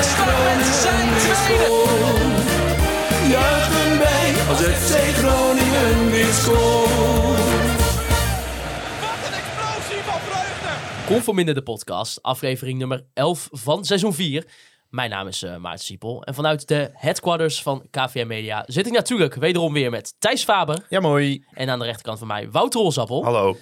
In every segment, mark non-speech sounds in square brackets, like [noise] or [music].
Met zijn tweede. Juichen wij als FC Groningen weer scoort. Wat een explosie van vreugde. Conforminder de podcast, aflevering nummer 11 van seizoen 4. Mijn naam is eh Maarten Siepel en vanuit de headquarters van KVM Media zit ik natuurlijk wederom weer met Thijs Faber Ja, mooi. en aan de rechterkant van mij Wouter Rolsappel. Hallo.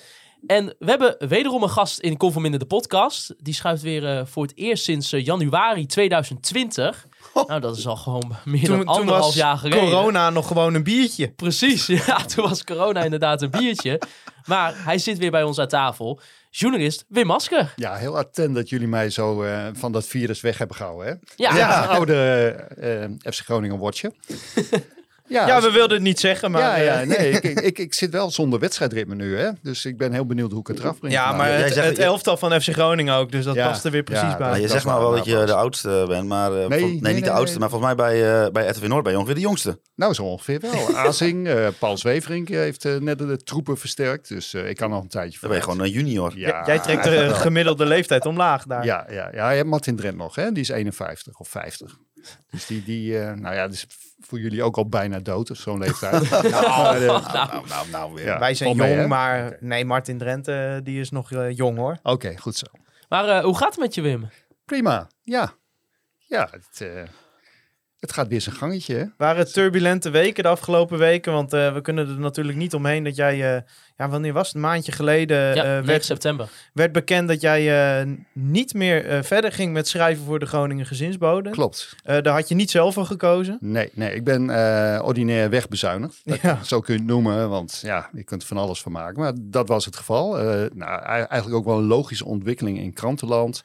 En we hebben wederom een gast in Conforminder de podcast. Die schuift weer eh, voor het eerst sinds eh, januari 2020. Nou, dat is al gewoon [laughs] meer dan Toen, anderhalf was jaar geleden. corona nog gewoon een biertje. Precies, [laughs] ja, toen was corona inderdaad een biertje. Maar hij zit weer bij ons aan tafel. Journalist Wim Masker. Ja, heel attent dat jullie mij zo eh, van dat virus weg hebben gehouden. Hè? Ja, Ja, oude FC Groningen watje. [laughs] Ja, Ja, we wilden het niet zeggen, maar... ja, ja, eh, nee, [laughs] ik, ik, zit wel zonder wedstrijdritme nu, hè? Dus ik ben heel benieuwd hoe ik het eraf breng. Ja, maar jij het, zegt- het elftal van FC Groningen ook, dus dat Ja, past er weer precies ja, bij. je zegt waar, wel dat je de oudste bent, maar... eh, Nee, van- nee, nee, niet de oudste, nee. maar volgens mij bij, eh bij RTV Noord ben je ongeveer de jongste. Nou, zo ongeveer wel. [laughs] Azing, eh, Paul Zweverink heeft net de troepen versterkt. Dus eh, ik kan nog een tijdje Dan ben je gewoon een junior. Ja, Jij trekt de gemiddelde leeftijd omlaag daar. Ja, ja, ja, je hebt Martin Drent nog, hè? Die is 51 of 50. Dus die, die nou ja, is voor jullie ook al bijna dood, of zo'n leeftijd. [laughs] Eh, Nou, nou, nou weer. ja, Wij zijn mee, jong, maar nee, Martin Drenthe die is nog eh, jong hoor. Oké, goed zo. Maar eh, hoe gaat het met je, Wim? Prima, ja. Ja, het, eh, het gaat weer zijn gangetje, hè? Waren turbulente weken de afgelopen weken, want eh, we kunnen er natuurlijk niet omheen dat jij, eh, ja wanneer was het, een maandje geleden Ja, eh, 9 werd, september. werd bekend dat jij eh, niet meer verder ging met schrijven voor de Groningen Gezinsbode. Klopt. Eh, daar had je niet zelf voor gekozen. Nee, nee, ik ben eh, ordinair wegbezuinigd. Dat- Ja. [laughs] Zo kun je het noemen, want ja, je kunt er van alles van maken. Maar dat was het geval. Eh, nou, ei- eigenlijk ook wel een logische ontwikkeling in krantenland.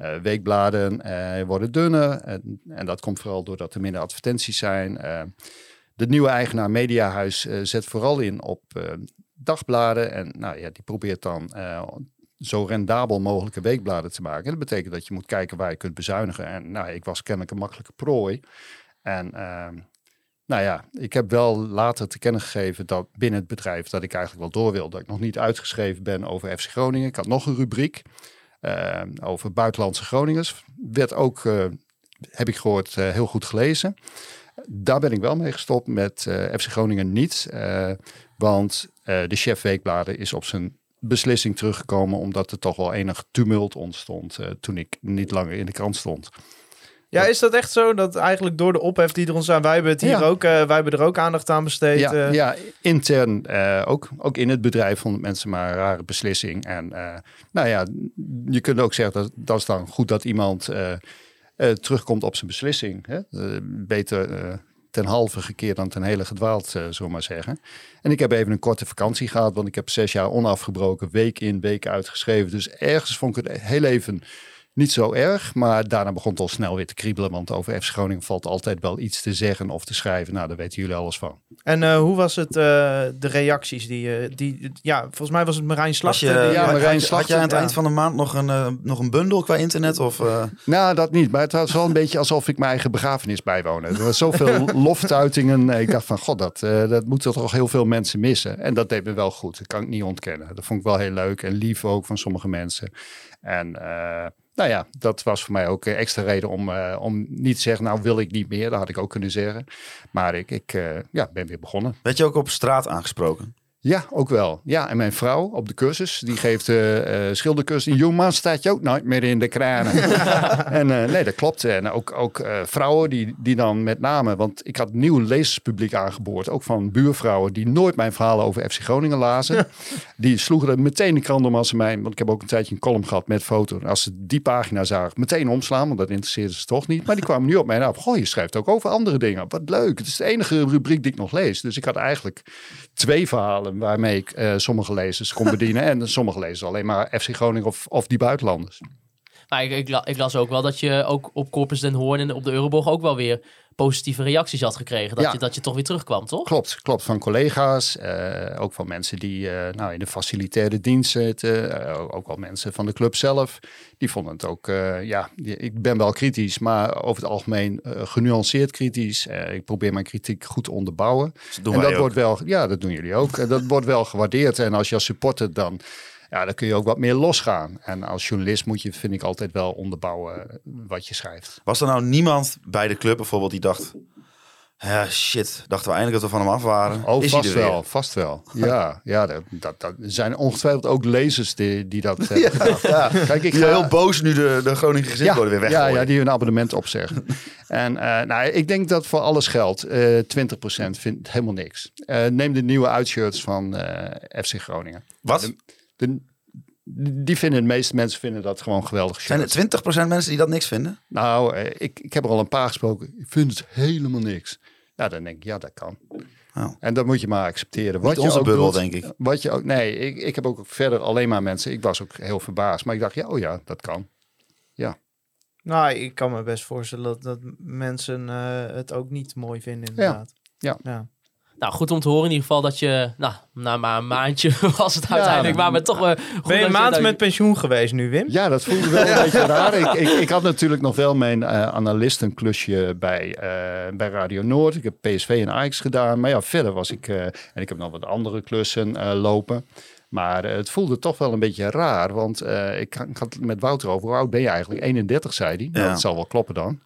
Eh, weekbladen eh, worden dunner. En, en dat komt vooral doordat er minder advertenties zijn. Eh, de nieuwe eigenaar Mediahuis zet vooral in op dagbladen. En nou, ja, die probeert dan zo rendabel mogelijke weekbladen te maken. En dat betekent dat je moet kijken waar je kunt bezuinigen. En nou, ik was kennelijk een makkelijke prooi. En ehm, nou ja, ik heb wel later te kennen gegeven dat binnen het bedrijf dat ik eigenlijk wel door wil. Dat ik nog niet uitgeschreven ben over FC Groningen. Ik had nog een rubriek eh, over buitenlandse Groningers. Werd ook, eh, heb ik gehoord, eh, heel goed gelezen. Daar ben ik wel mee gestopt met FC Groningen niet. want de chef weekbladen is op zijn beslissing teruggekomen. Omdat er toch wel enig tumult ontstond toen ik niet langer in de krant stond. Ja, is dat echt zo dat eigenlijk door de ophef die er ons aan, wij hebben het hier Ja. ook, eh, wij hebben er ook aandacht aan besteed. Ja, eh. ja intern eh, ook, ook in het bedrijf vonden mensen maar een rare beslissing. En nou ja, je kunt ook zeggen dat dat is dan goed dat iemand terugkomt op zijn beslissing. Hè? Beter ten halve gekeerd dan ten hele gedwaald, zullen we maar zeggen. En ik heb even een korte vakantie gehad, want ik heb zes jaar onafgebroken, week in, week uitgeschreven. Dus ergens vond ik het heel even niet zo erg, maar daarna begon het al snel weer te kriebelen. Want over FC Groningen valt altijd wel iets te zeggen of te schrijven. Nou, daar weten jullie alles van. En eh, hoe was het, eh, de reacties die, eh, die, ja, volgens mij was het Marijn Slachter. je, die, ja, Marijn had, aan het ja. eind van de maand nog een, nog een bundel qua internet? Of, eh, Nou, dat niet. Maar het was wel een beetje alsof ik mijn eigen begrafenis bijwoonde. Er was zoveel [laughs] loftuitingen. Ik dacht van, god, dat, eh, dat moeten toch heel veel mensen missen. En dat deed me wel goed. Dat kan ik niet ontkennen. Dat vond ik wel heel leuk en lief ook van sommige mensen. En eh, nou ja, dat was voor mij ook een extra reden om, eh, om niet te zeggen, nou wil ik niet meer. Dat had ik ook kunnen zeggen. Maar ik, ik eh, ja, ben weer begonnen. werd je ook op straat aangesproken? Ja, ook wel. Ja, en mijn vrouw op de cursus, die geeft eh eh schildercursus. Staat je ook nooit meer in de kranen. [laughs] en eh, nee, dat klopt. En ook, ook vrouwen die, die dan met name, want ik had nieuw lezerspubliek aangeboord. Ook van buurvrouwen die nooit mijn verhalen over FC Groningen lazen. die sloegen er meteen de krant om als ze mij, want ik heb ook een tijdje een column gehad met foto. Als ze die pagina zagen, meteen omslaan, want dat interesseerde ze toch niet. Maar die kwamen nu op mij af. Goh, je schrijft ook over andere dingen. Wat leuk. Het is de enige rubriek die ik nog lees. Dus ik had eigenlijk twee verhalen waarmee ik eh, sommige lezers kon bedienen. en sommige lezers alleen maar FC Groningen of, of die buitenlanders. Maar ik, ik, la- ik las ook wel dat je ook op Corpus Den Hoorn en op de Euroborg ook wel weer positieve reacties had gekregen. Dat, Ja. je, dat je toch weer terugkwam, toch? Klopt, klopt. Van collega's, eh, ook van mensen die eh, nou, in de facilitaire dienst zitten. eh, ook wel mensen van de club zelf. Die vonden het ook, eh, ja, die- ik ben wel kritisch, maar over het algemeen genuanceerd kritisch. Eh, ik probeer mijn kritiek goed te onderbouwen. Dat doen en wij dat ook. wordt wel, ja, dat doen jullie ook. En dat wordt wel gewaardeerd. En als je als supporter dan, ja, dan kun je ook wat meer losgaan. En als journalist moet je, vind ik, altijd wel onderbouwen wat je schrijft. Was er nou niemand bij de club bijvoorbeeld die dacht... Ja, shit, dachten we eindelijk dat we van hem af waren. Oh, Is vast wel, vast wel. Ja, ja dat, dat, dat zijn ongetwijfeld ook lezers die, die dat [laughs] hebben gedacht. Ja, Kijk, ik die ga heel boos nu de, de Groningen gezinsbode weer ja, weggooien. ja, die hun abonnement opzeggen. [laughs] en eh, nou, ik denk dat voor alles geldt. eh 20% vindt helemaal niks. Eh, neem de nieuwe uitshirts van eh, FC Groningen. Wat? De, die vinden, de meeste mensen vinden dat gewoon geweldig Zijn er 20% mensen die dat niks vinden? Nou, eh, ik, ik heb er al een paar gesproken. Ik vind het helemaal niks. Nou, dan denk ik, ja, dat kan. Oh. En dat moet je maar accepteren. Niet je onze ook bubbel, doet, denk ik. Wat je ook, nee, ik, ik heb ook verder alleen maar mensen. Ik was ook heel verbaasd. Maar ik dacht, ja, oh ja, dat kan. Nou, ik kan me best voorstellen dat, dat mensen eh, het ook niet mooi vinden, inderdaad. Ja. ja. Nou, goed om te horen in ieder geval dat je, nou, na maar een maandje [laughs] was het uiteindelijk, maar met toch wel goed Ben je een maand met pensioen geweest nu, Wim? Ja, dat voelde wel een [laughs] beetje raar. Ik, ik, ik had natuurlijk nog wel mijn eh analistenklusje bij, eh, bij Radio Noord. Ik heb PSV en Ajax gedaan. Maar ja, verder was ik... eh, en ik heb nog wat andere klussen eh, lopen. Maar eh, het voelde toch wel een beetje raar. Want eh, ik, ik had het met Wouter over. Hoe oud ben je eigenlijk? 31, zei hij. Nou, Ja. dat zal wel kloppen dan.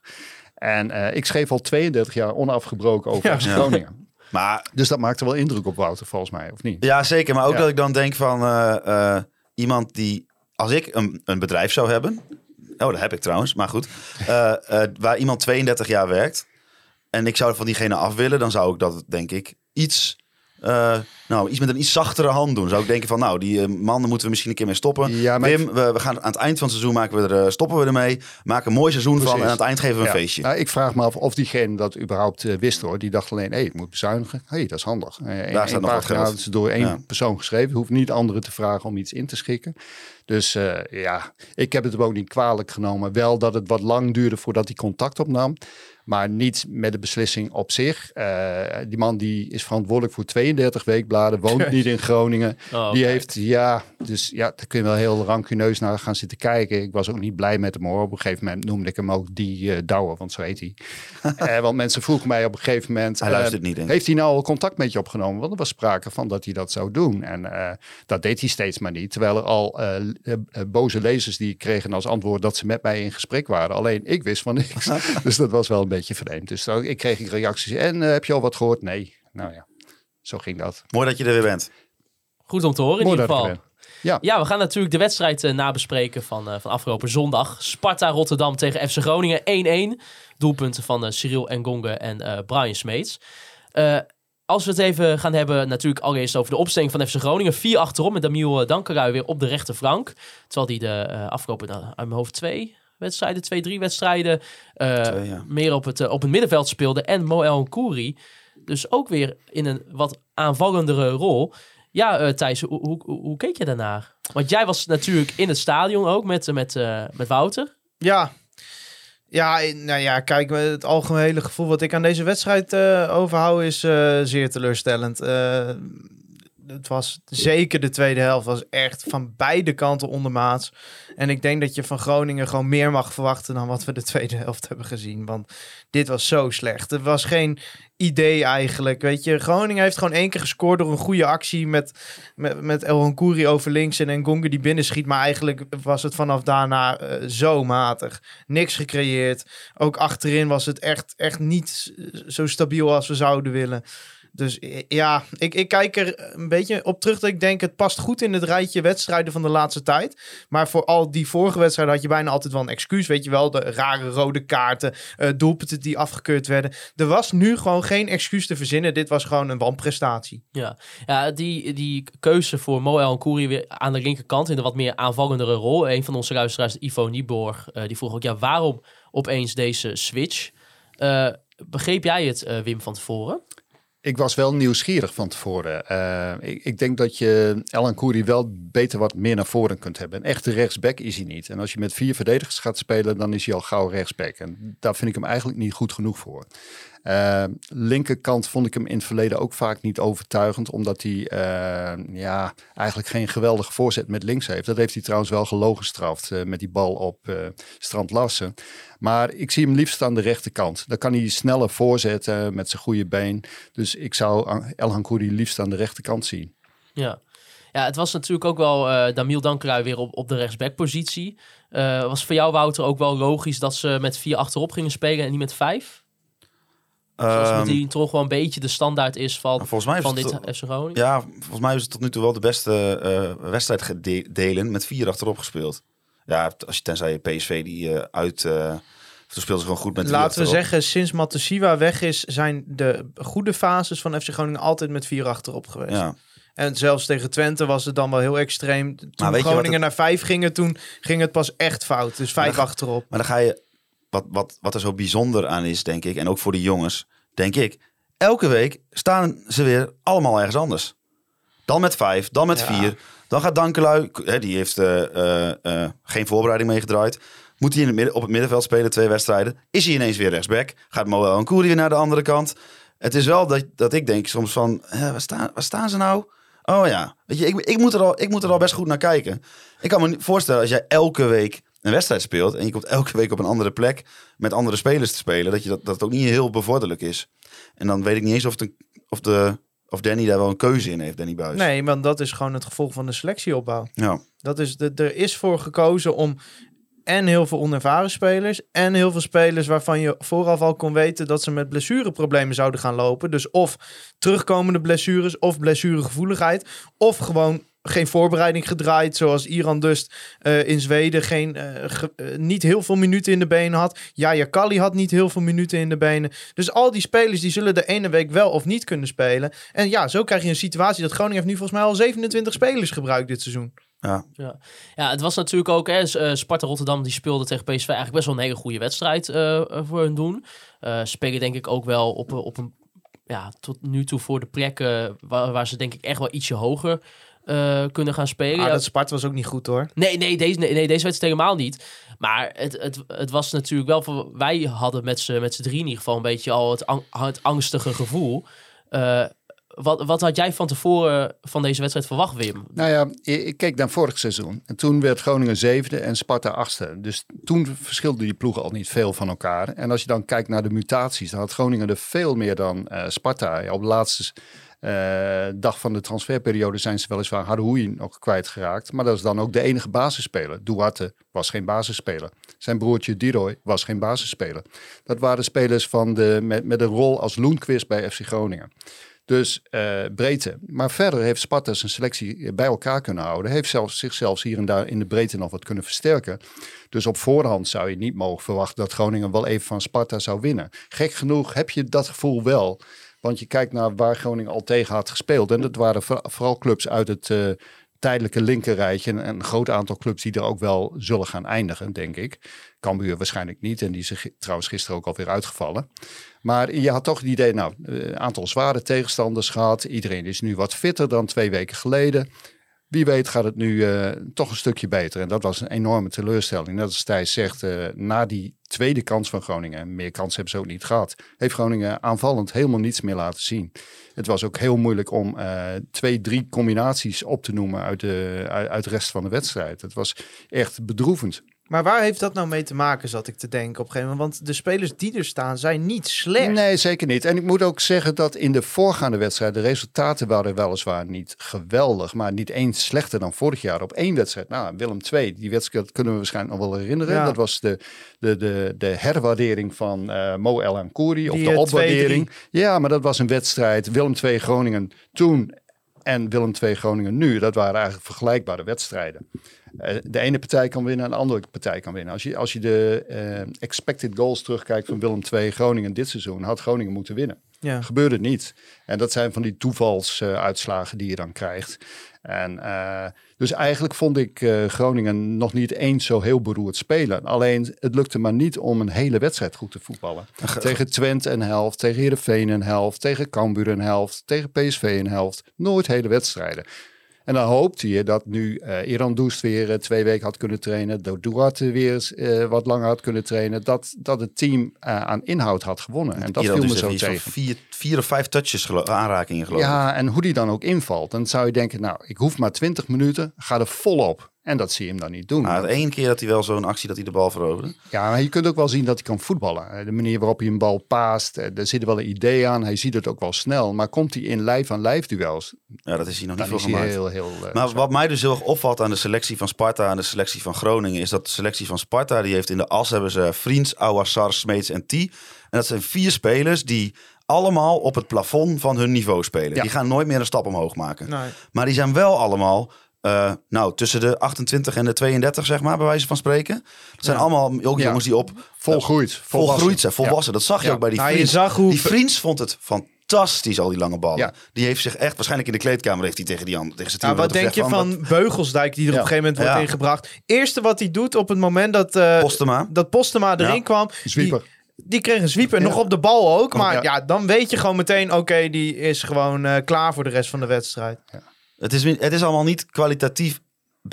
En eh, ik schreef al 32 jaar onafgebroken over Ja. Groningen. Maar Dus dat maakte wel indruk op Wouter, volgens mij, of niet? ja, zeker. Maar ook Ja. dat ik dan denk van eh, eh, iemand die... Als ik een, een bedrijf zou hebben... Oh, dat heb ik trouwens, maar goed. eh, waar iemand 32 jaar werkt... en ik zou van diegene af willen... dan zou ik dat, denk ik, iets... eh, nou, iets met een iets zachtere hand doen. Zou ik denken van, nou, die eh, man, daar moeten we misschien een keer mee stoppen. Ja, maar Wim, we, we gaan aan het eind van het seizoen maken we er, eh, stoppen we ermee. Maken een mooi seizoen van en aan het eind geven we een Ja. feestje. Nou, ik vraag me af of diegene dat überhaupt wist hoor. Die dacht alleen, hé, ik moet bezuinigen. Hé, dat is handig. Één- staat nog wat geld. is door één Ja. persoon geschreven. Hoeft niet anderen te vragen om iets in te schikken. Dus ja, ik heb het hem ook niet kwalijk genomen. Wel dat het wat lang duurde voordat hij contact opnam. Maar niet met de beslissing op zich. Eh, die man die is verantwoordelijk voor 32 weekbladen. Woont niet in Groningen. Oh, Die heeft, ja, dus ja, daar kun je wel heel rancuneus naar gaan zitten kijken. Ik was ook niet blij met hem hoor. Op een gegeven moment noemde ik hem ook die eh Douwe, want zo heet hij. [laughs] Eh, want mensen vroegen mij op een gegeven moment... Hij eh, luistert niet, denk ik. Heeft hij nou al contact met je opgenomen? Want er was sprake van dat hij dat zou doen. En eh, dat deed hij steeds maar niet. Terwijl er al boze lezers die kregen als antwoord dat ze met mij in gesprek waren. Alleen ik wist van niks. [laughs] dus dat was wel een beetje vreemd. Dus dan, ik kreeg reacties. En eh, heb je al wat gehoord? Nee. Nou ja, zo ging dat. Mooi dat je er weer bent. Goed om te horen in Mooi ieder geval. ik Ja. Ja, we gaan natuurlijk de wedstrijd eh, nabespreken van, eh, van afgelopen zondag. Sparta Rotterdam tegen FC Groningen 1-1. Doelpunten van Cyril Engonge en eh, Brian Smeets. Eh, als we het even gaan hebben, natuurlijk allereerst over de opstelling van FC Groningen. Vier achterom met Damiel Dankerui weer op de rechterflank. Terwijl die de afgelopen, uit mijn hoofd twee wedstrijden, twee, drie wedstrijden, eh, Twee, ja. meer op het, eh, op het middenveld speelde. En Moel Kouri, dus ook weer in een wat aanvallendere rol. Ja, eh, Thijs, hoe, hoe, keek je daarnaar? Want jij was natuurlijk in het stadion ook met, met, eh, met Wouter. Ja. Ja, nou ja, kijk, het algemene gevoel wat ik aan deze wedstrijd eh, overhoud is eh, zeer teleurstellend. Het was zeker de tweede helft, was echt van beide kanten ondermaats. En ik denk dat je van Groningen gewoon meer mag verwachten dan wat we de tweede helft hebben gezien. Want dit was zo slecht. Er was geen idee eigenlijk. Weet je, Groningen heeft gewoon één keer gescoord door een goede actie met, met, met El over links en Ngonge die binnenschiet. Maar eigenlijk was het vanaf daarna eh, zo matig. Niks gecreëerd. Ook achterin was het echt, echt niet zo stabiel als we zouden willen. Dus ja, ik, ik kijk er een beetje op terug dat ik denk het past goed in het rijtje wedstrijden van de laatste tijd. Maar voor al die vorige wedstrijden had je bijna altijd wel een excuus. Weet je wel, de rare rode kaarten, eh doelpunten die afgekeurd werden. Er was nu gewoon geen excuus te verzinnen. Dit was gewoon een wanprestatie. Ja, ja die, die keuze voor Moel en Koeri weer aan de linkerkant in een wat meer aanvallendere rol. Een van onze luisteraars, Ivo Nieborg, eh, die vroeg ook, ja, waarom opeens deze switch? Eh, begreep jij het, Wim, van tevoren? Ik was wel nieuwsgierig van tevoren. Eh, ik, ik denk dat je Elan Kouri wel beter wat meer naar voren kunt hebben. Een echte rechtsback is hij niet. En als je met vier verdedigers gaat spelen, dan is hij al gauw rechtsback. En daar vind ik hem eigenlijk niet goed genoeg voor. Uh, linkerkant vond ik hem in het verleden ook vaak niet overtuigend, omdat hij uh, ja, eigenlijk geen geweldige voorzet met links heeft. Dat heeft hij trouwens wel gelogenstraft uh, met die bal op Strand Larsen. Maar ik zie hem liefst aan de rechterkant. Dan kan hij sneller voorzetten met zijn goede been. Dus ik zou Elhan Kouri liefst aan de rechterkant zien. Ja. Ja, het was natuurlijk ook wel uh, Damiel Dankelui weer op, op de rechtsbackpositie. Uh, was voor jou, Wouter, ook wel logisch dat ze met vier achterop gingen spelen en niet met vijf? Zoals met die toch wel een beetje de standaard is van, Nou, volgens mij is van het dit FC Groningen. Ja, volgens mij is het tot nu toe wel de beste eh wedstrijd gedelen met vier achterop gespeeld. Ja, als je tenzij je PSV die eh, uit... eh toen speelden ze gewoon goed met vier Laten we zeggen, sinds Matosiwa weg is, zijn de goede fases van FC Groningen altijd met vier achterop geweest. Ja, En zelfs tegen Twente was het dan wel heel extreem. Toen Groningen het- naar vijf gingen, toen ging het pas echt fout. Dus vijf Maar dan achterop. maar dan ga je... Wat, wat, wat er zo bijzonder aan is, denk ik, en ook voor de jongens, denk ik... Elke week staan ze weer allemaal ergens anders. Dan met vijf, dan met Ja. vier. Dan gaat Dankelui, hè, die heeft eh, eh, eh, geen voorbereiding meegedraaid. Moet hij in het midden, op het middenveld spelen, twee wedstrijden. Is hij ineens weer rechtsback. Gaat Moel en Koeri weer naar de andere kant. Het is wel dat, dat ik denk soms van, hè, waar, staan, waar staan ze nou? Oh ja, weet je, ik, ik, moet er al, ik moet er al best goed naar kijken. Ik kan me niet voorstellen als jij elke week een wedstrijd speelt... en je komt elke week op een andere plek met andere spelers te spelen... dat, je dat, dat het ook niet heel bevorderlijk is. En dan weet ik niet eens of, de, of, de, of Danny daar wel een keuze in heeft, Danny Buis. Nee, want dat is gewoon het gevolg van de selectieopbouw. Ja. Dat is de, er is voor gekozen om en heel veel onervaren spelers en heel veel spelers waarvan je vooraf al kon weten dat ze met blessureproblemen zouden gaan lopen. Dus of terugkomende blessures of blessuregevoeligheid of gewoon geen voorbereiding gedraaid, zoals Iran Dust eh, in Zweden geen, eh, ge- eh, niet heel veel minuten in de benen had. Jaya Kali had niet heel veel minuten in de benen. Dus al die spelers die zullen de ene week wel of niet kunnen spelen. En ja, zo krijg je een situatie dat Groningen heeft nu volgens mij al 27 spelers gebruikt dit seizoen. Ja. Ja, het was natuurlijk ook, hè, eh, Sparta Rotterdam die speelde tegen PSV eigenlijk best wel een hele goede wedstrijd voor hun doen. Eh spelen denk ik ook wel op, een- op een, ja, tot nu toe voor de plekken waar, waar ze denk ik echt wel ietsje hoger eh, kunnen gaan spelen. Maar Ja, dat Spart was ook niet goed hoor. Nee, nee, deze, nee, nee, deze wedstrijd helemaal niet. Maar het, het, het was natuurlijk wel... Voor, wij hadden met z'n drie in ieder geval een beetje al het, ang- het angstige gevoel. Eh, wat, wat had jij van tevoren van deze wedstrijd verwacht, Wim? Nou ja, ik keek naar vorig seizoen. En toen werd Groningen zevende en Sparta achtste. Dus toen verschilden die ploegen al niet veel van elkaar. En als je dan kijkt naar de mutaties, dan had Groningen er veel meer dan eh, Sparta. Ja, op de laatste eh, dag van de transferperiode zijn ze weliswaar Haroui nog kwijtgeraakt. Maar dat is dan ook de enige basisspeler. Duarte was geen basisspeler. Zijn broertje Diroy was geen basisspeler. Dat waren spelers van de, met, met een rol als Loenquist bij FC Groningen. Dus eh, breedte. Maar verder heeft Sparta zijn selectie bij elkaar kunnen houden. Heeft zelfs, zichzelf hier en daar in de breedte nog wat kunnen versterken. Dus op voorhand zou je niet mogen verwachten dat Groningen wel even van Sparta zou winnen. Gek genoeg heb je dat gevoel wel. Want je kijkt naar waar Groningen al tegen had gespeeld. En dat waren voor- vooral clubs uit het eh, tijdelijke linkerrijtje. En een groot aantal clubs die er ook wel zullen gaan eindigen, denk ik. Cambuur waarschijnlijk niet. En die is trouwens gisteren ook alweer uitgevallen. Maar je had toch het idee, nou, een aantal zware tegenstanders gehad. Iedereen is nu wat fitter dan twee weken geleden. Wie weet gaat het nu eh, toch een stukje beter. En dat was een enorme teleurstelling. Net als Thijs zegt, eh, na die tweede kans van Groningen, en meer kans hebben ze ook niet gehad, heeft Groningen aanvallend helemaal niets meer laten zien. Het was ook heel moeilijk om eh, twee, drie combinaties op te noemen uit de, uit, uit rest van de wedstrijd. Het was echt bedroevend. Maar waar heeft dat nou mee te maken, zat ik te denken op een gegeven moment? Want de spelers die er staan zijn niet slecht. Nee, zeker niet. En ik moet ook zeggen dat in de voorgaande wedstrijd de resultaten waren weliswaar niet geweldig, maar niet eens slechter dan vorig jaar op één wedstrijd. Nou, Willem II, die wedstrijd kunnen we waarschijnlijk nog wel herinneren. Ja. Dat was de, de, de, de herwaardering van eh Mo El Ankouri, of de eh, opwaardering. Ja, maar dat was een wedstrijd. Willem II Groningen toen en Willem II Groningen nu, dat waren eigenlijk vergelijkbare wedstrijden. Eh, de ene partij kan winnen en de andere partij kan winnen. Als je, als je de eh, expected goals terugkijkt van Willem II Groningen dit seizoen, had Groningen moeten winnen. Ja. Gebeurde het niet. En dat zijn van die toevalsuitslagen die je dan krijgt. En eh, Dus eigenlijk vond ik eh, Groningen nog niet eens zo heel beroerd spelen. Alleen het lukte maar niet om een hele wedstrijd goed te voetballen. tegen Twente een helft, tegen Heerenveen een helft, tegen Cambuur een helft, tegen PSV een helft. Nooit hele wedstrijden. En dan hoopte je dat nu eh Iran Doest weer eh, twee weken had kunnen trainen. Dat Duarte weer eh, wat langer had kunnen trainen. Dat, dat het team aan inhoud had gewonnen. En dat Iran viel me dus zo iets van tegen. Vier, vier of vijf touches, gelo- aanrakingen geloof ik. Ja, en hoe die dan ook invalt. Dan zou je denken, nou, ik hoef maar 20 minuten. Ga er volop. En dat zie je hem dan niet doen. Maar één keer dat hij wel zo'n actie dat hij de bal veroverde. Ja, maar je kunt ook wel zien dat hij kan voetballen. Eh, De manier waarop hij een bal paast, eh, er zit wel een idee aan. Hij ziet het ook wel snel. Maar komt hij in lijf aan lijf duels, Ja, dat is hij nog niet veel gemaakt. heel, heel... eh, Maar wat mij dus heel erg opvalt aan de selectie van Sparta en de selectie van Groningen... is dat de selectie van Sparta, die heeft in de as hebben ze Vriends, Ouassar, Smeets en T. En dat zijn vier spelers die allemaal op het plafond van hun niveau spelen. Ja. Die gaan nooit meer een stap omhoog maken. Nee. Maar die zijn wel allemaal... eh, nou, tussen de 28 en de 32, zeg maar, bij wijze van spreken. Dat zijn allemaal ook Ja. jongens die op Volgroeid. volgroeid zijn, volwassen. Dat zag je Ja. ook bij die Nou, je Vriends. zag hoe- Die Vriends vond het fantastisch, al die lange ballen. Ja. Die heeft zich echt, waarschijnlijk in de kleedkamer heeft hij tegen die andere, tegen zijn Nou, wat denk je van Beugelsdijk die er Ja. op een gegeven moment wordt Ja. ingebracht? Eerste wat hij doet op het moment dat, eh, Postema. dat Postema erin Ja. kwam. Zwieper. Die, die kreeg een zwieper, Ja. nog op de bal ook. Maar Ja. ja. dan weet je gewoon meteen, oké, die is gewoon eh, klaar voor de rest van de wedstrijd. Het is, het is allemaal niet kwalitatief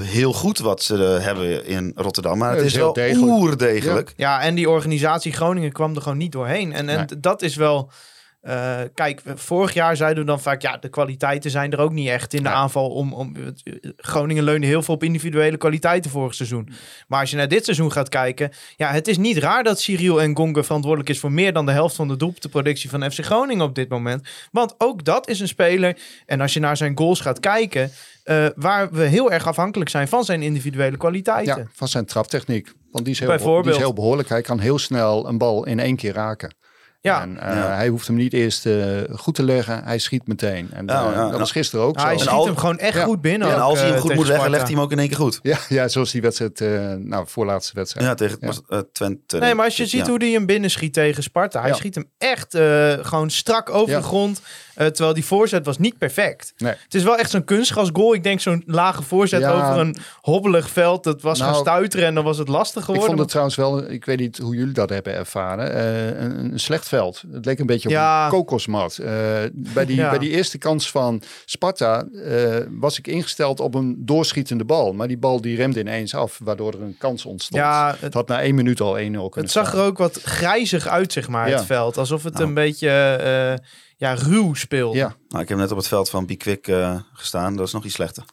heel goed wat ze eh, hebben in Rotterdam. Maar het het is is wel heel degelijk. oerdegelijk. Ja, en die organisatie Groningen kwam er gewoon niet doorheen. En, en Nee. dat is wel... eh, kijk, vorig jaar zeiden we dan vaak... ja, de kwaliteiten zijn er ook niet echt in de aanval. Om, om, Groningen leunde heel veel op individuele kwaliteiten vorig seizoen. Maar als je naar dit seizoen gaat kijken... ja, het is niet raar dat Cyril en Gonga verantwoordelijk is... voor meer dan de helft van de doelpuntenproductie van FC Groningen op dit moment. Want ook dat is een speler... en als je naar zijn goals gaat kijken... eh, waar we heel erg afhankelijk zijn van zijn individuele kwaliteiten. Ja, van zijn traptechniek. Want die is, heel, die is heel behoorlijk. Hij kan heel snel een bal in één keer raken. Ja. En, eh, Ja. Hij hoeft hem niet eerst eh, goed te leggen. Hij schiet meteen. En Ja, eh, ja, dat was gisteren ook Nou, hij zo. schiet al- hem gewoon echt Ja. goed binnen. en ook, als hij hem goed moet leggen, Sparta. legt hij hem ook in één keer goed. Ja, ja, zoals die wedstrijd, eh nou, voorlaatste wedstrijd. Ja, tegen Ja. was, eh, Twente. Nee, maar als je ziet Ja. hoe hij hem binnenschiet tegen Sparta. Hij Ja. schiet hem echt eh, gewoon strak over Ja. de grond. eh, terwijl die voorzet was niet perfect. Nee. Het is wel echt zo'n kunstgasgoal. Ik denk zo'n lage voorzet Ja. over een hobbelig veld. Dat was Nou, gaan stuiteren en dan was het lastig Ik geworden. vond het trouwens wel, ik weet niet hoe jullie dat hebben ervaren, eh, een, een slecht veld. Het leek een beetje op Ja. een kokosmat. Eh, bij, die, Ja. bij die eerste kans van Sparta eh, was ik ingesteld op een doorschietende bal. Maar die bal die remde ineens af, waardoor er een kans ontstond. Ja, het het, had na één minuut al 1-0 kunnen het zag er ook wat grijzig uit, zeg maar, Ja. het veld. Alsof het Nou. een beetje eh, ja, ruw speelde. Ja, Ja, Nou, ik heb net op het veld van Bikwik eh gestaan. Dat is nog iets slechter.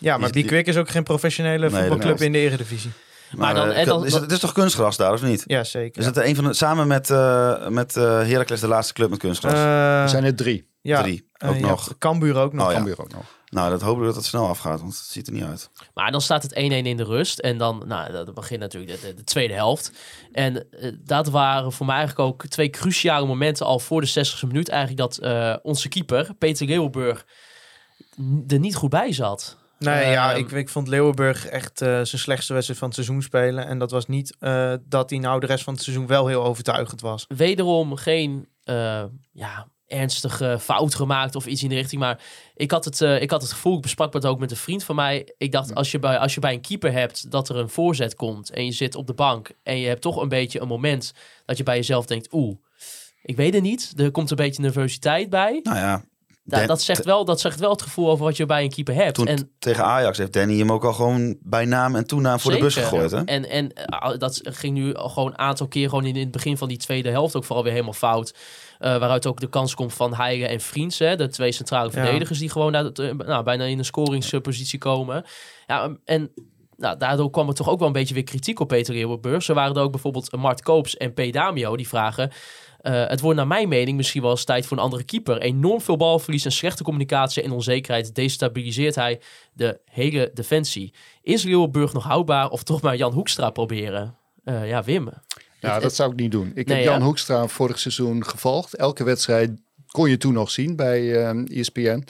maar Die- Bikwik is ook geen professionele voetbalclub in de eredivisie. Maar dan- eh, dan- is het, het is toch kunstgras daar, of niet? Ja, zeker. Is het een van de, samen met, eh met eh Heracles de laatste club met kunstgras? Er zijn er drie. ja, Drie, ook nog. Cambuur ook nog. Oh. Cambuur ook nog. Nou, dat hopen we dat het snel afgaat, want het ziet er niet uit. Maar dan staat het 1-1 in de rust. En dan, nou, dat begint natuurlijk de, de, de tweede helft. En dat waren voor mij eigenlijk ook twee cruciale momenten al voor de 60e minuut. Eigenlijk dat eh, onze keeper, Peter Leeuwenburg, er niet goed bij zat. Nee, ja, Ehm, ik, ik vond Leeuwenburg echt eh, zijn slechtste wedstrijd van het seizoen spelen. En dat was niet eh, dat hij nou de rest van het seizoen wel heel overtuigend was. Wederom geen eh, ja, ernstige fout gemaakt of iets in de richting. Maar ik had het, ik had het gevoel, ik besprak het ook met een vriend van mij. Ik dacht, als je, bij, als je bij een keeper hebt dat er een voorzet komt en je zit op de bank en je hebt toch een beetje een moment dat je bij jezelf denkt, oeh, ik weet het niet. Er komt een beetje nervositeit bij. Nou ja, Da- Dan- dat, zegt wel, dat zegt wel het gevoel over wat je bij een keeper hebt. toen en tegen Ajax heeft Danny hem ook al gewoon bij naam en toenaam voor de bus gegooid. Hè? En, en eh, dat ging nu al gewoon een aantal keer gewoon in, in het begin van die tweede helft ook vooral weer helemaal fout. Eh, waaruit ook de kans komt van Heigen en Vriends, hè, de twee centrale Ja. verdedigers die gewoon naar eh, nou, bijna in een scoringspositie komen. Ja, en nou, daardoor kwam er toch ook wel een beetje weer kritiek op Peter Leeuwenburg. Zo waren er ook bijvoorbeeld Mart Koops en P. Damio die vragen... eh, het wordt naar mijn mening misschien wel eens tijd voor een andere keeper. Enorm veel balverlies en slechte communicatie en onzekerheid destabiliseert hij de hele defensie. Is Leeuwenburg nog houdbaar of toch maar Jan Hoekstra proberen? Eh, ja, Wim. Ja, Het- dat zou ik niet doen. Ik Nee, heb Jan ja. Hoekstra vorig seizoen gevolgd. Elke wedstrijd kon je toen nog zien bij ehm ESPN.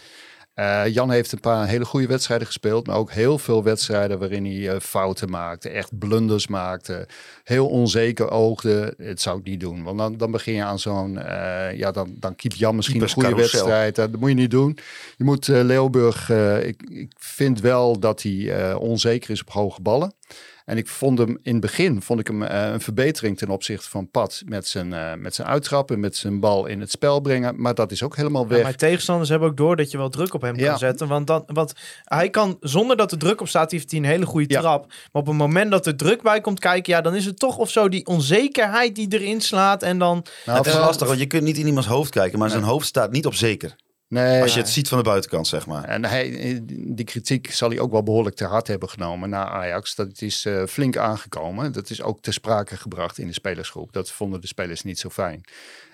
Eh, Jan heeft een paar hele goede wedstrijden gespeeld, maar ook heel veel wedstrijden waarin hij eh, fouten maakte, echt blunders maakte, heel onzeker oogde. Het zou ik niet doen, want dan, dan begin je aan zo'n, eh, ja, dan, dan Jan misschien een goede wedstrijd. Dat moet je niet doen. Je moet Leeuwburg, ik, ik vind wel dat hij onzeker is op hoge ballen. En ik vond hem in het begin vond ik hem eh, een verbetering ten opzichte van Pat met zijn, eh, met zijn uittrappen, met zijn bal in het spel brengen. Maar dat is ook helemaal Ja, weg. maar tegenstanders hebben ook door dat je wel druk op hem Ja. kan zetten. Want, dan, want hij kan, zonder dat er druk op staat, heeft hij een hele goede Ja. trap. Maar op het moment dat er druk bij komt kijken, ja, dan is het toch of zo die onzekerheid die erin slaat. En dan, Nou, het is lastig, want je kunt niet in iemands hoofd kijken, maar zijn hoofd staat niet op zeker. Nee, Als je het ziet van de buitenkant, zeg maar. En hij, die kritiek zal hij ook wel behoorlijk ter hart hebben genomen na Ajax. Dat is eh, flink aangekomen. Dat is ook ter sprake gebracht in de spelersgroep. Dat vonden de spelers niet zo fijn.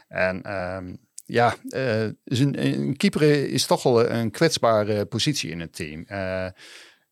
En ehm, ja, eh, dus een, een keeper is toch wel een kwetsbare positie in het team.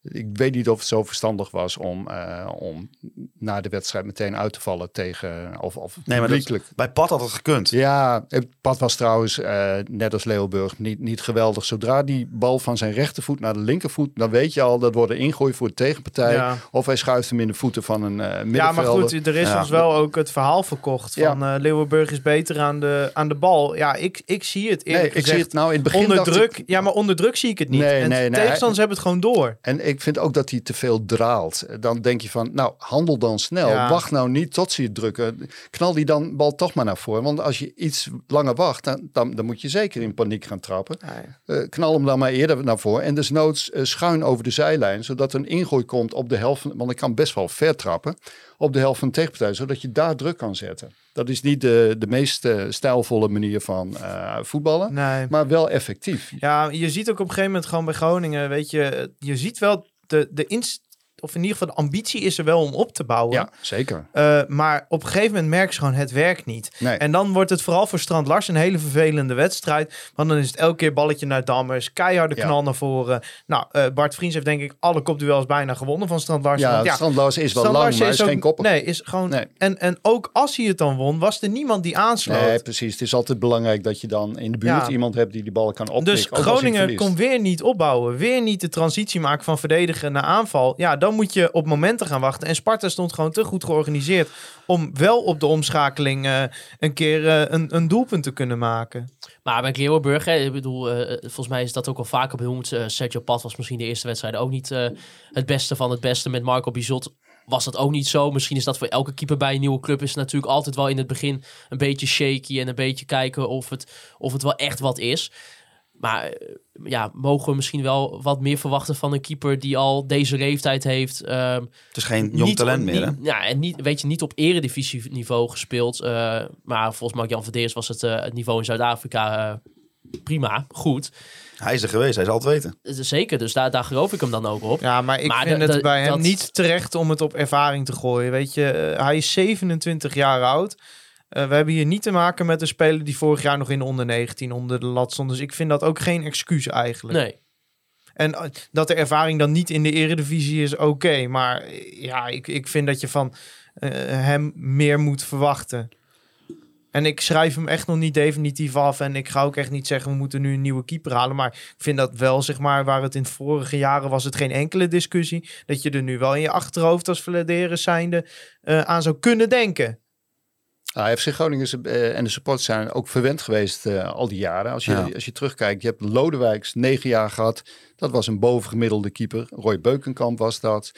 Eh, ik weet niet of het zo verstandig was om, eh, om na de wedstrijd meteen uit te vallen tegen of, of Nee, maar dat, bij Pat had het gekund. Ja, het pad was trouwens, eh, net als Leeuwburg, niet, niet geweldig. Zodra die bal van zijn rechtervoet naar de linkervoet, dan weet je al dat wordt een ingooi voor de tegenpartij. Ja. Of hij schuift hem in de voeten van een eh ja, maar goed, er is Ja. ons wel ook het verhaal verkocht Ja. van eh Leeuwenburg is beter aan de, aan de bal. Ja, ik, ik zie het nee, ik zie het nou in het begin. onder druk, ik- ja, maar onder druk zie ik het niet. Nee, en nee, nee, tegenstanders hebben het gewoon door. En ik vind ook dat hij te veel draalt. Dan denk je van, nou, handel dan snel. Ja. Wacht nou niet tot ze je drukken. Knal die dan bal toch maar naar voren. Want als je iets langer wacht, dan, dan, dan moet je zeker in paniek gaan trappen. Eh, knal hem dan maar eerder naar voren. En desnoods eh, schuin over de zijlijn. Zodat er een ingooi komt op de helft. Want ik kan best wel ver trappen. Op de helft van de tegenpartij. Zodat je daar druk kan zetten. Dat is niet de, de meest eh, stijlvolle manier van eh, voetballen. Nee. Maar wel effectief. Ja, je ziet ook op een gegeven moment gewoon bij Groningen, weet je, je ziet wel de, de inst of in ieder geval de ambitie is er wel om op te bouwen. Ja, zeker. Eh, maar op een gegeven moment merk je gewoon, het werkt niet. Nee. En dan wordt het vooral voor Strand Lars een hele vervelende wedstrijd. Want dan is het elke keer balletje naar Dammers, keiharde Ja. knal naar voren. Nou, eh, Bart Vriends heeft denk ik alle kopduels bijna gewonnen van Strand Lars. Ja, Want ja Strandloos is wel Strand lang, Larsen maar is ook- geen kopper. Nee, is gewoon. Nee. En, en ook als hij het dan won, was er niemand die aansloot. Nee, precies. Het is altijd belangrijk dat je dan in de buurt Ja. iemand hebt die die bal kan oppikken. Dus Groningen kon weer niet opbouwen. Weer niet de transitie maken van verdedigen naar aanval. Ja, dan moet je op momenten gaan wachten. En Sparta stond gewoon te goed georganiseerd om wel op de omschakeling eh, een keer eh, een, een doelpunt te kunnen maken. Maar bij Leeuwenburg, hè, ik bedoel, eh, volgens mij is dat ook al vaker benoemd. Sergio Pat was misschien de eerste wedstrijd ook niet het beste van het beste. Met Marco Bizot was dat ook niet zo. Misschien is dat voor elke keeper bij een nieuwe club is natuurlijk altijd wel in het begin een beetje shaky en een beetje kijken of het, of het wel echt wat is. Maar eh, ja, mogen we misschien wel wat meer verwachten van een keeper die al deze leeftijd heeft. Ehm, Het is geen jong niet- talent meer, hè? Ja, en niet, weet je, niet op eredivisieniveau gespeeld. eh, maar volgens Mark-Jan Verdeers was het, eh, het niveau in Zuid-Afrika prima, goed. Hij is er geweest, hij zal het weten. Zeker, dus daar, daar geloof ik hem dan ook op. Ja, maar ik Maar vind de- het de- bij hem dat- niet terecht om het op ervaring te gooien. Weet je, hij is 27 jaar oud. Eh, we hebben hier niet te maken met een speler die vorig jaar nog in de onder 19 onder de lat stond. Dus ik vind dat ook geen excuus eigenlijk. Nee. En eh, dat de ervaring dan niet in de eredivisie is, oké. maar eh, ja, ik, ik vind dat je van hem meer moet verwachten. En ik schrijf hem echt nog niet definitief af. En ik ga ook echt niet zeggen, we moeten nu een nieuwe keeper halen. Maar ik vind dat wel, zeg maar, waar het in vorige jaren was het geen enkele discussie. Dat je er nu wel in je achterhoofd als Vladeren zijnde aan zou kunnen denken. Ah, FC Groningen eh, en de supporters zijn ook verwend geweest eh, al die jaren. Als je, Ja. als je terugkijkt, je hebt Lodewijks negen jaar gehad. Dat was een bovengemiddelde keeper. Roy Beukenkamp was dat.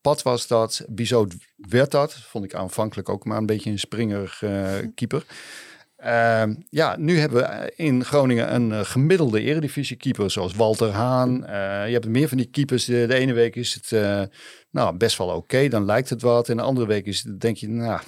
Pat was dat. Bizot werd dat. Vond ik aanvankelijk ook maar een beetje een springerig eh, keeper. Ehm, ja, nu hebben we in Groningen een gemiddelde eredivisie keeper zoals Walter Haan. Eh, je hebt meer van die keepers. De, de ene week is het nou, best wel oké, dan lijkt het wat. En de andere week is denk je, nou,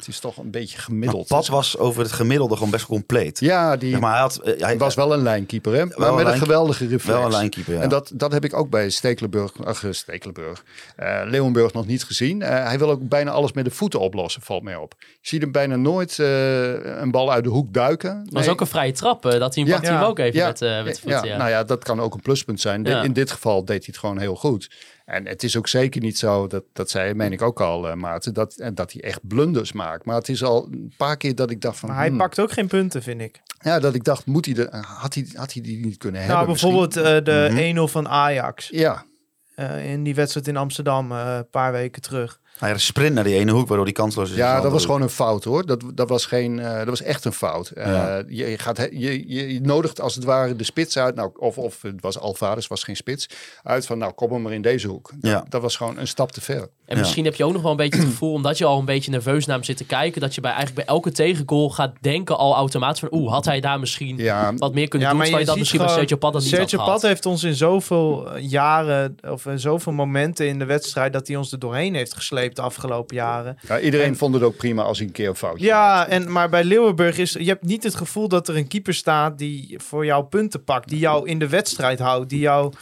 het is toch een beetje Maar gemiddeld. Pat was over het gemiddelde gewoon best compleet. Ja, die maar hij had, eh, hij was wel een lijnkeeper, hè? Maar een met een geweldige reflex. wel een lijnkeeper, ja. En dat, dat heb ik ook bij Stekelenburg, ach, eh, Stekelenburg, eh, Leeuwenburg nog niet gezien. Eh, hij wil ook bijna alles met de voeten oplossen, valt mij op. Je ziet hem bijna nooit eh, een bal uit de hoek duiken. Dat was ook een vrije trap, dat hij hem Ja. ook even Ja. met, eh met de voeten. ja, Ja, nou ja, dat kan ook een pluspunt zijn. De- Ja. In dit geval deed hij het gewoon heel goed. En het is ook zeker niet zo, dat, dat zei, meen ik ook al, eh, Maarten, dat, en dat hij echt blunders maakt. Maar het is al een paar keer dat ik dacht van... Maar hij hmm, pakt ook geen punten, vind ik. Ja, dat ik dacht, moet hij de, had, hij, had hij die niet kunnen Nou, hebben misschien? bijvoorbeeld eh, de Mhm. 1-0 van Ajax. Ja, eh, in die wedstrijd in Amsterdam eh, een paar weken terug. Hij een sprint naar die ene hoek, waardoor die kansloos is. ja dat was gewoon een fout hoor. Dat, dat, was, geen, eh, dat was echt een fout. Eh, Ja. je, gaat, je, je nodigt als het ware de spits uit. Nou, of, of het was Alvarez, was geen spits. Uit van, nou kom hem maar in deze hoek. Dat, Ja. dat was gewoon een stap te ver. En Ja. misschien heb je ook nog wel een beetje het gevoel, omdat je al een beetje nerveus naar hem zit te kijken, dat je bij eigenlijk bij elke tegengoal gaat denken al automatisch van, oeh, had hij daar misschien Ja, wat meer kunnen doen, terwijl je dat ziet misschien bij gewoon- Sergio Pat dat niet had Sergio. Pat heeft ons in zoveel jaren, of in zoveel momenten in de wedstrijd, dat hij ons er doorheen heeft gesleept de afgelopen jaren. ja, iedereen En- vond het ook prima als hij een keer een foutje Ja, en, maar bij Leeuwenburg is, je hebt niet het gevoel dat er een keeper staat die voor jou punten pakt, die jou in de wedstrijd houdt, die jou...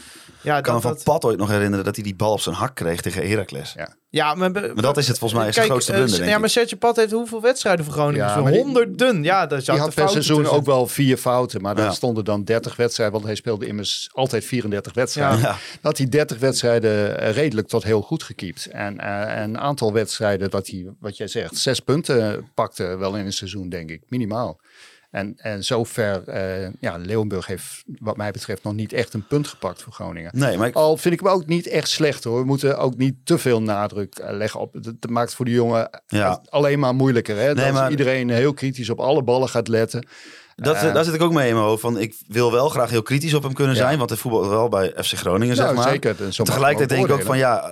Ja, Ik kan me dat, van dat, Pat ooit nog herinneren dat hij die bal op zijn hak kreeg tegen Heracles. Ja. ja, maar, Maar dat is het volgens mij, is de grootste eh, blunder, denk Ja, maar Sergio Pat heeft hoeveel wedstrijden voor Groningen? Ja, honderden. Ja, zat Die had per seizoen tussen. ook wel vier fouten. Maar Ja. daar stonden dan 30 wedstrijden. Want hij speelde immers altijd 34 wedstrijden. Ja. [laughs] Had hij 30 wedstrijden eh, redelijk tot heel goed gekiept. En eh, een aantal wedstrijden dat hij, wat jij zegt, zes punten pakte wel in een seizoen, denk ik. Minimaal. En, en zover, eh ja, Leeuwenburg heeft wat mij betreft nog niet echt een punt gepakt voor Groningen. Nee, maar ik, Al vind ik hem ook niet echt slecht hoor. We moeten ook niet te veel nadruk eh, leggen op. Het het maakt voor de jongen Ja. alleen maar moeilijker. Hè? Nee, dat maar- iedereen heel kritisch op alle ballen gaat letten. Dat, Eh. daar zit ik ook mee in mijn hoofd. Van, ik wil wel graag heel kritisch op hem kunnen Ja. zijn. Want hij voetbalt wel bij FC Groningen, zeg Nou, maar. zeker. Tegelijkertijd denk ik ook van ja,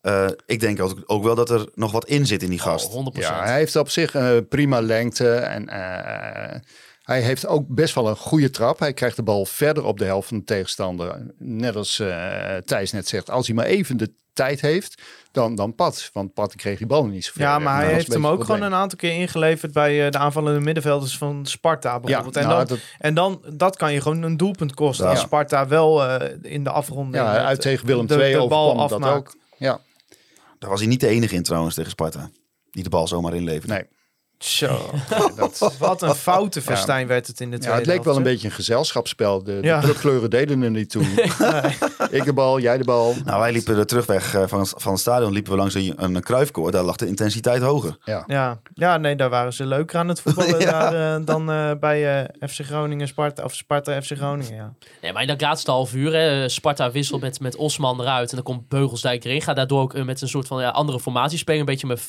eh, eh, ik denk ook, ook wel dat er nog wat in zit in die gast. Oh, 100%. Ja, hij heeft op zich een prima lengte en eh, hij heeft ook best wel een goede trap. Hij krijgt de bal verder op de helft van de tegenstander. Net als eh, Thijs net zegt, als hij maar even de tijd heeft, dan, dan Pat. Want Pat kreeg die bal niet zo ver. Ja, maar hij heeft hem ook gewoon een aantal keer ingeleverd bij eh, de aanvallende middenvelders van Sparta bijvoorbeeld. en, nou, dan, dat- en dan, dat kan je gewoon een doelpunt kosten. Ja. Als Sparta wel eh, in de afronding... Ja, uit tegen Willem de- II de bal dat afmaakt. ook. Ja, Daar was hij niet de enige in trouwens tegen Sparta. Die de bal zomaar inlevert. nee. Zo, [laughs] Dat, wat een foute festijn werd het in de ja, tweede het leek wel een beetje een gezelschapsspel. De, de Ja. clubkleuren deden er niet toe. [laughs] Ik de bal, jij de bal. Nou, wij liepen de terugweg eh, van, het- van het stadion liepen we langs een, een kruifkoord. Daar lag de intensiteit hoger. Ja. Ja. Ja, nee, daar waren ze leuker aan het voetballen [laughs] Ja. daar, eh, dan eh, bij eh, FC Groningen, Sparta of Sparta FC Groningen. Ja. Nee, maar in dat laatste half uur, hè, Sparta wisselt met, met Osman eruit en dan komt Beugelsdijk erin. Gaat daardoor ook met een soort van ja, andere formatie spelen, een beetje met 5-4-1.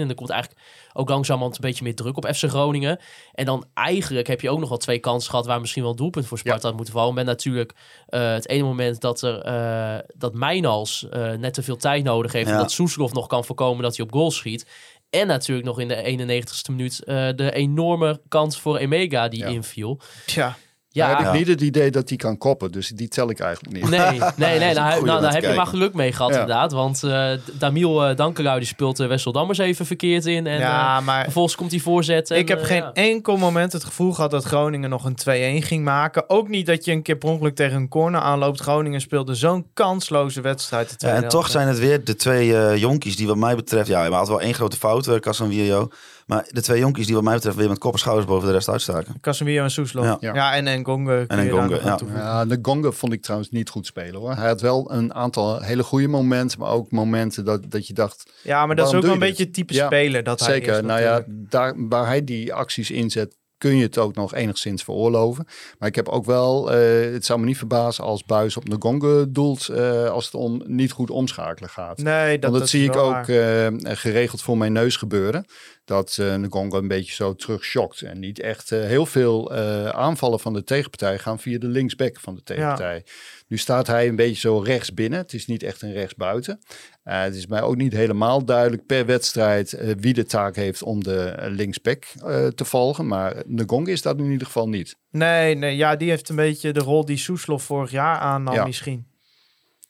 En dan komt eigenlijk ook langzamerhand een beetje meer druk op FC Groningen. En dan eigenlijk heb je ook nog wel twee kansen gehad waar misschien wel een doelpunt voor Sparta moeten vallen. Met natuurlijk eh, het ene moment dat, er, eh, dat Mijnals eh, net te veel tijd nodig heeft. Ja. En dat Soeslof nog kan voorkomen dat hij op goal schiet. En natuurlijk nog in de 91ste minuut eh, de enorme kans voor Emega die Ja. inviel. Tja, Ja, heb ik niet het idee dat hij kan koppen. Dus die tel ik eigenlijk niet. Nee, [laughs] nee, nee. Nou, nou, nou, daar heb je maar geluk mee gehad, Ja. inderdaad. Want eh Damiel uh, Dankelui die speelt uh, Wessel Dammers even verkeerd in. En ja eh, maar vervolgens komt hij voorzet. En, ik heb eh, geen ja. enkel moment het gevoel gehad dat Groningen nog een 2-1 ging maken. Ook niet dat je een keer per ongeluk tegen een corner aanloopt. Groningen speelde zo'n kansloze wedstrijd. De en toch zijn het weer de twee eh, jonkies die wat mij betreft... Ja, maar had wel één grote fout, uh, Casanvirio. Maar de twee jonkies die wat mij betreft weer met kop en schouders boven de rest uitstaken. Casemiro en Soeslof. Ja. Ja. en Ngonge. kun En Ngonge, ja. Ja, de Gonga vond ik trouwens niet goed spelen hoor. Hij had wel een aantal hele goede momenten, maar ook momenten dat, dat je dacht, Ja, maar dat is ook wel een je beetje het type Ja, speler. Dat hij zeker, is nou ja, daar, waar hij die acties inzet, kun je het ook nog enigszins veroorloven. Maar ik heb ook wel, eh, het zou me niet verbazen als Buis op de Gonga doelt, eh, als het om niet goed omschakelen gaat. Nee, dat, Want dat, zie ik ook eh, geregeld voor mijn neus gebeuren. Dat de Gonga een beetje zo terug shockt. En niet echt heel veel aanvallen van de tegenpartij gaan via de linksback van de tegenpartij. Nu staat hij een beetje zo rechts binnen. Het is niet echt een rechtsbuiten. Eh het is mij ook niet helemaal duidelijk per wedstrijd eh, wie de taak heeft om de linksback eh, te volgen. Maar de Gong is dat in ieder geval niet. Nee, nee, ja, die heeft een beetje de rol die Soeslof vorig jaar aannam Ja. misschien.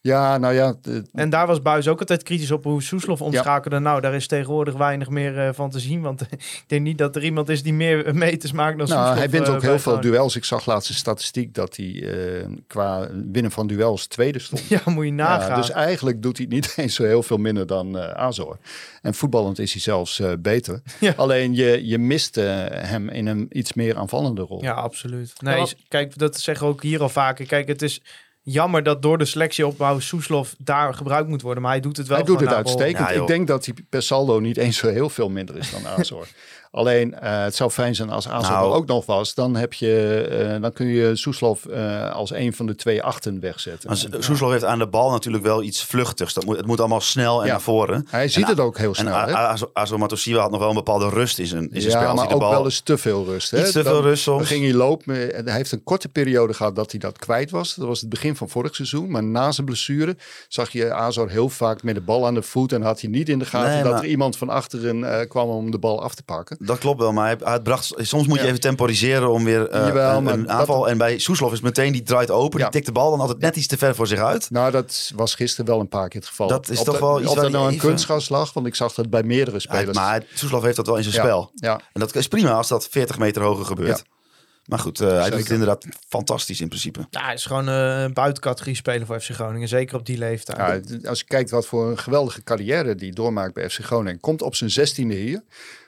Ja, nou ja, de- En daar was Buis ook altijd kritisch op hoe Soeslof omschakelde. Nou, daar is tegenwoordig weinig meer eh, van te zien. Want [laughs] ik denk niet dat er iemand is die meer [laughs] meters maakt dan Nou, Soeslof. hij wint eh, ook heel veel Groningen. duels. Ik zag laatst een statistiek dat hij eh, qua winnen van duels tweede stond. [laughs] Ja, moet je nagaan. Ja, dus eigenlijk doet hij niet eens zo heel veel minder dan eh Azor. En voetballend is hij zelfs eh, beter. Ja. Alleen je, je mist hem in een iets meer aanvallende rol. Ja, absoluut. Nee, kijk, dat zeggen we ook hier al vaker. Kijk, het is... Jammer dat door de selectieopbouw Soeslof daar gebruikt moet worden. Maar hij doet het wel Hij doet het uitstekend. Ja, ik denk dat hij per saldo niet eens zo heel veel minder is dan Azor. [laughs] Alleen, eh, het zou fijn zijn als Azor Nou. ook nog was. Dan, heb je, eh, dan kun je Soeslof eh, als een van de twee achten wegzetten. Maar Soeslof heeft aan de bal natuurlijk wel iets vluchtigs. Dat moet, het moet allemaal snel en Ja. naar voren. Hij ziet En het ook heel En snel. A- hè? A- Azo- Azo Matosiwa had nog wel een bepaalde rust in zijn, in zijn spel. Ja, Als maar ook bal, wel eens te veel rust. Hè? Iets te veel Dan- rust soms. Dan ging hij lopen. en Hij heeft een korte periode gehad dat hij dat kwijt was. Dat was het begin van vorig seizoen. Maar na zijn blessure zag je Azor heel vaak met de bal aan de voet. En had hij niet in de gaten Nee, dat maar- er iemand van achteren kwam om de bal af te pakken. Dat klopt wel, maar hij, hij bracht, soms moet je Ja. even temporiseren om weer eh, Jawel, een, dat- aanval. En bij Soeslof is meteen, die draait open, Ja. die tikt de bal dan altijd net iets te ver voor zich uit. Nou, dat was gisteren wel een paar keer het geval. Dat is toch dat- wel iets Of dat nou een even- kunstgas lag, want ik zag dat bij meerdere spelers. maar Soeslof heeft dat wel in zijn Ja, spel. Ja, En dat is prima als dat 40 meter hoger gebeurt. Ja. Maar goed, eh, hij doet het inderdaad fantastisch in principe. Ja, hij is gewoon eh, een buitencategorie speler voor FC Groningen. Zeker op die leeftijd. Ja, als je kijkt wat voor een geweldige carrière die doormaakt bij FC Groningen. Komt op zijn zestiende hier.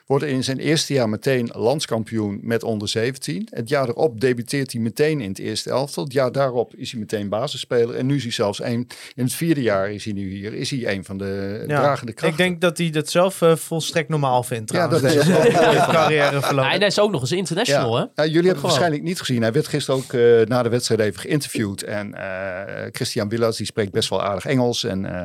Wordt in zijn eerste jaar meteen landskampioen met onder 17. Het jaar erop debuteert hij meteen in het eerste elftal. Het jaar daarop is hij meteen basisspeler. En nu is hij zelfs een, in het vierde jaar is hij nu hier. Is hij een van de Ja, dragende krachten. Ik denk dat hij dat zelf eh, volstrekt normaal vindt. Ja, trouwens. dat is Deze [laughs] carrière. Hij is ook nog eens international, hè? Ja, jullie hebben het waarschijnlijk niet gezien. Hij werd gisteren ook eh, na de wedstrijd even geïnterviewd. En eh, Christian Villas, die spreekt best wel aardig Engels. En eh,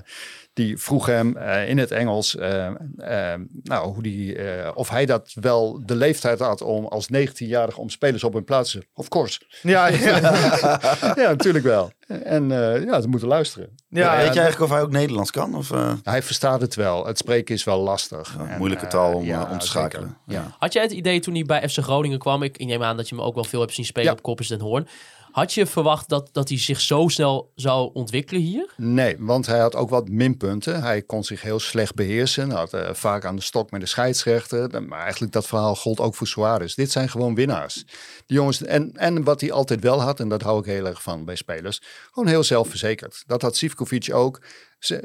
die vroeg hem eh, in het Engels eh, eh, nou, hoe die, of hij dat wel de leeftijd had om als 19-jarig om spelers op hun plaats te. Of course. Ja, ja. [laughs] ja, natuurlijk wel. En eh, ja, ze moeten luisteren. ja, Weet je eigenlijk of hij ook Nederlands kan? Of, Hij verstaat het wel. Het spreken is wel lastig. Ja, En, moeilijke taal om, ja, om te schakelen. Ja. Had jij het idee toen hij bij FC Groningen kwam? Ik, ik neem aan dat je hem ook wel veel hebt zien spelen Ja. op Koppers den Hoorn. Had je verwacht dat, dat hij zich zo snel zou ontwikkelen hier? Nee, want hij had ook wat minpunten. Hij kon zich heel slecht beheersen. Had eh, vaak aan de stok met de scheidsrechter. Maar eigenlijk dat verhaal gold ook voor Suarez. Dit zijn gewoon winnaars. Die jongens, en, en wat hij altijd wel had, en dat hou ik heel erg van bij spelers, gewoon heel zelfverzekerd. Dat had Sivkovic ook. Ze,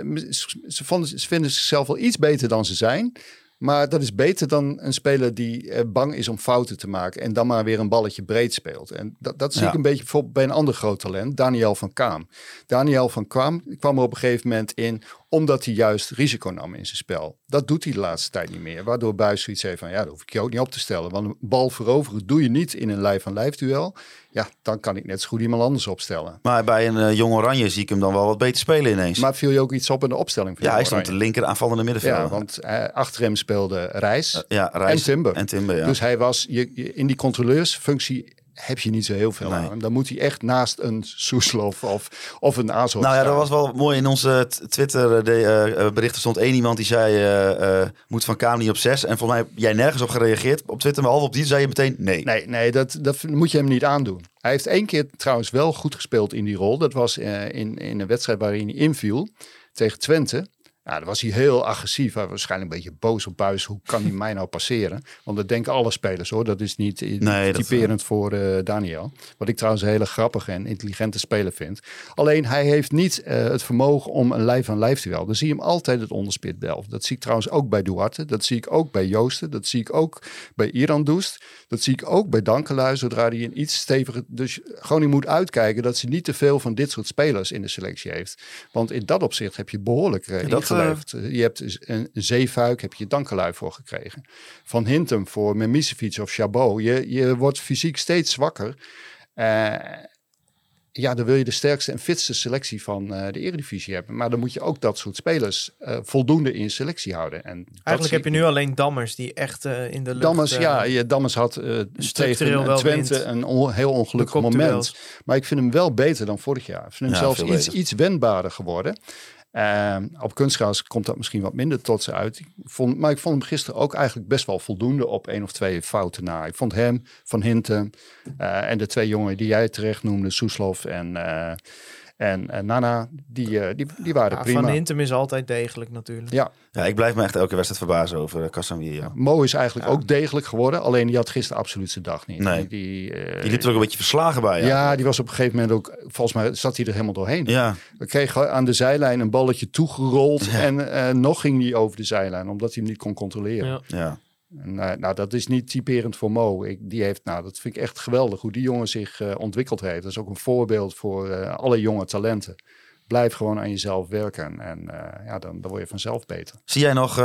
ze, vonden, ze vinden zichzelf wel iets beter dan ze zijn. Maar dat is beter dan een speler die eh, bang is om fouten te maken en dan maar weer een balletje breed speelt. En dat, dat zie Ja. ik een beetje bijvoorbeeld bij een ander groot talent, Daniel van Kaam. Daniel van Kaam kwam er op een gegeven moment in omdat hij juist risico nam in zijn spel. Dat doet hij de laatste tijd niet meer. Waardoor Buis zoiets heeft van, ja, dat hoef ik je ook niet op te stellen. Want een bal veroveren doe je niet in een lijf-aan-lijf duel. Ja, dan kan ik net zo goed iemand anders opstellen. maar bij een eh, jong Oranje zie ik hem dan wel wat beter spelen ineens. Maar viel je ook iets op in de opstelling? van ja, hij stond de linker aanvallende middenvelder. Ja, want eh, achter hem speelde Reis. ja, Reis en Timber. En Timber, ja. Dus hij was je, je- in die controleursfunctie heb je niet zo heel veel Nee. aan. Dan moet hij echt naast een Soeslof of, of een Azor Nou ja, dat was wel mooi. In onze Twitter eh, de, eh, eh, berichten stond één iemand die zei... moet Van Kaam niet op zes. En volgens mij heb jij nergens op gereageerd op Twitter. Maar half op die zei je meteen nee. Nee, nee dat, dat moet je hem niet aandoen. Hij heeft één keer trouwens wel goed gespeeld in die rol. Dat was in, in een wedstrijd waarin hij inviel tegen Twente. Nou, dan was hij heel agressief. Hij was waarschijnlijk een beetje boos op Buis. Hoe kan hij mij nou passeren? Want dat denken alle spelers hoor. Dat is niet, dat- typerend voor eh, Daniel. Wat ik trouwens een hele grappige en intelligente speler vind. Alleen hij heeft niet eh, het vermogen om een lijf aan lijf te wel. Dan zie je hem altijd het onderspit delven. Dat zie ik trouwens ook bij Duarte. Dat zie ik ook bij Joosten. Dat zie ik ook bij Iran Doest. Dat zie ik ook bij Dankelui. Zodra hij een iets steviger... Dus gewoon je moet uitkijken dat ze niet te veel van dit soort spelers in de selectie heeft. Want in dat opzicht heb je behoorlijk uh, je hebt een zeefuik, heb je Dankelui voor gekregen. Van Hintem voor Memisevic of Chabot. Je, je wordt fysiek steeds zwakker. Uh, ja, dan wil je de sterkste en fitste selectie van uh, de Eredivisie hebben. Maar dan moet je ook dat soort spelers uh, voldoende in selectie houden. En Eigenlijk heb je nu alleen Dammers die echt uh, in de lucht... Dammers, ja, je, Dammers had tegen Twente een on, heel ongelukkig moment. Maar ik vind hem wel beter dan vorig jaar. Ik vind hem ja, zelfs iets, iets wendbaarder geworden. Uh, op kunstgras komt dat misschien wat minder ze uit. Ik vond, maar ik vond hem gisteren ook eigenlijk best wel voldoende op één of twee fouten na. Ik vond hem, Van Hinten uh, en de twee jongen die jij terecht noemde, Soeslof en, uh, en, en Nana, die, die, die waren ja, prima. Van Hintem is altijd degelijk natuurlijk. Ja. Ja, ik blijf me echt elke wedstrijd verbazen over Casemiro. Ja. Mo is eigenlijk ja. ook degelijk geworden, alleen die had gisteren absoluut zijn dag niet. Nee. Die, uh, die liep er ook een beetje verslagen bij. Ja. ja, die was op een gegeven moment ook, volgens mij zat hij er helemaal doorheen. Ja. We kregen aan de zijlijn een balletje toegerold ja. en uh, nog ging hij over de zijlijn, omdat hij hem niet kon controleren. Ja. En, nou, dat is niet typerend voor Mo. Ik, die heeft, nou, dat vind ik echt geweldig hoe die jongen zich eh, ontwikkeld heeft. Dat is ook een voorbeeld voor eh, alle jonge talenten. Blijf gewoon aan jezelf werken en eh, ja, dan, dan word je vanzelf beter. Zie jij nog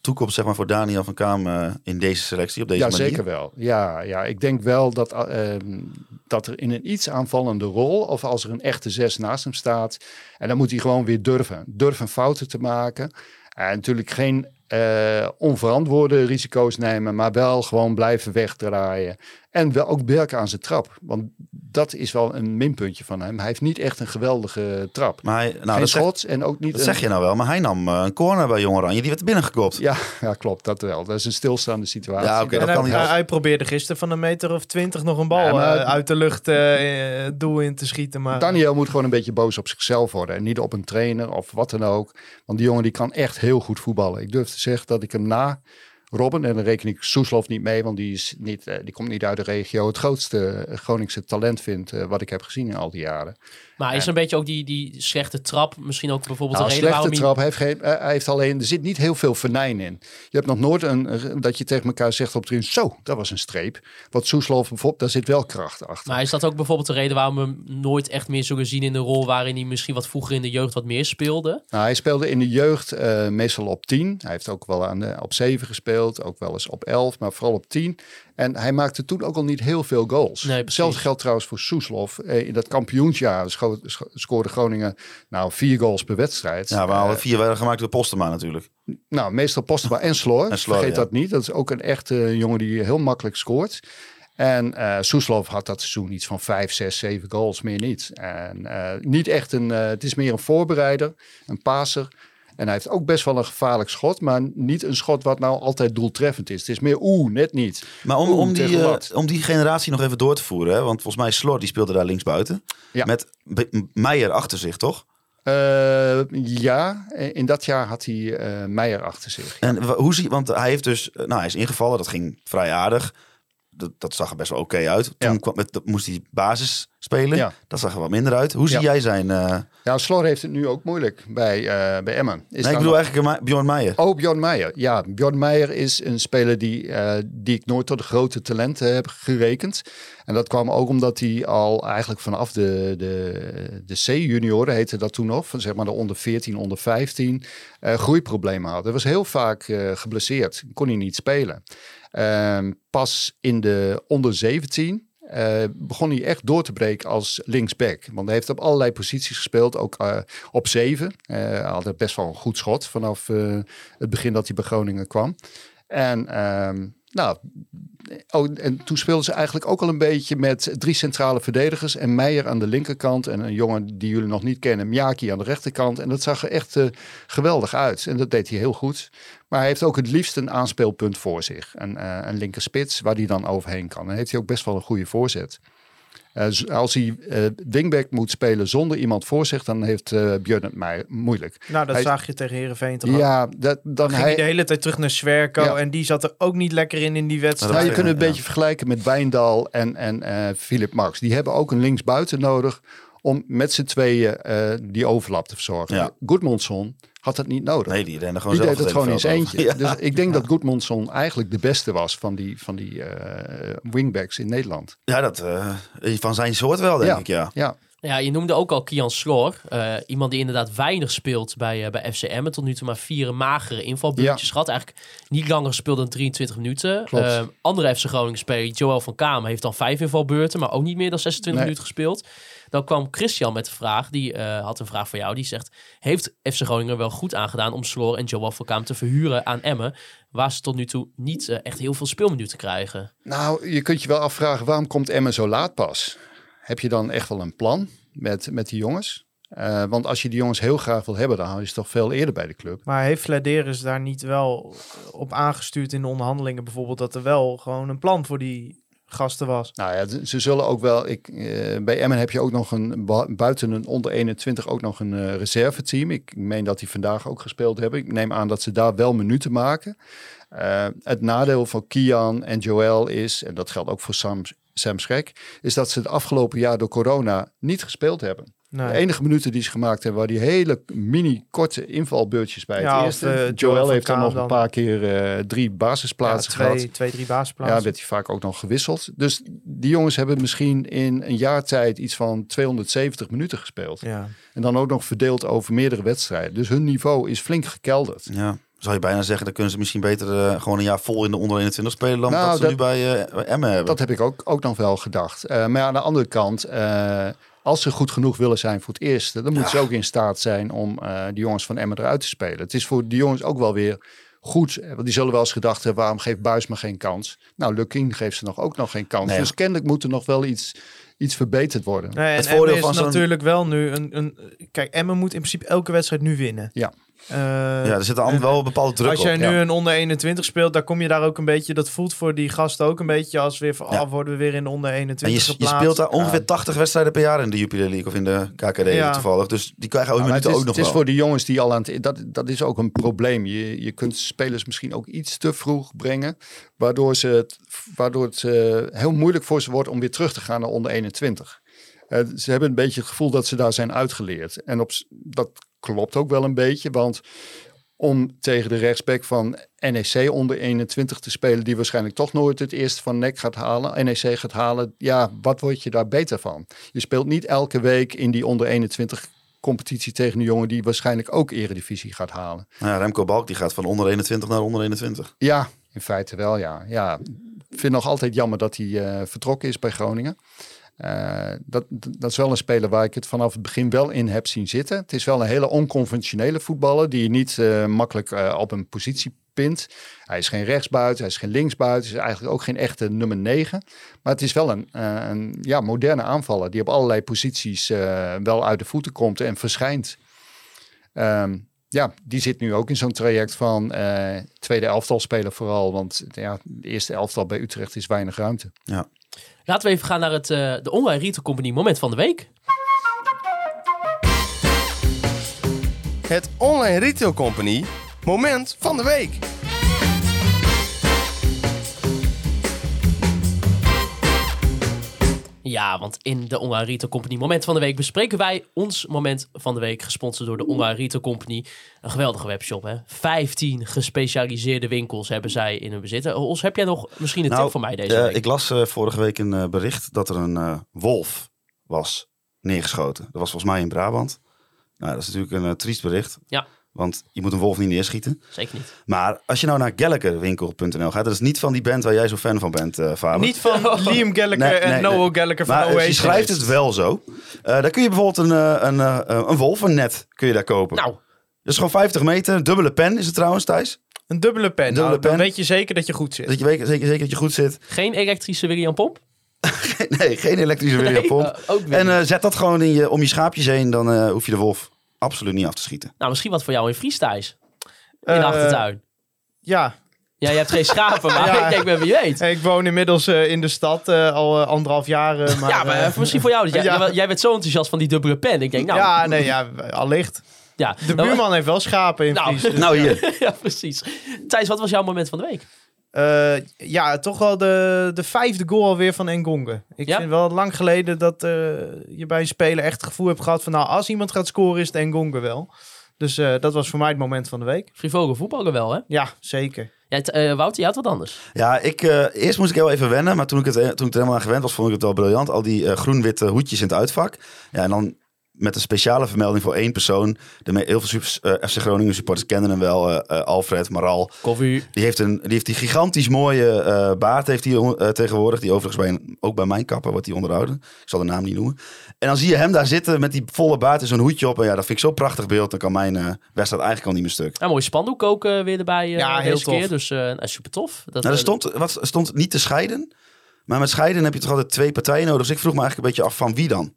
toekomst zeg maar, voor Daniel van Kaam in deze selectie, op deze ja, manier? zeker wel. Ja, ja, ik denk wel dat, eh, ehm, dat er in een iets aanvallende rol, of als er een echte zes naast hem staat, en dan moet hij gewoon weer durven. Durven fouten te maken. En natuurlijk geen eh, onverantwoorde risico's nemen, maar wel gewoon blijven wegdraaien. En wel ook werken aan zijn trap. Want dat is wel een minpuntje van hem. Hij heeft niet echt een geweldige trap. Maar hij, nou, Geen dat, zeg, schot en ook niet dat een- zeg je nou wel, maar hij nam eh, een corner bij Jong Oranje, die werd er binnengekopt. Ja, ja, klopt, dat wel. Dat is een stilstaande situatie. Ja, oké, hij, kan niet hij, als- hij probeerde gisteren van een meter of twintig nog een bal Ja, maar- eh, uit de lucht eh, het doel in te schieten. Maar Daniel moet gewoon een beetje boos op zichzelf worden. En niet op een trainer of wat dan ook. Want die jongen die kan echt heel goed voetballen. Ik durf te zeggen dat ik hem na Robben, en dan reken ik Soeslof niet mee, want die, is niet, eh, die komt niet uit de regio, het grootste eh, Groningse talent vind eh, wat ik heb gezien in al die jaren. Maar is een beetje ook die, die slechte trap misschien ook bijvoorbeeld Nou, de een reden slechte waarom trap heeft, geen, hij heeft alleen, er zit niet heel veel venijn in. Je hebt nog nooit een, dat je tegen elkaar zegt op het zo, dat was een streep. Wat Soeslof bijvoorbeeld, daar zit wel kracht achter. Maar is dat ook bijvoorbeeld de reden waarom we hem nooit echt meer zullen zien in de rol waarin hij misschien wat vroeger in de jeugd wat meer speelde? Nou, hij speelde in de jeugd meestal op 10. Hij heeft ook wel aan de, op 7 gespeeld, ook wel eens op 11, maar vooral op 10. En hij maakte toen ook al niet heel veel goals. Nee, precies. Hetzelfde geldt trouwens voor Soeslof. Eh, in dat kampioensjaar scho- scho- scoorde Groningen nou vier goals per wedstrijd. Ja, waar alle Eh, vier werden gemaakt door Postema natuurlijk. nou, meestal Postema en Sloor. [laughs] En Sloor, Vergeet ja. dat niet. Dat is ook een echte jongen die heel makkelijk scoort. En eh Soeslof had dat seizoen iets van 5, 6, 7 goals, meer niet. En eh, niet echt een, eh, het is meer een voorbereider, een passer. En hij heeft ook best wel een gevaarlijk schot, maar niet een schot wat nou altijd doeltreffend is. Het is meer oeh, net niet. Maar om, om, die, eh, om die generatie nog even door te voeren. Hè? Want volgens mij Slor die speelde daar linksbuiten. Ja. Met Meijer achter zich, toch? Eh, ja, in dat jaar had hij eh Meijer achter zich. En hoe zie Want hij heeft dus... Nou, hij is ingevallen. Dat ging vrij aardig. Dat, dat zag er best wel oké uit. Toen Ja. kwam, met, moest hij basis spelen. Ja. Dat zag er wat minder uit. Hoe zie jij zijn... eh, Ja, Slor heeft het nu ook moeilijk bij, eh, bij Emmen. Is nee, daar ik bedoel nog- eigenlijk Bjorn Meijer. Oh, Bjorn Meijer. Ja, Bjorn Meijer is een speler die, eh, die ik nooit tot de grote talenten heb gerekend. En dat kwam ook omdat hij al eigenlijk vanaf de, de, de C-junioren, heette dat toen nog, van zeg maar de onder 14, onder 15, eh, groeiproblemen had. Hij was heel vaak geblesseerd, kon hij niet spelen. Ehm, pas in de onder 17 eh, begon hij echt door te breken als linksback. Want hij heeft op allerlei posities gespeeld, ook eh, op zeven. Eh, hij had best wel een goed schot vanaf het begin dat hij bij Groningen kwam. En ehm, nou, oh, en toen speelden ze eigenlijk ook al een beetje met drie centrale verdedigers. En Meijer aan de linkerkant. En een jongen die jullie nog niet kennen, Miyaki aan de rechterkant. En dat zag er echt eh, geweldig uit. En dat deed hij heel goed. Maar hij heeft ook het liefst een aanspeelpunt voor zich. Een, eh een linkerspits waar hij dan overheen kan. En heeft hij ook best wel een goede voorzet. Eh, als hij eh, wingback moet spelen zonder iemand voor zich, dan heeft eh Björn het mij moeilijk. nou, dat Hij- zag je tegen Herenveen toch. Ja, dat, dan Ging hij hij, de hele tijd terug naar Swerko Ja. en die zat er ook niet lekker in in die wedstrijd. Nou, je Ja, kunt het een ja. beetje vergelijken met Wijndal en, en eh Philip Max. Die hebben ook een linksbuiten nodig om met z'n tweeën eh, die overlap te verzorgen. Ja. Goodmanson had dat niet nodig. Nee, die rende gewoon die zelf deed het gewoon in zijn eentje. Ja. Dus ik denk dat Goodmanson eigenlijk de beste was van die, van die eh, wingbacks in Nederland. Ja, dat, eh, van zijn soort wel, denk Ja. ik, ja. Ja, Ja, je noemde ook al Kian Sloor. eh, iemand die inderdaad weinig speelt bij, bij FCM. Tot nu toe maar vier magere invalbeurtjes gehad. Eigenlijk niet langer gespeeld dan 23 minuten. Andere FC Groningen speler, Joël van Kamer, heeft dan vijf invalbeurten. Maar ook niet meer dan 26 Nee. minuten gespeeld. Dan kwam Christian met de vraag. Die eh, had een vraag voor jou. Die zegt, heeft FC Groningen wel goed aangedaan om Sloor en Joël van Kamer te verhuren aan Emmen? Waar ze tot nu toe niet eh, echt heel veel speelminuten krijgen. Nou, je kunt je wel afvragen, waarom komt Emmen zo laat pas? Heb je dan echt wel een plan met, met die jongens? Eh, want als je die jongens heel graag wil hebben, dan hou je ze toch veel eerder bij de club. Maar heeft Flederis daar niet wel op aangestuurd in de onderhandelingen bijvoorbeeld dat er wel gewoon een plan voor die gasten was? Nou ja, ze zullen ook wel. Ik, eh, bij Emmen heb je ook nog een bu- buiten een onder 21 ook nog een eh, reserveteam. Ik meen dat die vandaag ook gespeeld hebben. Ik neem aan dat ze daar wel minuten maken. Eh, het nadeel van Kian en Joel is, en dat geldt ook voor Sam, Sam Schrek, is dat ze het afgelopen jaar door corona niet gespeeld hebben. Nee. De enige minuten die ze gemaakt hebben, waren die hele mini korte invalbeurtjes bij Ja, het of, eerste. eh, Joel heeft dan nog een paar keer eh, drie basisplaatsen Ja, gehad. twee, twee, drie Ja, basisplaatsen. werd hij vaak ook nog gewisseld. Dus die jongens hebben misschien in een jaar tijd iets van 270 minuten gespeeld. Ja. En dan ook nog verdeeld over meerdere wedstrijden. Dus hun niveau is flink gekelderd. Ja, zou je bijna zeggen, dan kunnen ze misschien beter eh, gewoon een jaar vol in de onder 21 spelen dan Nou, dat ze dat- nu bij, eh, bij Emmen hebben. Dat heb ik ook, ook nog wel gedacht. Eh, maar aan de andere kant, eh, als ze goed genoeg willen zijn voor het eerste, dan moeten ze ook in staat zijn om eh die jongens van Emmen eruit te spelen. Het is voor die jongens ook wel weer goed. eh, Want die zullen wel eens gedacht hebben, waarom geeft Buis maar geen kans? Nou, Lukking geeft ze nog ook nog geen kans. Nee. Dus kennelijk moet er nog wel iets, iets verbeterd worden. Nee, Het voordeel is van zo'n- natuurlijk wel nu een, een... Kijk, Emmen moet in principe elke wedstrijd nu winnen. Ja. Eh, ja, er zit altijd wel een bepaalde druk Als jij op. nu ja. een onder 21 speelt, dan kom je daar ook een beetje... Dat voelt voor die gasten ook een beetje als weer van... Ja. Oh, worden we weer in de onder 21 En je, speelt daar ongeveer 80 wedstrijden per jaar in de Jupiler League of in de KKD Ja. toevallig. Dus die krijgen ook Ja, maar minuten het is, ook nog het is voor de jongens die al aan het... Dat, dat is ook een probleem. Je, je kunt spelers misschien ook iets te vroeg brengen. Waardoor, ze het, waardoor het eh, heel moeilijk voor ze wordt om weer terug te gaan naar onder 21. Eh, ze hebben een beetje het gevoel dat ze daar zijn uitgeleerd. En op, dat klopt ook wel een beetje. Want om tegen de rechtsback van NEC onder 21 te spelen... die waarschijnlijk toch nooit het eerste van NEC gaat halen, NEC gaat halen... ja, wat word je daar beter van? Je speelt niet elke week in die onder 21 competitie tegen een jongen die waarschijnlijk ook eredivisie gaat halen. Nou ja, Remco Balk die gaat van onder 21 naar onder 21. Ja, in feite wel, ja. ja ik vind nog altijd jammer dat hij eh, vertrokken is bij Groningen. Eh, dat, dat is wel een speler waar ik het vanaf het begin wel in heb zien zitten. Het is wel een hele onconventionele voetballer die je niet eh, makkelijk eh, op een positie pint. Hij is geen rechtsbuiten, hij is geen linksbuiten, hij is eigenlijk ook geen echte nummer 9. Maar het is wel een, een ja, moderne aanvaller die op allerlei posities wel uit de voeten komt en verschijnt. Ehm, ja, die zit nu ook in zo'n traject van tweede elftal spelen vooral. Want ja, de eerste elftal bij Utrecht is weinig ruimte. Laten we even gaan naar het, eh, de Online Retail Company moment van de week. Het Online Retail Company moment van de week. Ja, want in de Retail Company moment van de week bespreken wij ons moment van de week. Gesponsord door de Retail Company. Een geweldige webshop, hè? 15 gespecialiseerde winkels hebben zij in hun bezit. Eh, Os, heb jij nog misschien een tip voor mij deze eh, week? ik las eh, vorige week een bericht dat er een wolf was neergeschoten. Dat was volgens mij in Brabant. Nou, dat is natuurlijk een triest bericht. Ja. Want je moet een wolf niet neerschieten. Zeker niet. Maar als je nou naar Gallagherwinkel.nl gaat, dat is niet van die band waar jij zo fan van bent, eh Faber. Niet van Liam Gallagher Nee, en nee, Noah nee. Gallagher van Maar eh, Oasis. je schrijft het wel zo. Eh daar kun je bijvoorbeeld een, een, een wolvennet kun je daar kopen. Nou, Dat is gewoon 50 meter. Een dubbele pen is het trouwens, Thijs. Een dubbele pen. dubbele Nou, dan pen. weet je zeker dat je goed zit. Dat je weet, zeker, zeker dat je goed zit. geen elektrische William Pomp? [laughs] nee, geen elektrische William pomp. En eh, zet dat gewoon in je, om je schaapjes heen. Dan eh, hoef je de wolf absoluut niet af te schieten. Nou, misschien wat voor jou in Fries thuis. In de Eh, achtertuin. Ja, Ja, je hebt geen schapen, [laughs] maar Ja. [laughs] ik denk wel wie weet. ik woon inmiddels eh, in de stad eh, al anderhalf jaar. maar, ja, maar misschien voor jou. [laughs] Jij, Ja. jij, jij bent zo enthousiast van die dubbele pen. Ik denk, nou... ja, nee, ja, allicht. ja. De Nou, buurman heeft wel schapen in Nou, Fries. dus- Nou hier. ja, precies. Thijs, wat was jouw moment van de week? Eh, ja, toch wel de, de vijfde goal alweer van Engonge. Ik Ja? vind wel lang geleden dat eh, je bij een speler echt het gevoel hebt gehad van... nou, als iemand gaat scoren is het Engonge wel. Dus eh, dat was voor mij het moment van de week. Frivogel voetballen wel, hè? Ja, zeker. Ja, t- eh, Wouter, je had wat anders. Ja, ik, eh, eerst moest ik heel even wennen. Maar toen ik, het, toen ik er helemaal aan gewend was, vond ik het wel briljant. Al die groen-witte hoedjes in het uitvak. Ja, en dan met een speciale vermelding voor één persoon. De me- heel veel super- eh, FC Groningen supporters kennen hem wel. eh, eh, Alfred Maral. Koffie. Die heeft, een, die heeft die gigantisch mooie eh, baard heeft hij, tegenwoordig. Die overigens bij een- ook bij mijn kapper wordt die onderhouden. Ik zal de naam niet noemen. En dan zie je hem daar zitten met die volle baard en zo'n hoedje op. En ja, dat vind ik zo'n prachtig beeld. Dan kan mijn eh, wedstrijd eigenlijk al niet meer stuk. Nou, mooi spandoek ook weer erbij eh, Ja, heel deze tof. keer. Dus eh, nou, super tof. Dat, Nou, er stond, wat, er stond niet te scheiden. Maar met scheiden heb je toch altijd twee partijen nodig. Dus ik vroeg me eigenlijk een beetje af van wie dan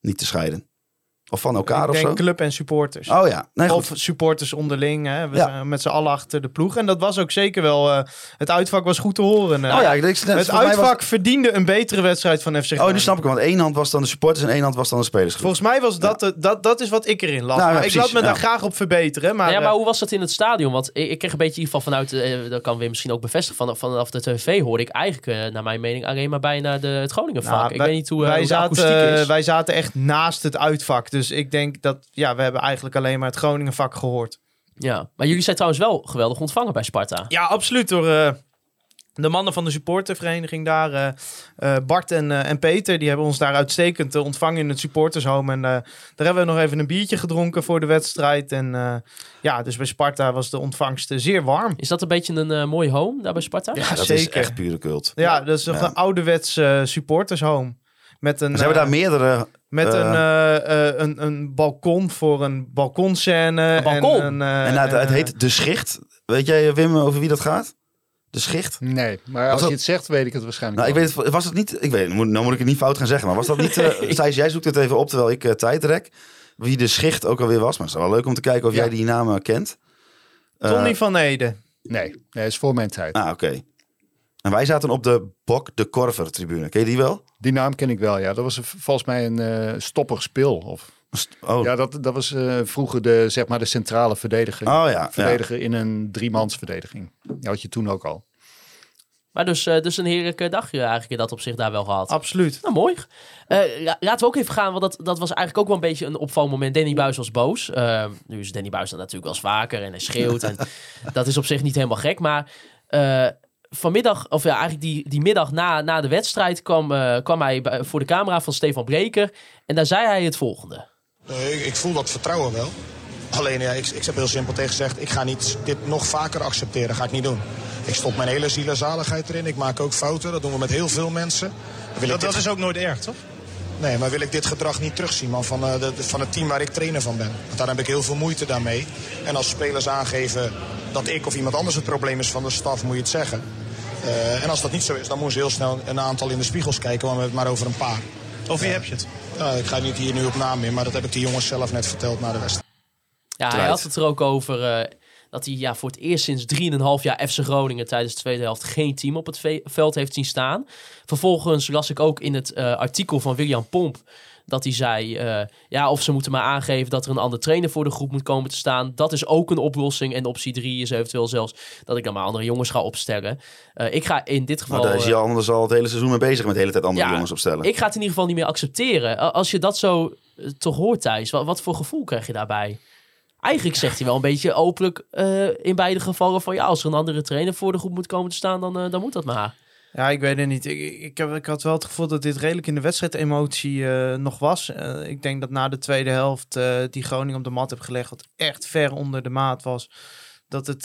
niet te scheiden. Of van elkaar ik of denk zo? club en supporters. Oh ja, nee, goed. of supporters onderling. Hè. We Ja. zijn met z'n allen achter de ploeg. En dat was ook zeker wel... eh, het uitvak was goed te horen. eh. Oh ja, ik denk, het mij was- uitvak verdiende een betere wedstrijd van FC Oh, Groningen. nu snap ik. Want één hand was dan de supporters en één hand was dan de spelersgroep. Volgens mij was dat, de- dat, dat is wat ik erin las. Nou, ja, maar ik laat me daar graag op verbeteren. Maar, ja, maar eh, hoe was dat in het stadion? Want ik, ik kreeg een beetje in ieder geval vanuit, eh, dat kan weer misschien ook bevestigen, van, vanaf de tv hoorde ik eigenlijk, naar mijn mening, alleen maar bijna de, het Groningen vak. nou, ik wij- weet niet hoe, wij, hoe de akoestiek zaten, is. wij zaten echt naast het uitvak. Dus ik denk dat... Ja, we hebben eigenlijk alleen maar het Groningen vak gehoord. Ja, maar jullie zijn trouwens wel geweldig ontvangen bij Sparta. Ja, absoluut. Door eh, de mannen van de supportervereniging daar. eh, eh, Bart en, eh, en Peter, die hebben ons daar uitstekend ontvangen in het supportershome. En eh, daar hebben we nog even een biertje gedronken voor de wedstrijd. En eh, ja, dus bij Sparta was de ontvangst zeer warm. Is dat een beetje een mooi home daar bij Sparta? Ja, Ja, dat is zeker. echt pure cult. Ja, dat is Ja. een ouderwets supportershome. Met een, Ze hebben daar eh, meerdere... met een, eh, eh, een, een balkon voor een balkonscène. Een balkon? En, een, eh, en het, het heet De Schicht. Weet jij, Wim, over wie dat gaat? De Schicht? Nee, maar Was als dat- je het zegt, weet ik het waarschijnlijk Nou, ik weet het, was het niet... Ik weet, nou moet ik het niet fout gaan zeggen, maar was dat niet... eh [laughs] Thijs, jij zoekt het even op terwijl ik eh, tijd rek. Wie De Schicht ook alweer was. Maar het is wel leuk om te kijken of Ja. jij die namen kent. Tony van Ede. Nee, nee, is voor mijn tijd. Ah, oké. En wij zaten op de Bok de Korver tribune. Ken je die wel? Die naam ken ik wel, ja. Dat was een- volgens mij een eh stoppig spil. Of, Oh, Ja, dat, dat was eh, vroeger de, zeg maar de centrale verdediger. oh ja. ja. verdediger in een driemansverdediging. Die had je toen ook al. Maar dus, eh, dus een heerlijke dagje eigenlijk in dat opzicht daar wel gehad. Absoluut. Nou, mooi. Eh, la- laten we ook even gaan, want dat, dat was eigenlijk ook wel een beetje een opvalmoment. Danny Buis was boos. Eh, nu is Danny Buis dan natuurlijk wel eens vaker en hij schreeuwt. en [laughs] dat is op zich niet helemaal gek. Maar eh, vanmiddag, of ja, eigenlijk die, die middag na, na de wedstrijd, kwam, eh, kwam hij bij- voor de camera van Stefan Breker. En daar zei hij het volgende. Nee, ik, ik voel dat vertrouwen wel. Alleen, ja, ik, ik heb heel simpel tegen gezegd... ik ga niet dit nog vaker accepteren, ga ik niet doen. Ik stop mijn hele ziel en zaligheid erin. Ik maak ook fouten, dat doen we met heel veel mensen. Wil ik dit- is ook nooit erg, toch? Nee, maar wil ik dit gedrag niet terugzien man, van, eh, de, de- van het team waar ik trainer van ben. Want daar heb ik heel veel moeite daarmee. En als spelers aangeven dat ik of iemand anders het probleem is van de staf, moet je het zeggen. Eh, en als dat niet zo is, dan moeten ze heel snel een aantal in de spiegels kijken. Want we hebben het maar over een paar. Of wie heb je het? Nou, ik ga niet hier nu op naam in, maar dat heb ik die jongens zelf net verteld na de wedstrijd. Ja, hij had het er ook over eh, dat hij ja, voor het eerst sinds 3,5 jaar FC Groningen tijdens de tweede helft geen team op het ve- veld heeft zien staan. Vervolgens las ik ook in het eh, artikel van William Pomp dat hij zei, eh, ja, of ze moeten maar aangeven dat er een andere trainer voor de groep moet komen te staan. Dat is ook een oplossing. En optie 3 is eventueel zelfs dat ik dan maar andere jongens ga opstellen. Eh, ik ga in dit geval... Nou, daar is eh, je anders al het hele seizoen mee bezig met de hele tijd andere Ja, jongens opstellen. ik ga het in ieder geval niet meer accepteren. Als je dat zo toch hoort, Thijs, wat, wat voor gevoel krijg je daarbij? Eigenlijk zegt hij wel een beetje openlijk in beide gevallen van ja, als er een andere trainer voor de groep moet komen te staan, dan, dan moet dat maar. Ja, ik weet het niet. Ik, ik, heb, ik had wel het gevoel dat dit redelijk in de wedstrijd emotie eh, nog was. Eh, ik denk dat na de tweede helft eh, die Groningen op de mat heb gelegd, wat echt ver onder de maat was. Dat het,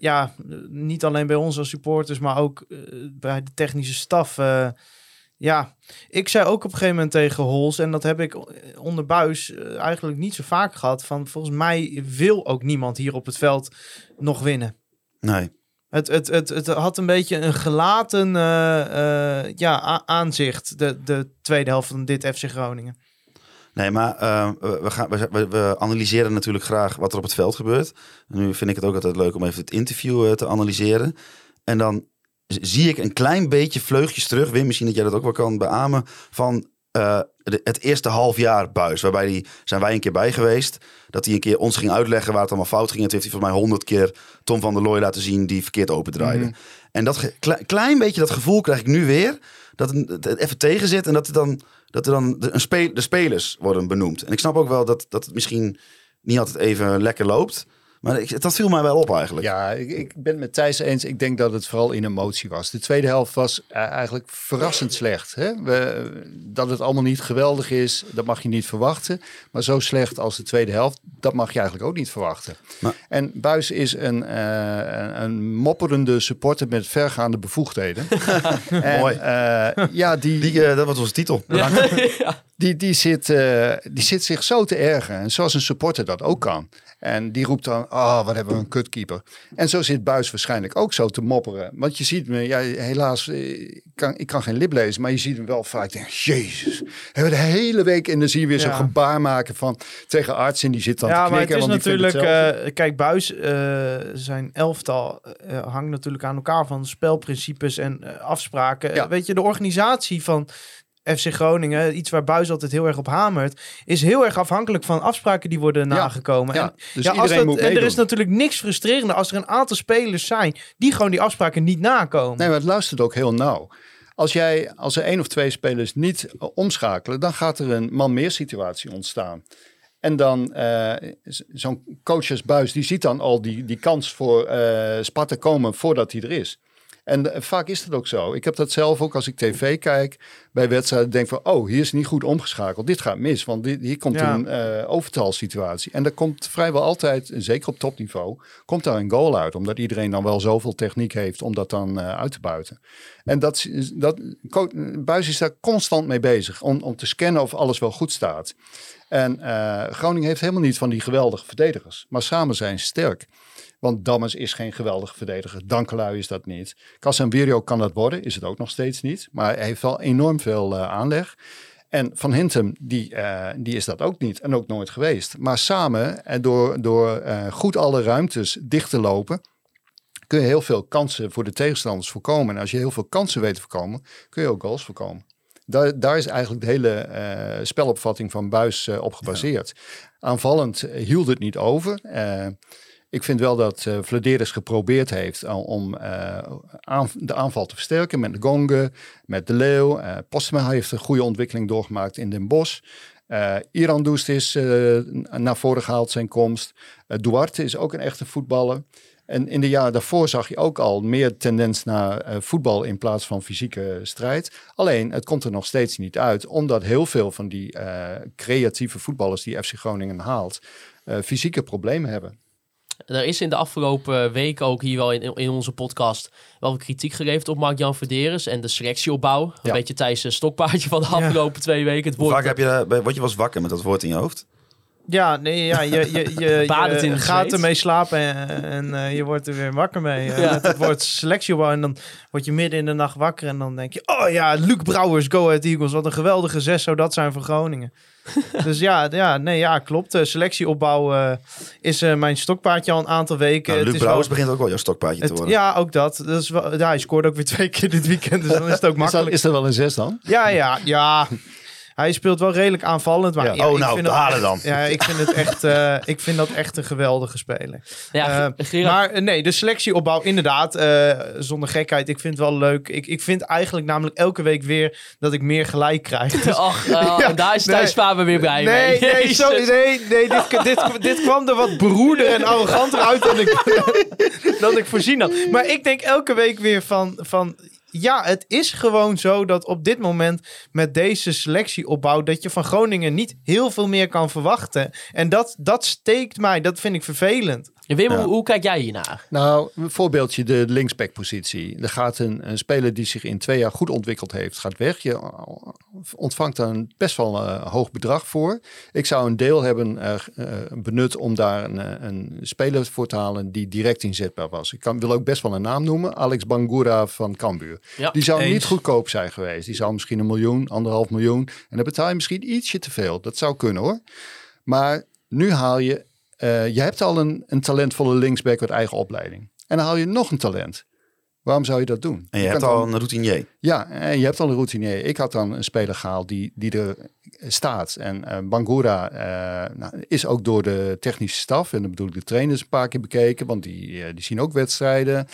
ja, niet alleen bij ons als supporters, maar ook bij de technische staf. ja, ik zei ook op een gegeven moment tegen Hols, en dat heb ik onder buis eigenlijk niet zo vaak gehad, van volgens mij wil ook niemand hier op het veld nog winnen. Nee. Het, het, het, het had een beetje een gelaten eh, eh, ja, aanzicht, de, de tweede helft van dit FC Groningen. Nee, maar eh, we, gaan, we, we- analyseren natuurlijk graag wat er op het veld gebeurt. Nu vind ik het ook altijd leuk om even het interview te analyseren. En dan zie ik een klein beetje vleugjes terug. Wim, misschien dat jij dat ook wel kan beamen. Van eh, de- het eerste half jaar buis. Waarbij die zijn wij een keer bij geweest. Dat hij een keer ons ging uitleggen waar het allemaal fout ging. En toen heeft hij volgens mij honderd keer Tom van der Looy laten zien die verkeerd opendraaide. Mhm. En dat kle- klein beetje dat gevoel krijg ik nu weer. Dat het het even tegen zit en dat er dan, dat er dan de, een spe- de spelers worden benoemd. En ik snap ook wel dat, dat het misschien niet altijd even lekker loopt. Maar ik, dat viel mij wel op eigenlijk. Ja, ik, ik ben het met Thijs eens. Ik denk dat het vooral in emotie was. De tweede helft was eh, eigenlijk verrassend slecht. Hè? We, dat het allemaal niet geweldig is, dat mag je niet verwachten. Maar zo slecht als de tweede helft, dat mag je eigenlijk ook niet verwachten. Maar- En Buis is een, eh, een, een mopperende supporter met vergaande bevoegdheden. [laughs] En, Mooi. eh, ja, die, Die, dat was onze titel. Ja. [laughs] Die, die, zit, die zit zich zo te ergeren. En zoals een supporter dat ook kan. En die roept dan, oh, wat hebben we een kutkeeper. En zo zit Buis waarschijnlijk ook zo te mopperen. Want je ziet me, ja, helaas, eh, ik kan, ik kan geen lip lezen, maar je ziet hem wel vaak denken, jezus. Hebben we de hele week en dan zie je weer zo'n Ja. gebaar maken van, tegen arts en die zit dan Ja, te maar het knikken. is want die vindt natuurlijk... eh, kijk, Buis, eh, zijn elftal hangt natuurlijk aan elkaar van spelprincipes en afspraken. Ja. Weet je, de organisatie van FC Groningen, iets waar Buis altijd heel erg op hamert, is heel erg afhankelijk van afspraken die worden nagekomen. ja, En, dus ja, als iedereen dat, moet en er is natuurlijk niks frustrerender als er een aantal spelers zijn die gewoon die afspraken niet nakomen. Nee, maar het luistert ook heel nauw. Als, jij, als er één of twee spelers niet eh, omschakelen, dan gaat er een man-meer situatie ontstaan. En dan z- zo'n coach als Buis, die ziet dan al die, die kans voor eh, Sparta komen voordat hij er is. En eh, vaak is dat ook zo. Ik heb dat zelf ook als ik tv kijk bij wedstrijden. Denk van, oh, hier is niet goed omgeschakeld. Dit gaat mis, want dit, hier komt Ja. een eh overtalsituatie. En daar komt vrijwel altijd, zeker op topniveau, komt daar een goal uit. Omdat iedereen dan wel zoveel techniek heeft om dat dan eh, uit te buiten. En dat, dat, Buis is daar constant mee bezig. Om, om te scannen of alles wel goed staat. En eh, Groningen heeft helemaal niet van die geweldige verdedigers. Maar samen zijn ze sterk. Want Dammers is geen geweldige verdediger. Dankelui is dat niet. Casemiro kan dat worden, is het ook nog steeds niet. Maar hij heeft wel enorm veel eh, aanleg. En Van Hintem, die, eh, die is dat ook niet en ook nooit geweest. Maar samen, en door, door eh, goed alle ruimtes dicht te lopen, kun je heel veel kansen voor de tegenstanders voorkomen. En als je heel veel kansen weet te voorkomen, kun je ook goals voorkomen. Daar, daar is eigenlijk de hele eh, spelopvatting van Buis eh, op gebaseerd. Aanvallend eh, hield het niet over. Eh, ik vind wel dat eh Vladeris geprobeerd heeft al om eh, de aanval te versterken met de Gonge, met de Leeuw. Eh Postma heeft een goede ontwikkeling doorgemaakt in Den Bosch. Eh Iran Doest is eh, naar voren gehaald zijn komst. Eh, Duarte is ook een echte voetballer. En in de jaren daarvoor zag je ook al meer tendens naar eh, voetbal in plaats van fysieke strijd. Alleen, het komt er nog steeds niet uit, omdat heel veel van die eh, creatieve voetballers die FC Groningen haalt, eh, fysieke problemen hebben. Er is in de afgelopen week ook hier wel in, in onze podcast wel kritiek geleverd op Mark-Jan Verderes en de selectieopbouw. Een Ja. beetje Thijs' stokpaardje van de afgelopen twee weken. Het Hoe woord vaak heb je, word je wel eens wakker met dat woord in je hoofd? Ja, nee, ja, je, je, je, [laughs] in je het gaat ermee slapen en, en eh, je wordt er weer wakker mee. eh, [laughs] Ja. Met het woord selectieopbouw en dan word je midden in de nacht wakker en dan denk je... Oh ja, Luc Brouwers, Go Ahead Eagles, wat een geweldige zes zou dat zijn voor Groningen. [laughs] dus ja, ja, nee, ja klopt. De selectieopbouw eh, is eh, mijn stokpaardje al een aantal weken. Nou, Het Luc is Brouwers wel- begint ook wel jouw stokpaardje te worden. ja, ook dat. dat is wel, ja, hij scoort ook weer [laughs] twee keer dit weekend, dus dan is het ook Is dat, makkelijk. is dat wel een zes dan? Ja, ja, ja. Hij speelt wel redelijk aanvallend. Maar Ja. ja, Oh, ik nou, vind het halen dan. Ja, ik vind, het echt, eh, ik vind dat echt een geweldige speler. Ja, Eh, maar eh, nee, de selectieopbouw inderdaad, eh, zonder gekheid. Ik vind het wel leuk. Ik, ik vind eigenlijk namelijk elke week weer dat ik meer gelijk krijg. [laughs] Dus- Och, [laughs] Ja, daar is Thijs nee. Faber weer blij Nee, mee. nee, zo, nee, nee dit, dit, dit kwam er wat beroerder en arroganter uit dan ik, [laughs] dan ik voorzien had. Maar ik denk elke week weer van, van... Ja, het is gewoon zo dat op dit moment met deze selectieopbouw... dat je van Groningen niet heel veel meer kan verwachten. En dat, dat steekt mij, dat vind ik vervelend. Wim, Ja. hoe, hoe kijk jij hiernaar? Nou, een voorbeeldje, de linksbackpositie. Er gaat een, een speler die zich in twee jaar goed ontwikkeld heeft, gaat weg. Je ontvangt daar een best wel een hoog bedrag voor. Ik zou een deel hebben eh, eh, benut om daar een, eh, een speler voor te halen die direct inzetbaar was. Ik kan, wil ook best wel een naam noemen. Alex Bangura van Cambuur. Ja, die zou eens. niet goedkoop zijn geweest. Die zou misschien een miljoen, anderhalf miljoen. En dan betaal je misschien ietsje te veel. Dat zou kunnen hoor. Maar nu haal je... eh, je hebt al een, een talentvolle linksback met eigen opleiding. En dan haal je nog een talent. Waarom zou je dat doen? En je, hebt al dan- een routinier. Ja, en je hebt al een routinier. Ik had dan een speler gehaald die, die er staat. En eh, Bangura eh, nou, is ook door de technische staf, en dan bedoel ik de trainers, een paar keer bekeken. Want die, die zien ook wedstrijden.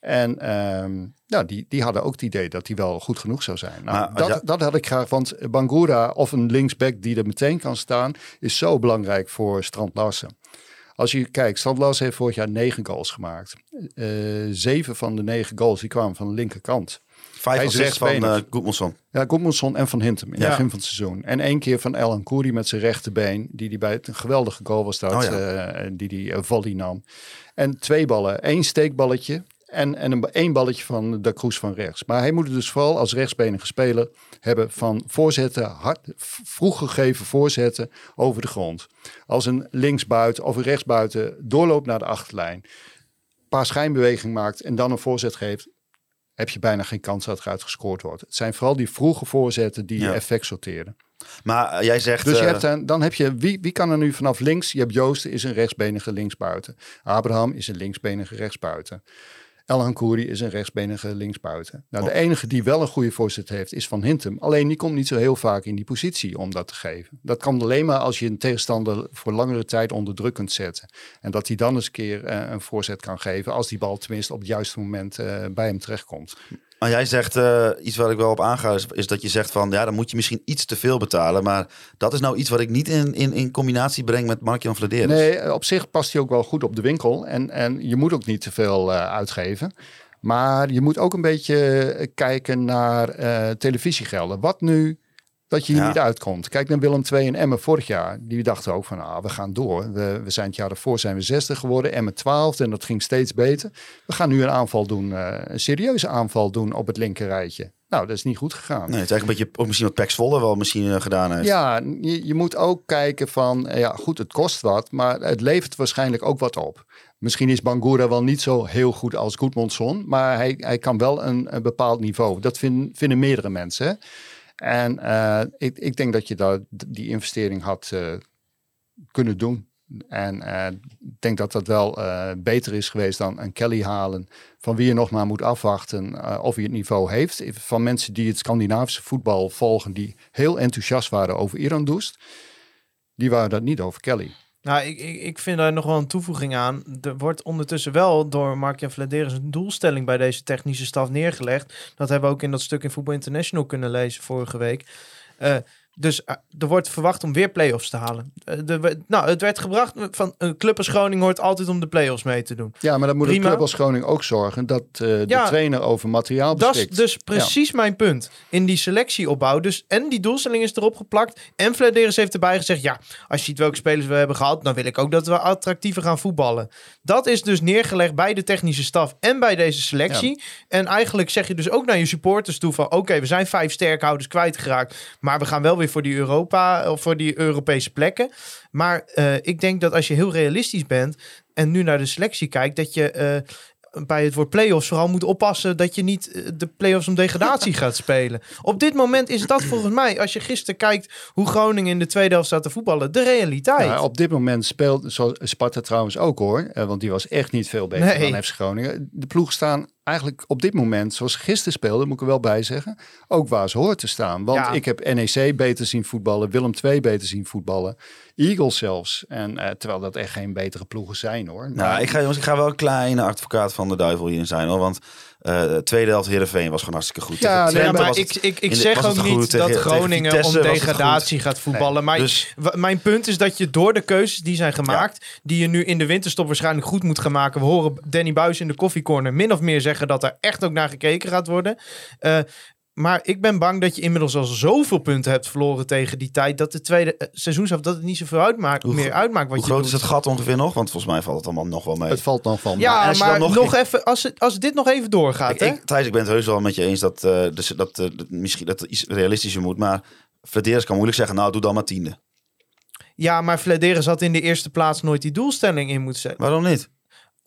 En ehm, ja, die, die hadden ook het idee dat hij wel goed genoeg zou zijn. Nou, Maar dat, dat had ik graag, want Bangura of een linksback die er meteen kan staan, is zo belangrijk voor Strand Larsen. Als je kijkt, Strand Larsen heeft vorig jaar negen goals gemaakt. Eh, zeven van de negen goals die kwamen van de linkerkant. Vijf van uh, Goedmanson. Ja, Goedmanson en Van Hintem in Ja. het begin van het seizoen. En één keer van Elan Koeri met zijn rechterbeen, die die bij het een geweldige goal was dat, Oh ja. eh, die die volley nam. En twee ballen, één steekballetje en, en een, één balletje van de Kroes van rechts. Maar hij moet het dus vooral als rechtsbenige speler hebben van voorzetten, hard, vroeg gegeven voorzetten over de grond. Als een linksbuiten of een rechtsbuiten doorloopt naar de achterlijn, een paar schijnbewegingen maakt en dan een voorzet geeft, heb je bijna geen kans dat eruit gescoord wordt. Het zijn vooral die vroege voorzetten die Ja. je effect sorteren. Maar eh, jij zegt... Dus je eh, hebt dan, dan heb je, wie, wie kan er nu vanaf links? Je hebt Joosten is een rechtsbenige linksbuiten. Abraham is een linksbenige rechtsbuiten. Elhan Kouri is een rechtsbenige linksbuiten. Nou, de enige die wel een goede voorzet heeft is Van Hintem. Alleen die komt niet zo heel vaak in die positie om dat te geven. Dat kan alleen maar als je een tegenstander voor langere tijd onder druk kunt zetten. En dat hij dan eens een keer eh, een voorzet kan geven als die bal tenminste op het juiste moment eh, bij hem terechtkomt. Maar jij zegt eh, iets waar ik wel op aanga, is, is dat je zegt van ja, dan moet je misschien iets te veel betalen. Maar dat is nou iets wat ik niet in, in, in combinatie breng met Mark-Jan Vladeris. Nee, op zich past hij ook wel goed op de winkel. En, en je moet ook niet te veel eh, uitgeven. Maar je moet ook een beetje eh, kijken naar eh, televisiegelden. Wat nu dat je hier Ja. niet uitkomt. Kijk naar Willem II en Emmen vorig jaar. Die dachten ook van, ah, we gaan door. We, we zijn het jaar daarvoor zijn we 60 geworden. Emmen 12 en dat ging steeds beter. We gaan nu een aanval doen, eh, een serieuze aanval doen op het linkerrijtje. Nou, dat is niet goed gegaan. Nee, het is eigenlijk een beetje ook misschien wat Pax Volle wel misschien eh, gedaan heeft. Ja, je, je moet ook kijken van, eh, ja goed, het kost wat, maar het levert waarschijnlijk ook wat op. Misschien is Bangura wel niet zo heel goed als Goedmondson, maar hij, hij kan wel een, een bepaald niveau. Dat vinden, vinden meerdere mensen. hè. En eh, ik, ik denk dat je daar die investering had eh, kunnen doen. En eh, ik denk dat dat wel beter is geweest dan een Kelly halen. Van wie je nog maar moet afwachten of hij het niveau heeft. Van mensen die het Scandinavische voetbal volgen. Die heel enthousiast waren over Iran Doest. Die waren dat niet over Kelly. Nou, ik, ik, ik vind daar nog wel een toevoeging aan. Er wordt ondertussen wel door Mark-Jan Vladeris een doelstelling bij deze technische staf neergelegd. Dat hebben we ook in dat stuk in Voetbal International kunnen lezen vorige week. Eh, dus eh, er wordt verwacht om weer play-offs te halen. Eh, de, nou, het werd gebracht van een club als Groningen hoort altijd om de play-offs mee te doen. Ja, maar dan moet Prima. club als Groningen ook zorgen dat eh, de Ja, trainer over materiaal Dat beschikt. is dus precies mijn punt. In die selectieopbouw. Dus, en die doelstelling is erop geplakt. En Vladeris heeft erbij gezegd... ja, als je ziet welke spelers we hebben gehad... dan wil ik ook dat we attractiever gaan voetballen. Dat is dus neergelegd bij de technische staf... en bij deze selectie. En eigenlijk zeg je dus ook naar je supporters toe van... oké, we zijn vijf sterkhouders kwijtgeraakt... maar we gaan wel voor die Europa... of voor die Europese plekken. Maar eh, ik denk dat als je heel realistisch bent... en nu naar de selectie kijkt... dat je... eh, bij het woord play-offs vooral moet oppassen dat je niet eh, de play-offs om degradatie [laughs] gaat spelen. Op dit moment is dat volgens mij, als je gisteren kijkt hoe Groningen in de tweede helft staat te voetballen, de realiteit. Ja, op dit moment speelt zoals Sparta trouwens ook hoor. eh, want die was echt niet veel beter Nee. dan FC Groningen. De ploegen staan eigenlijk op dit moment, zoals gisteren speelden, moet ik er wel bij zeggen, ook waar ze hoort te staan. Want Ja. ik heb NEC beter zien voetballen, Willem II beter zien voetballen, Eagles zelfs. En eh, terwijl dat echt geen betere ploegen zijn hoor. Nou, ik ga, jongens, ik ga wel een kleine advocaat van de duivel hierin zijn hoor. Want eh, de tweede helft Heerenveen was gewoon hartstikke goed. Ja, nee, maar ik, ik, ik de- zeg ook niet Tegen- dat Groningen om degradatie gaat voetballen. maar dus- mijn punt is dat je door de keuzes die zijn gemaakt, die je nu in de winterstop waarschijnlijk goed moet gaan maken. We horen Danny Buis in de koffiecorner min of meer zeggen dat er echt ook naar gekeken gaat worden. Eh, maar ik ben bang dat je inmiddels al zoveel punten hebt verloren tegen die tijd. Dat de tweede eh, seizoensaf dat het niet zoveel uitmaakt, Hoe meer uitmaakt wat Hoe je groot doet. is het gat ongeveer nog? Want volgens mij valt het allemaal nog wel mee. Het valt nog van. Ja, maar dan nog, nog- even, als, het, als dit nog even doorgaat. Ik, hè? ik, Thijs, ik ben het heus wel met je eens dat, eh, dus, dat, eh, dat misschien dat het iets realistischer moet. Maar Verdeers kan moeilijk zeggen, nou doe dan maar tiende. Ja, maar Vladeris had in de eerste plaats nooit die doelstelling in moeten zetten. Waarom niet?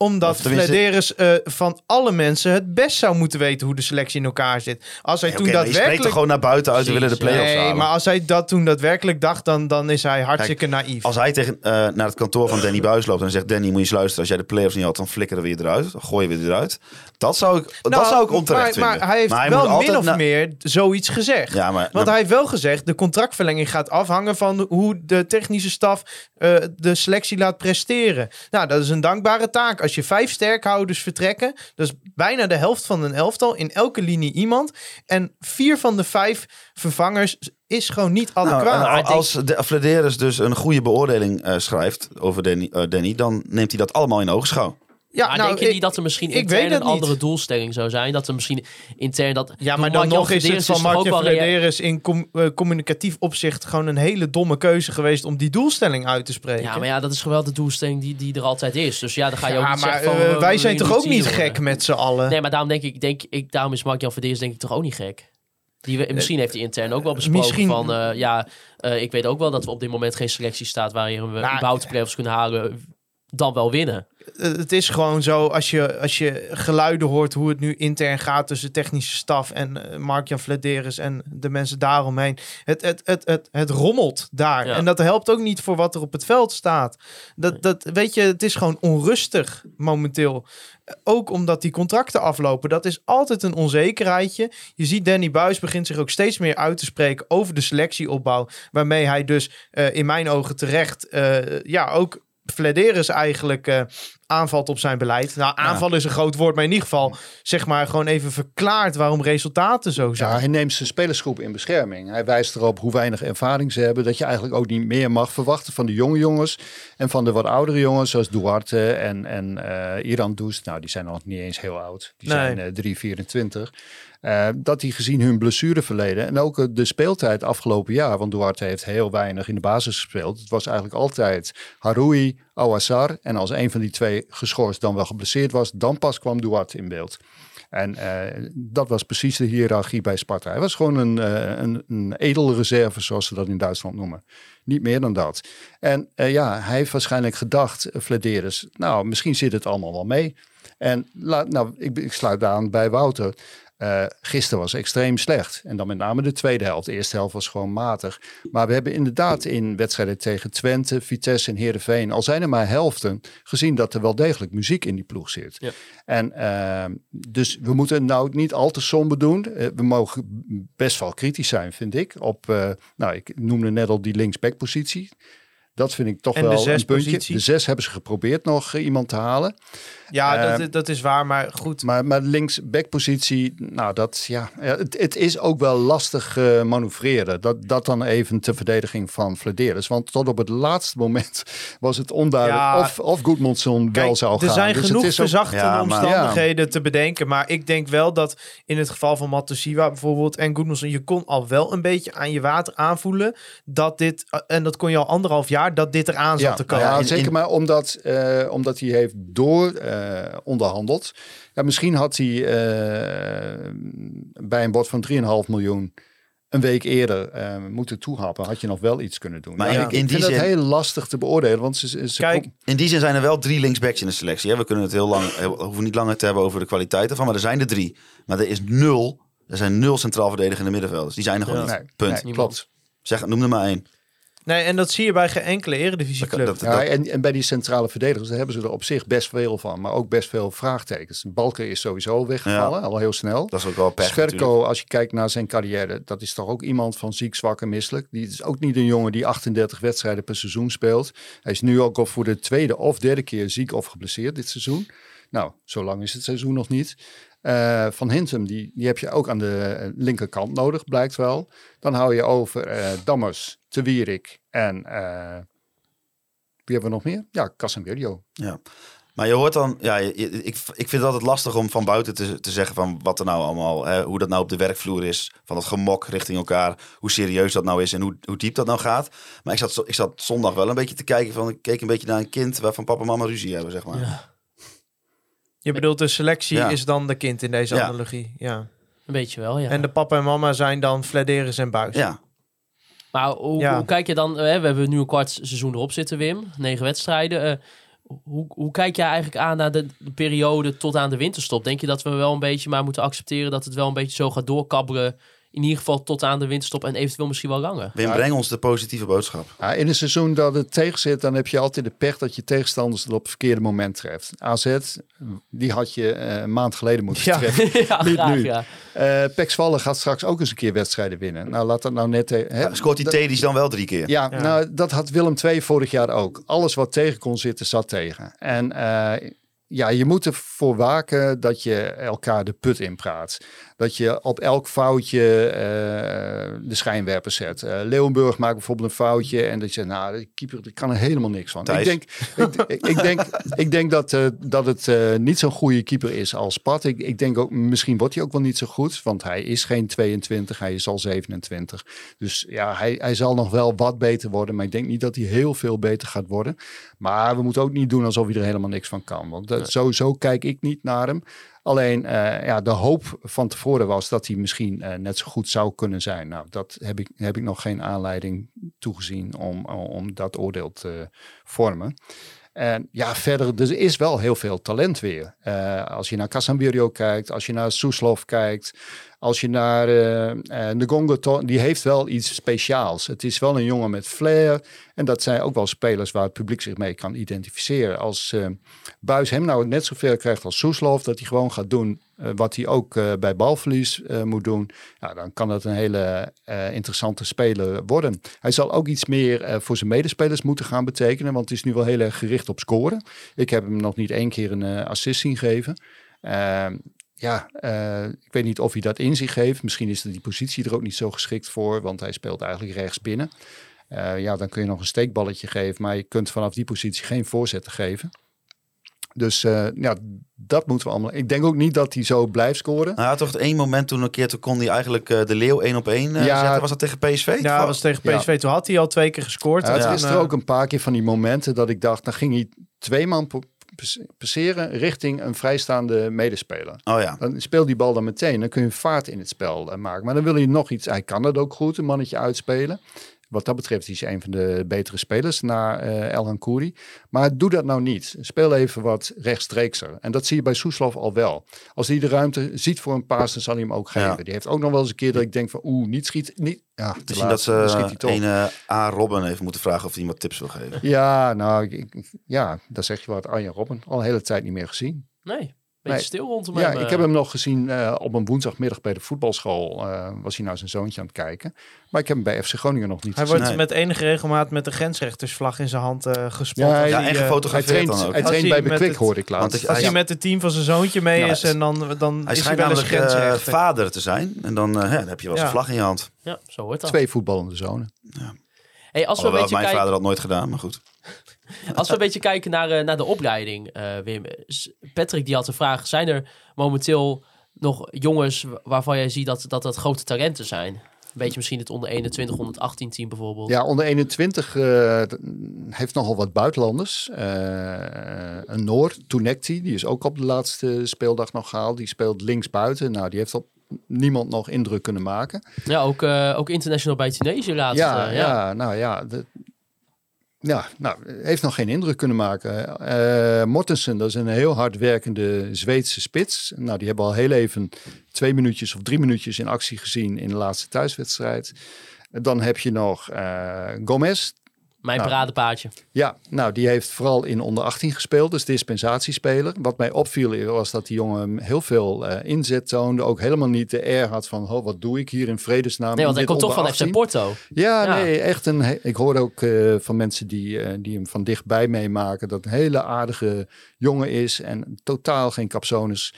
Omdat Vladeris eh, van alle mensen het best zou moeten weten hoe de selectie in elkaar zit. Als hij Nee, toen spreekt daadwerkelijk... er gewoon naar buiten uit, we willen de play-offs Nee, halen. maar als hij dat toen daadwerkelijk dacht, dan, dan is hij hartstikke naïef. Als hij tegen, eh, naar het kantoor van Danny Buis loopt en zegt... Danny, moet je eens luisteren. Als jij de play-offs niet had, dan flikkeren we je eruit. Dan gooi je weer eruit. Dat zou ik, dat Nou, zou ik onterecht maar, vinden. Maar hij heeft wel min of meer zoiets gezegd. Ja, maar, Want hij heeft wel gezegd, de contractverlenging gaat afhangen van hoe de technische staf eh, de selectie laat presteren. Nou, dat is een dankbare taak. Als je vijf sterkhouders vertrekken, dat is bijna de helft van een elftal, in elke linie iemand. En vier van de vijf vervangers is gewoon niet Nou, adequaat. als de Vladeris dus een goede beoordeling eh, schrijft over Danny, eh, Danny, dan neemt hij dat allemaal in oogschouw. Ja, maar nou, denk je ik- niet dat er misschien intern een andere niet. doelstelling zou zijn? Dat er misschien intern dat... Ja, maar dan nog is het van rea- Flederis in com- eh, communicatief opzicht gewoon een hele domme keuze geweest om die doelstelling uit te spreken. Ja, maar ja, dat is gewoon wel de doelstelling die, die er altijd is. Dus ja, dan ga je ook niet maar zeggen van... we wij zijn toch ook niet worden. gek met z'n allen? Nee, maar daarom denk ik, denk ik daarom is Mark-Jan denk ik toch ook niet gek. Die, we- misschien heeft hij intern ook wel besproken misschien- van... ja, ik weet ook wel dat we op dit moment geen selectie staat... waarin we Nou, überhaupt de play-offs kunnen halen... dan wel winnen. Eh, het is gewoon zo, als je, als je geluiden hoort hoe het nu intern gaat tussen technische staf en eh, Mark-Jan Flederis en de mensen daaromheen. Het, het, het, het, het rommelt daar. Ja. En dat helpt ook niet voor wat er op het veld staat. Dat, dat, weet je, het is gewoon onrustig momenteel. Ook omdat die contracten aflopen. Dat is altijd een onzekerheidje. Je ziet Danny Buis begint zich ook steeds meer uit te spreken over de selectieopbouw. Waarmee hij dus eh, in mijn ogen terecht ja, ook Flederis eigenlijk eh, aanvalt op zijn beleid. Nou, aanval is een groot woord, maar in ieder geval zeg maar gewoon even verklaart waarom resultaten zo zijn. Ja, hij neemt zijn spelersgroep in bescherming. Hij wijst erop hoe weinig ervaring ze hebben. Dat je eigenlijk ook niet meer mag verwachten van de jonge jongens. En van de wat oudere jongens, zoals Duarte en, en eh Iran Does. Nou, die zijn nog niet eens heel oud. Die Nee. zijn eh 3, 24. Eh, dat die gezien hun blessureverleden en ook eh, de speeltijd afgelopen jaar, want Duarte heeft heel weinig in de basis gespeeld. Het was eigenlijk altijd Haroui, Awassar en als een van die twee geschorst dan wel geblesseerd was, dan pas kwam Duarte in beeld. En eh, dat was precies de hiërarchie bij Sparta. Hij was gewoon een, eh, een, een edele reserve, zoals ze dat in Duitsland noemen. Niet meer dan dat. En ja, hij heeft waarschijnlijk gedacht, uh, Flederis, nou, misschien zit het allemaal wel mee. En laat, nou, ik, ik sluit aan bij Wouter. Uh, gisteren was extreem slecht. En dan met name de tweede helft. De eerste helft was gewoon matig. Maar we hebben inderdaad in wedstrijden tegen Twente, Vitesse en Heerenveen... al zijn er maar helften, gezien dat er wel degelijk muziek in die ploeg zit. Ja. En uh, dus we moeten nou niet al te somber doen. Uh, we mogen best wel kritisch zijn, vind ik. Op, uh, nou, ik noemde net al die linksback-positie. Dat vind ik toch En wel zes een puntje. positie. De zes hebben ze geprobeerd nog uh, iemand te halen. Ja, Eh, dat, is- dat is waar, maar goed. Maar, maar linksback-positie, nou dat ja, het, het is ook wel lastig eh, manoeuvreren. Dat, dat dan even ter verdediging van Flederis. Want tot op het laatste moment [laughs] was het onduidelijk Ja. of, of wel zou gaan. er zijn Dus genoeg Ja, maar- omstandigheden te bedenken. Maar ik denk wel dat in het geval van Matosiwa bijvoorbeeld en Goodmanson... je kon al wel een beetje aan je water aanvoelen dat dit... eh, en dat kon je al anderhalf jaar, dat dit eraan zat Ja, te komen. ja, in- zeker in- maar omdat, eh, omdat hij heeft door eh, onderhandeld. Ja, misschien had hij eh, bij een bod van 3,5 miljoen een week eerder eh, moeten toehappen. Had je nog wel iets kunnen doen. Maar Ja, in- ik in vind die zin- heel lastig te beoordelen. Want ze, ze, ze Kijk, In die zin zijn er wel drie linksbacks in de selectie. Hè? We kunnen het heel lang, we hoeven niet langer te hebben over de kwaliteit ervan, maar er zijn er drie. Maar er is nul, er zijn nul centraal verdedigende middenvelders. Die zijn er gewoon niet. Punt. nee, klopt. Zeg, noem er maar één. Nee, en dat zie je bij geen enkele eredivisieclub. Dat- dat- Ja, en, en bij die centrale verdedigers daar hebben ze er op zich best veel van. Maar ook best veel vraagtekens. Balken is sowieso weggevallen, al heel snel. Dat is ook wel pech natuurlijk. Sverko, als je kijkt naar zijn carrière, dat is toch ook iemand van ziek, zwak en misselijk. Die is ook niet een jongen die 38 wedstrijden per seizoen speelt. Hij is nu ook al voor de tweede of derde keer ziek of geblesseerd dit seizoen. Nou, zo lang is het seizoen nog niet. Eh, van Hintem, die, die heb je ook aan de eh, linkerkant nodig, blijkt wel. Dan hou je over eh, Dammers, Te Wierik en eh, wie hebben we nog meer? Ja, Casemiro. Ja. Maar je hoort dan, ja, je- ik, ik vind het altijd lastig om van buiten te, te zeggen van wat er nou allemaal, hè, hoe dat nou op de werkvloer is, van dat gemok richting elkaar, hoe serieus dat nou is en hoe, hoe diep dat nou gaat. Maar ik zat, ik zat zondag wel een beetje te kijken van, ik keek een beetje naar een kind waarvan papa en mama ruzie hebben, zeg maar. Ja. Je bedoelt de selectie Ja. is dan de kind in deze Ja. analogie. Ja. Een beetje wel, ja. En de papa en mama zijn dan Flederis en Buis. Ja. Maar hoe, Ja. hoe kijk je dan... Hè, we hebben nu een kwart seizoen erop zitten, Wim. Negen wedstrijden. Eh, hoe, hoe kijk jij eigenlijk aan naar de, de periode tot aan de winterstop? Denk je dat we wel een beetje maar moeten accepteren... dat het wel een beetje zo gaat doorkabberen... in ieder geval tot aan de winterstop en eventueel misschien wel langer? Wim, breng ons de positieve boodschap. Ja, in een seizoen dat het tegen zit, dan heb je altijd de pech dat je tegenstanders er op het verkeerde moment treft. AZ, die had je eh, een maand geleden moeten Ja. [laughs] treffen. ja, Niet graag, nu. ja. Eh Pek Zwolle gaat straks ook eens een keer wedstrijden winnen. Nou, laat dat nou net... eh, hè, Ja, scoort die Tedis dan wel drie keer? Ja, Ja. nou, dat had Willem II vorig jaar ook. Alles wat tegen kon zitten, zat tegen. En eh, ja, je moet ervoor waken dat je elkaar de put inpraat. Dat je op elk foutje eh, de schijnwerper zet. Uh, Leeuwenburg maakt bijvoorbeeld een foutje en dat je zegt, nou, de keeper die kan er helemaal niks van. Ik denk, ik, ik, denk, [laughs] ik denk dat, eh, dat het niet zo'n goede keeper is als Pat. Ik, ik denk ook, misschien wordt hij ook wel niet zo goed, want hij is geen 22, hij is al 27. Dus ja, hij, hij zal nog wel wat beter worden, maar ik denk niet dat hij heel veel beter gaat worden. Maar we moeten ook niet doen alsof hij er helemaal niks van kan. Want dat, zo, kijk ik niet naar hem. Alleen eh, ja, de hoop van tevoren was dat hij misschien eh, net zo goed zou kunnen zijn. Nou, dat heb ik, heb ik nog geen aanleiding toegezien om, om dat oordeel te vormen. En ja, verder, er is wel heel veel talent weer. Eh, als je naar Casemiro kijkt, als je naar Soeslof kijkt, als je naar eh eh, Ngongo, to- die heeft wel iets speciaals. Het is wel een jongen met flair. En dat zijn ook wel spelers waar het publiek zich mee kan identificeren. Als eh Buis hem nou net zoveel krijgt als Soeslof, dat hij gewoon gaat doen eh, wat hij ook eh, bij balverlies eh, moet doen. Ja, dan kan dat een hele eh, interessante speler worden. Hij zal ook iets meer eh, voor zijn medespelers moeten gaan betekenen. Want het is nu wel heel erg gericht op scoren. Ik heb hem nog niet één keer een eh, assist zien geven. Ehm, ja, eh, ik weet niet of hij dat in zich heeft. Misschien is die positie er ook niet zo geschikt voor, want hij speelt eigenlijk rechts binnen. Eh, ja, dan kun je nog een steekballetje geven, maar je kunt vanaf die positie geen voorzetten geven. Dus eh, ja, dat moeten we allemaal. Ik denk ook niet dat hij zo blijft scoren. Nou, hij had toch één moment toen een keer, toen kon hij eigenlijk eh, de Leeuw één op één eh, Ja. zetten. Was dat tegen PSV? Ja, dat was tegen PSV. Toen had hij al twee keer gescoord. Ja, het is er ook een paar keer van die momenten dat ik dacht, dan ging hij twee man passeren richting een vrijstaande medespeler. Oh ja. Dan speelt die bal dan meteen. Dan kun je vaart in het spel eh, maken. Maar dan wil je nog iets. Hij kan dat ook goed, een mannetje uitspelen. Wat dat betreft is hij een van de betere spelers na eh El Hankouri. Maar doe dat nou niet. Speel even wat rechtstreekser. En dat zie je bij Soeslof al wel. Als hij de ruimte ziet voor een paas, dan zal hij hem ook geven. Ja. Die heeft ook nog wel eens een keer dat ik denk van oeh, niet schiet. Niet, ja, te Misschien laat, dat ze schiet hij toch. een eh, A. Robben even moeten vragen of hij wat tips wil geven. Ja, nou, ik- ja, daar zeg je wat. Arjen Robben, al een hele tijd niet meer gezien. Nee, beetje Nee. stil rondom Ja, hem. ik eh. heb hem nog gezien eh, op een woensdagmiddag bij de voetbalschool. eh, was hij naar zijn zoontje aan het kijken. Maar ik heb hem bij FC Groningen nog niet Hij gezien. wordt met enige regelmaat met de grensrechtersvlag in zijn hand eh gespot. Ja, als ja, hij, en hij gefotografeerd traint, dan ook. hij traint hij bij met Bekwik, het- hoorde ik laatst. Als hij- hij met het team van zijn zoontje mee Ja, is en dan, dan Hij is hij schijnt wel eens grensrechter. vader te zijn. En dan, hè, dan heb je wel eens Ja. een vlag in je hand. Ja, zo hoort dat. Twee voetballende zonen. Hey, als, we een beetje mijn kijken, vader had nooit gedaan, maar goed. [laughs] als we een beetje kijken naar, eh, naar de opleiding, eh, Wim. Patrick die had de vraag, zijn er momenteel nog jongens wa- waarvan jij ziet dat dat, dat grote talenten zijn? Een beetje misschien het onder 21, 118 team bijvoorbeeld. Ja, onder 21 eh, d- heeft nogal wat buitenlanders. Eh, een Noor, Tunekti, die is ook op de laatste speeldag nog gehaald. Die speelt links buiten. Nou, die heeft op niemand nog indruk kunnen maken. Ja, ook, eh, ook international bij Tunesië laatst. ja, eh, ja. nou ja. de- ja, nou, heeft nog geen indruk kunnen maken. Eh Mortensen, dat is een heel hard werkende Zweedse spits. Nou, die hebben al heel even twee minuutjes of drie minuutjes in actie gezien in de laatste thuiswedstrijd. Dan heb je nog eh, Gomez. Mijn Nou. Ja, nou, die heeft vooral in onder 18 gespeeld, dus dispensatiespeler. Wat mij opviel was dat die jongen heel veel eh, inzet toonde. Ook helemaal niet de air had van, oh, wat doe ik hier in vredesnaam? Nee, want hij komt toch van onder FC 18? Porto. Ja, Ja. nee, echt een. Ik hoorde ook eh, van mensen die, eh, die hem van dichtbij meemaken dat een hele aardige jongen is en totaal geen capsones.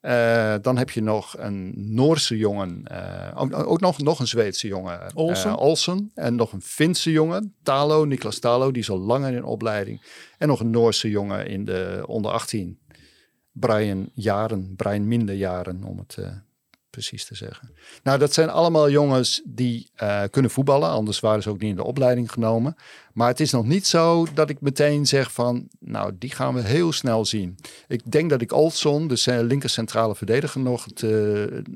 Eh, dan heb je nog een Noorse jongen, eh, ook, nog, nog een Zweedse jongen, eh, Olsen. Olsen. En nog een Finse jongen, Talo, Niklas Talo, die is al langer in opleiding. En nog een Noorse jongen in de onder 18, Brian Jaren, Brian Minder Jaren, om het precies te zeggen. Nou, dat zijn allemaal jongens die kunnen voetballen, anders waren ze ook niet in de opleiding genomen. Maar het is nog niet zo dat ik meteen zeg van, nou, die gaan we heel snel zien. Ik denk dat ik Olson, de linker centrale verdediger, nog het, eh,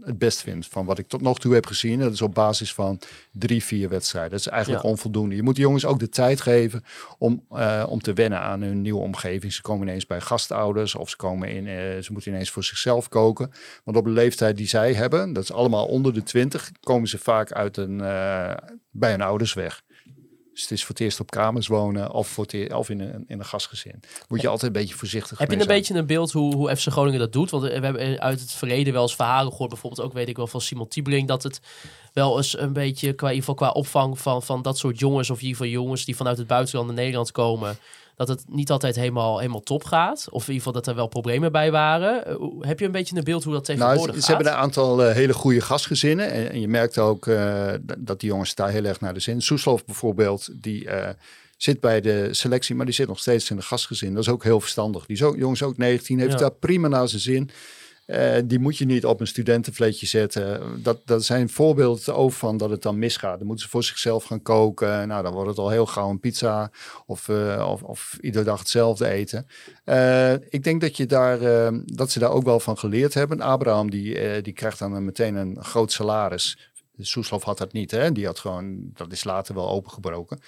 het best vind van wat ik tot nog toe heb gezien. Dat is op basis van drie, vier wedstrijden. Dat is eigenlijk Ja. onvoldoende. Je moet de jongens ook de tijd geven om, eh, om te wennen aan hun nieuwe omgeving. Ze komen ineens bij gastouders of ze, komen in, eh, ze moeten ineens voor zichzelf koken. Want op de leeftijd die zij hebben, dat is allemaal onder de 20, komen ze vaak uit een, bij hun ouders weg. Dus het is voor het eerst op kamers wonen of, voor het e- of in, een, in een gastgezin. Moet je altijd een beetje voorzichtig Heb je een zijn. beetje een beeld hoe, hoe FC Groningen dat doet? Want eh, we hebben uit het verleden wel eens verhalen gehoord. Bijvoorbeeld ook weet ik wel van Simon Tiebeling. Dat het wel eens een beetje qua, in ieder geval qua opvang van, van dat soort jongens. Of in ieder geval jongens die vanuit het buitenland naar Nederland komen. Dat het niet altijd helemaal, helemaal top gaat. Of in ieder geval dat er wel problemen bij waren. Eh, heb je een beetje een beeld hoe dat Nou, tegenwoordig ze, ze gaat? hebben een aantal eh, hele goede gastgezinnen. En, en je merkt ook eh, dat die jongens daar heel erg naar de zin. Soeslof bijvoorbeeld, die zit bij de selectie, maar die zit nog steeds in de gastgezin. Dat is ook heel verstandig. Die is ook, jongens ook 19, heeft Ja. daar prima naar zijn zin. Eh, die moet je niet op een studentenvleetje zetten. Dat, dat zijn voorbeelden over van dat het dan misgaat. Dan moeten ze voor zichzelf gaan koken. Nou, dan wordt het al heel gauw een pizza of, eh, of, of iedere dag hetzelfde eten. Eh, ik denk dat, je daar, dat ze daar ook wel van geleerd hebben. Abraham die, die krijgt dan meteen een groot salaris. Soeslof had dat niet. Hè? Die had gewoon, dat is later wel opengebroken.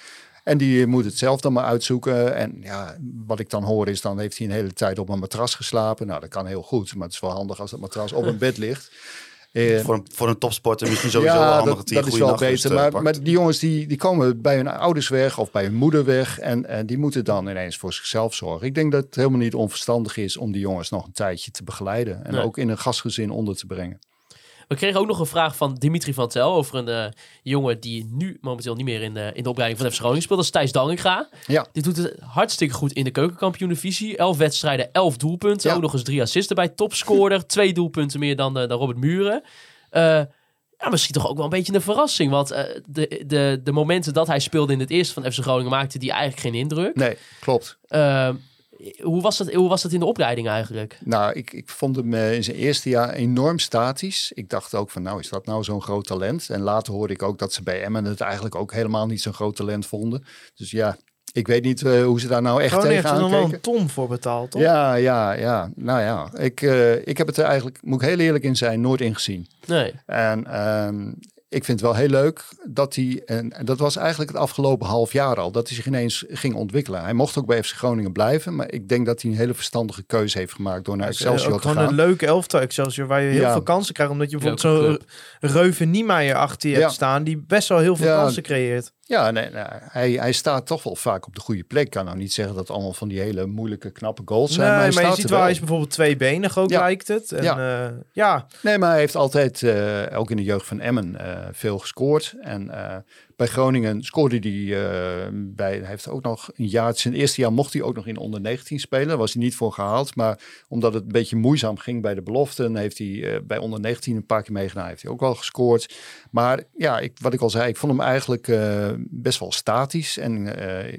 En die moet het zelf dan maar uitzoeken. En ja, wat ik dan hoor is, dan heeft hij een hele tijd op een matras geslapen. Nou, dat kan heel goed. Maar het is wel handig als dat matras op een bed ligt. Eh, Voor een, voor een topsporter misschien sowieso wel handig dat, dat hij een dat is wel beter. eh, Maar, pakt. maar die jongens die, die komen bij hun ouders weg of bij hun moeder weg. En, en die moeten dan ineens voor zichzelf zorgen. Ik denk dat het helemaal niet onverstandig is om die jongens nog een tijdje te begeleiden. En Nee. ook in een gastgezin onder te brengen. We kregen ook nog een vraag van Dimitri van Tel over een eh, jongen die nu momenteel niet meer in de, in de opleiding van FC Groningen speelt. Dat is Thijs Dallinga. Ja. Die doet het hartstikke goed in de keukenkampioen-divisie. Elf wedstrijden, elf doelpunten. Ja. Ook nog eens drie assisten bij topscorer. [laughs] twee doelpunten meer dan, eh, dan Robert Muren. Eh, ja, misschien toch ook wel een beetje een verrassing. Want eh, de, de, de momenten dat hij speelde in het eerste van FC Groningen maakte die eigenlijk geen indruk. Nee, klopt. Eh, hoe, was dat, hoe was dat in de opleiding eigenlijk? Nou, ik, ik vond hem eh, in zijn eerste jaar enorm statisch. Ik dacht ook van, nou is dat nou zo'n groot talent? En later hoorde ik ook dat ze bij Emmen het eigenlijk ook helemaal niet zo'n groot talent vonden. Dus ja, ik weet niet eh, hoe ze daar nou echt Gewoon heeft er tegenaan nog wel een ton voor betaald, toch? Ja, ja, ja. Nou ja, ik, eh, ik heb het er eigenlijk, moet ik heel eerlijk in zijn, nooit in gezien. Nee. En ehm, ik vind het wel heel leuk dat hij, en dat was eigenlijk het afgelopen half jaar al, dat hij zich ineens ging ontwikkelen. Hij mocht ook bij FC Groningen blijven, maar ik denk dat hij een hele verstandige keuze heeft gemaakt door naar Excelsior ook te gewoon gaan. een leuke elftal Excelsior waar je heel Ja. veel kansen krijgt. Omdat je bijvoorbeeld zo'n Reuven Niemeyer achter je Ja. hebt staan. Die best wel heel veel Ja. kansen creëert. Ja, nee, nee, hij, hij staat toch wel vaak op de goede plek. Ik kan nou niet zeggen dat allemaal van die hele moeilijke, knappe goals zijn. Nee, maar hij maar je ziet wel, hij is bijvoorbeeld tweebenig ook Ja. lijkt het. En, Ja. ja. ja, Nee, maar hij heeft altijd, eh, ook in de jeugd van Emmen, eh, veel gescoord. En eh, bij Groningen scoorde hij eh, bij, hij heeft ook nog een jaar, zijn eerste jaar mocht hij ook nog in onder 19 spelen. Was hij niet voor gehaald. Maar omdat het een beetje moeizaam ging bij de beloften, heeft hij eh, bij onder 19 een paar keer meegedaan. Heeft hij ook wel gescoord. Maar ja, ik, wat ik al zei, ik vond hem eigenlijk eh, best wel statisch. En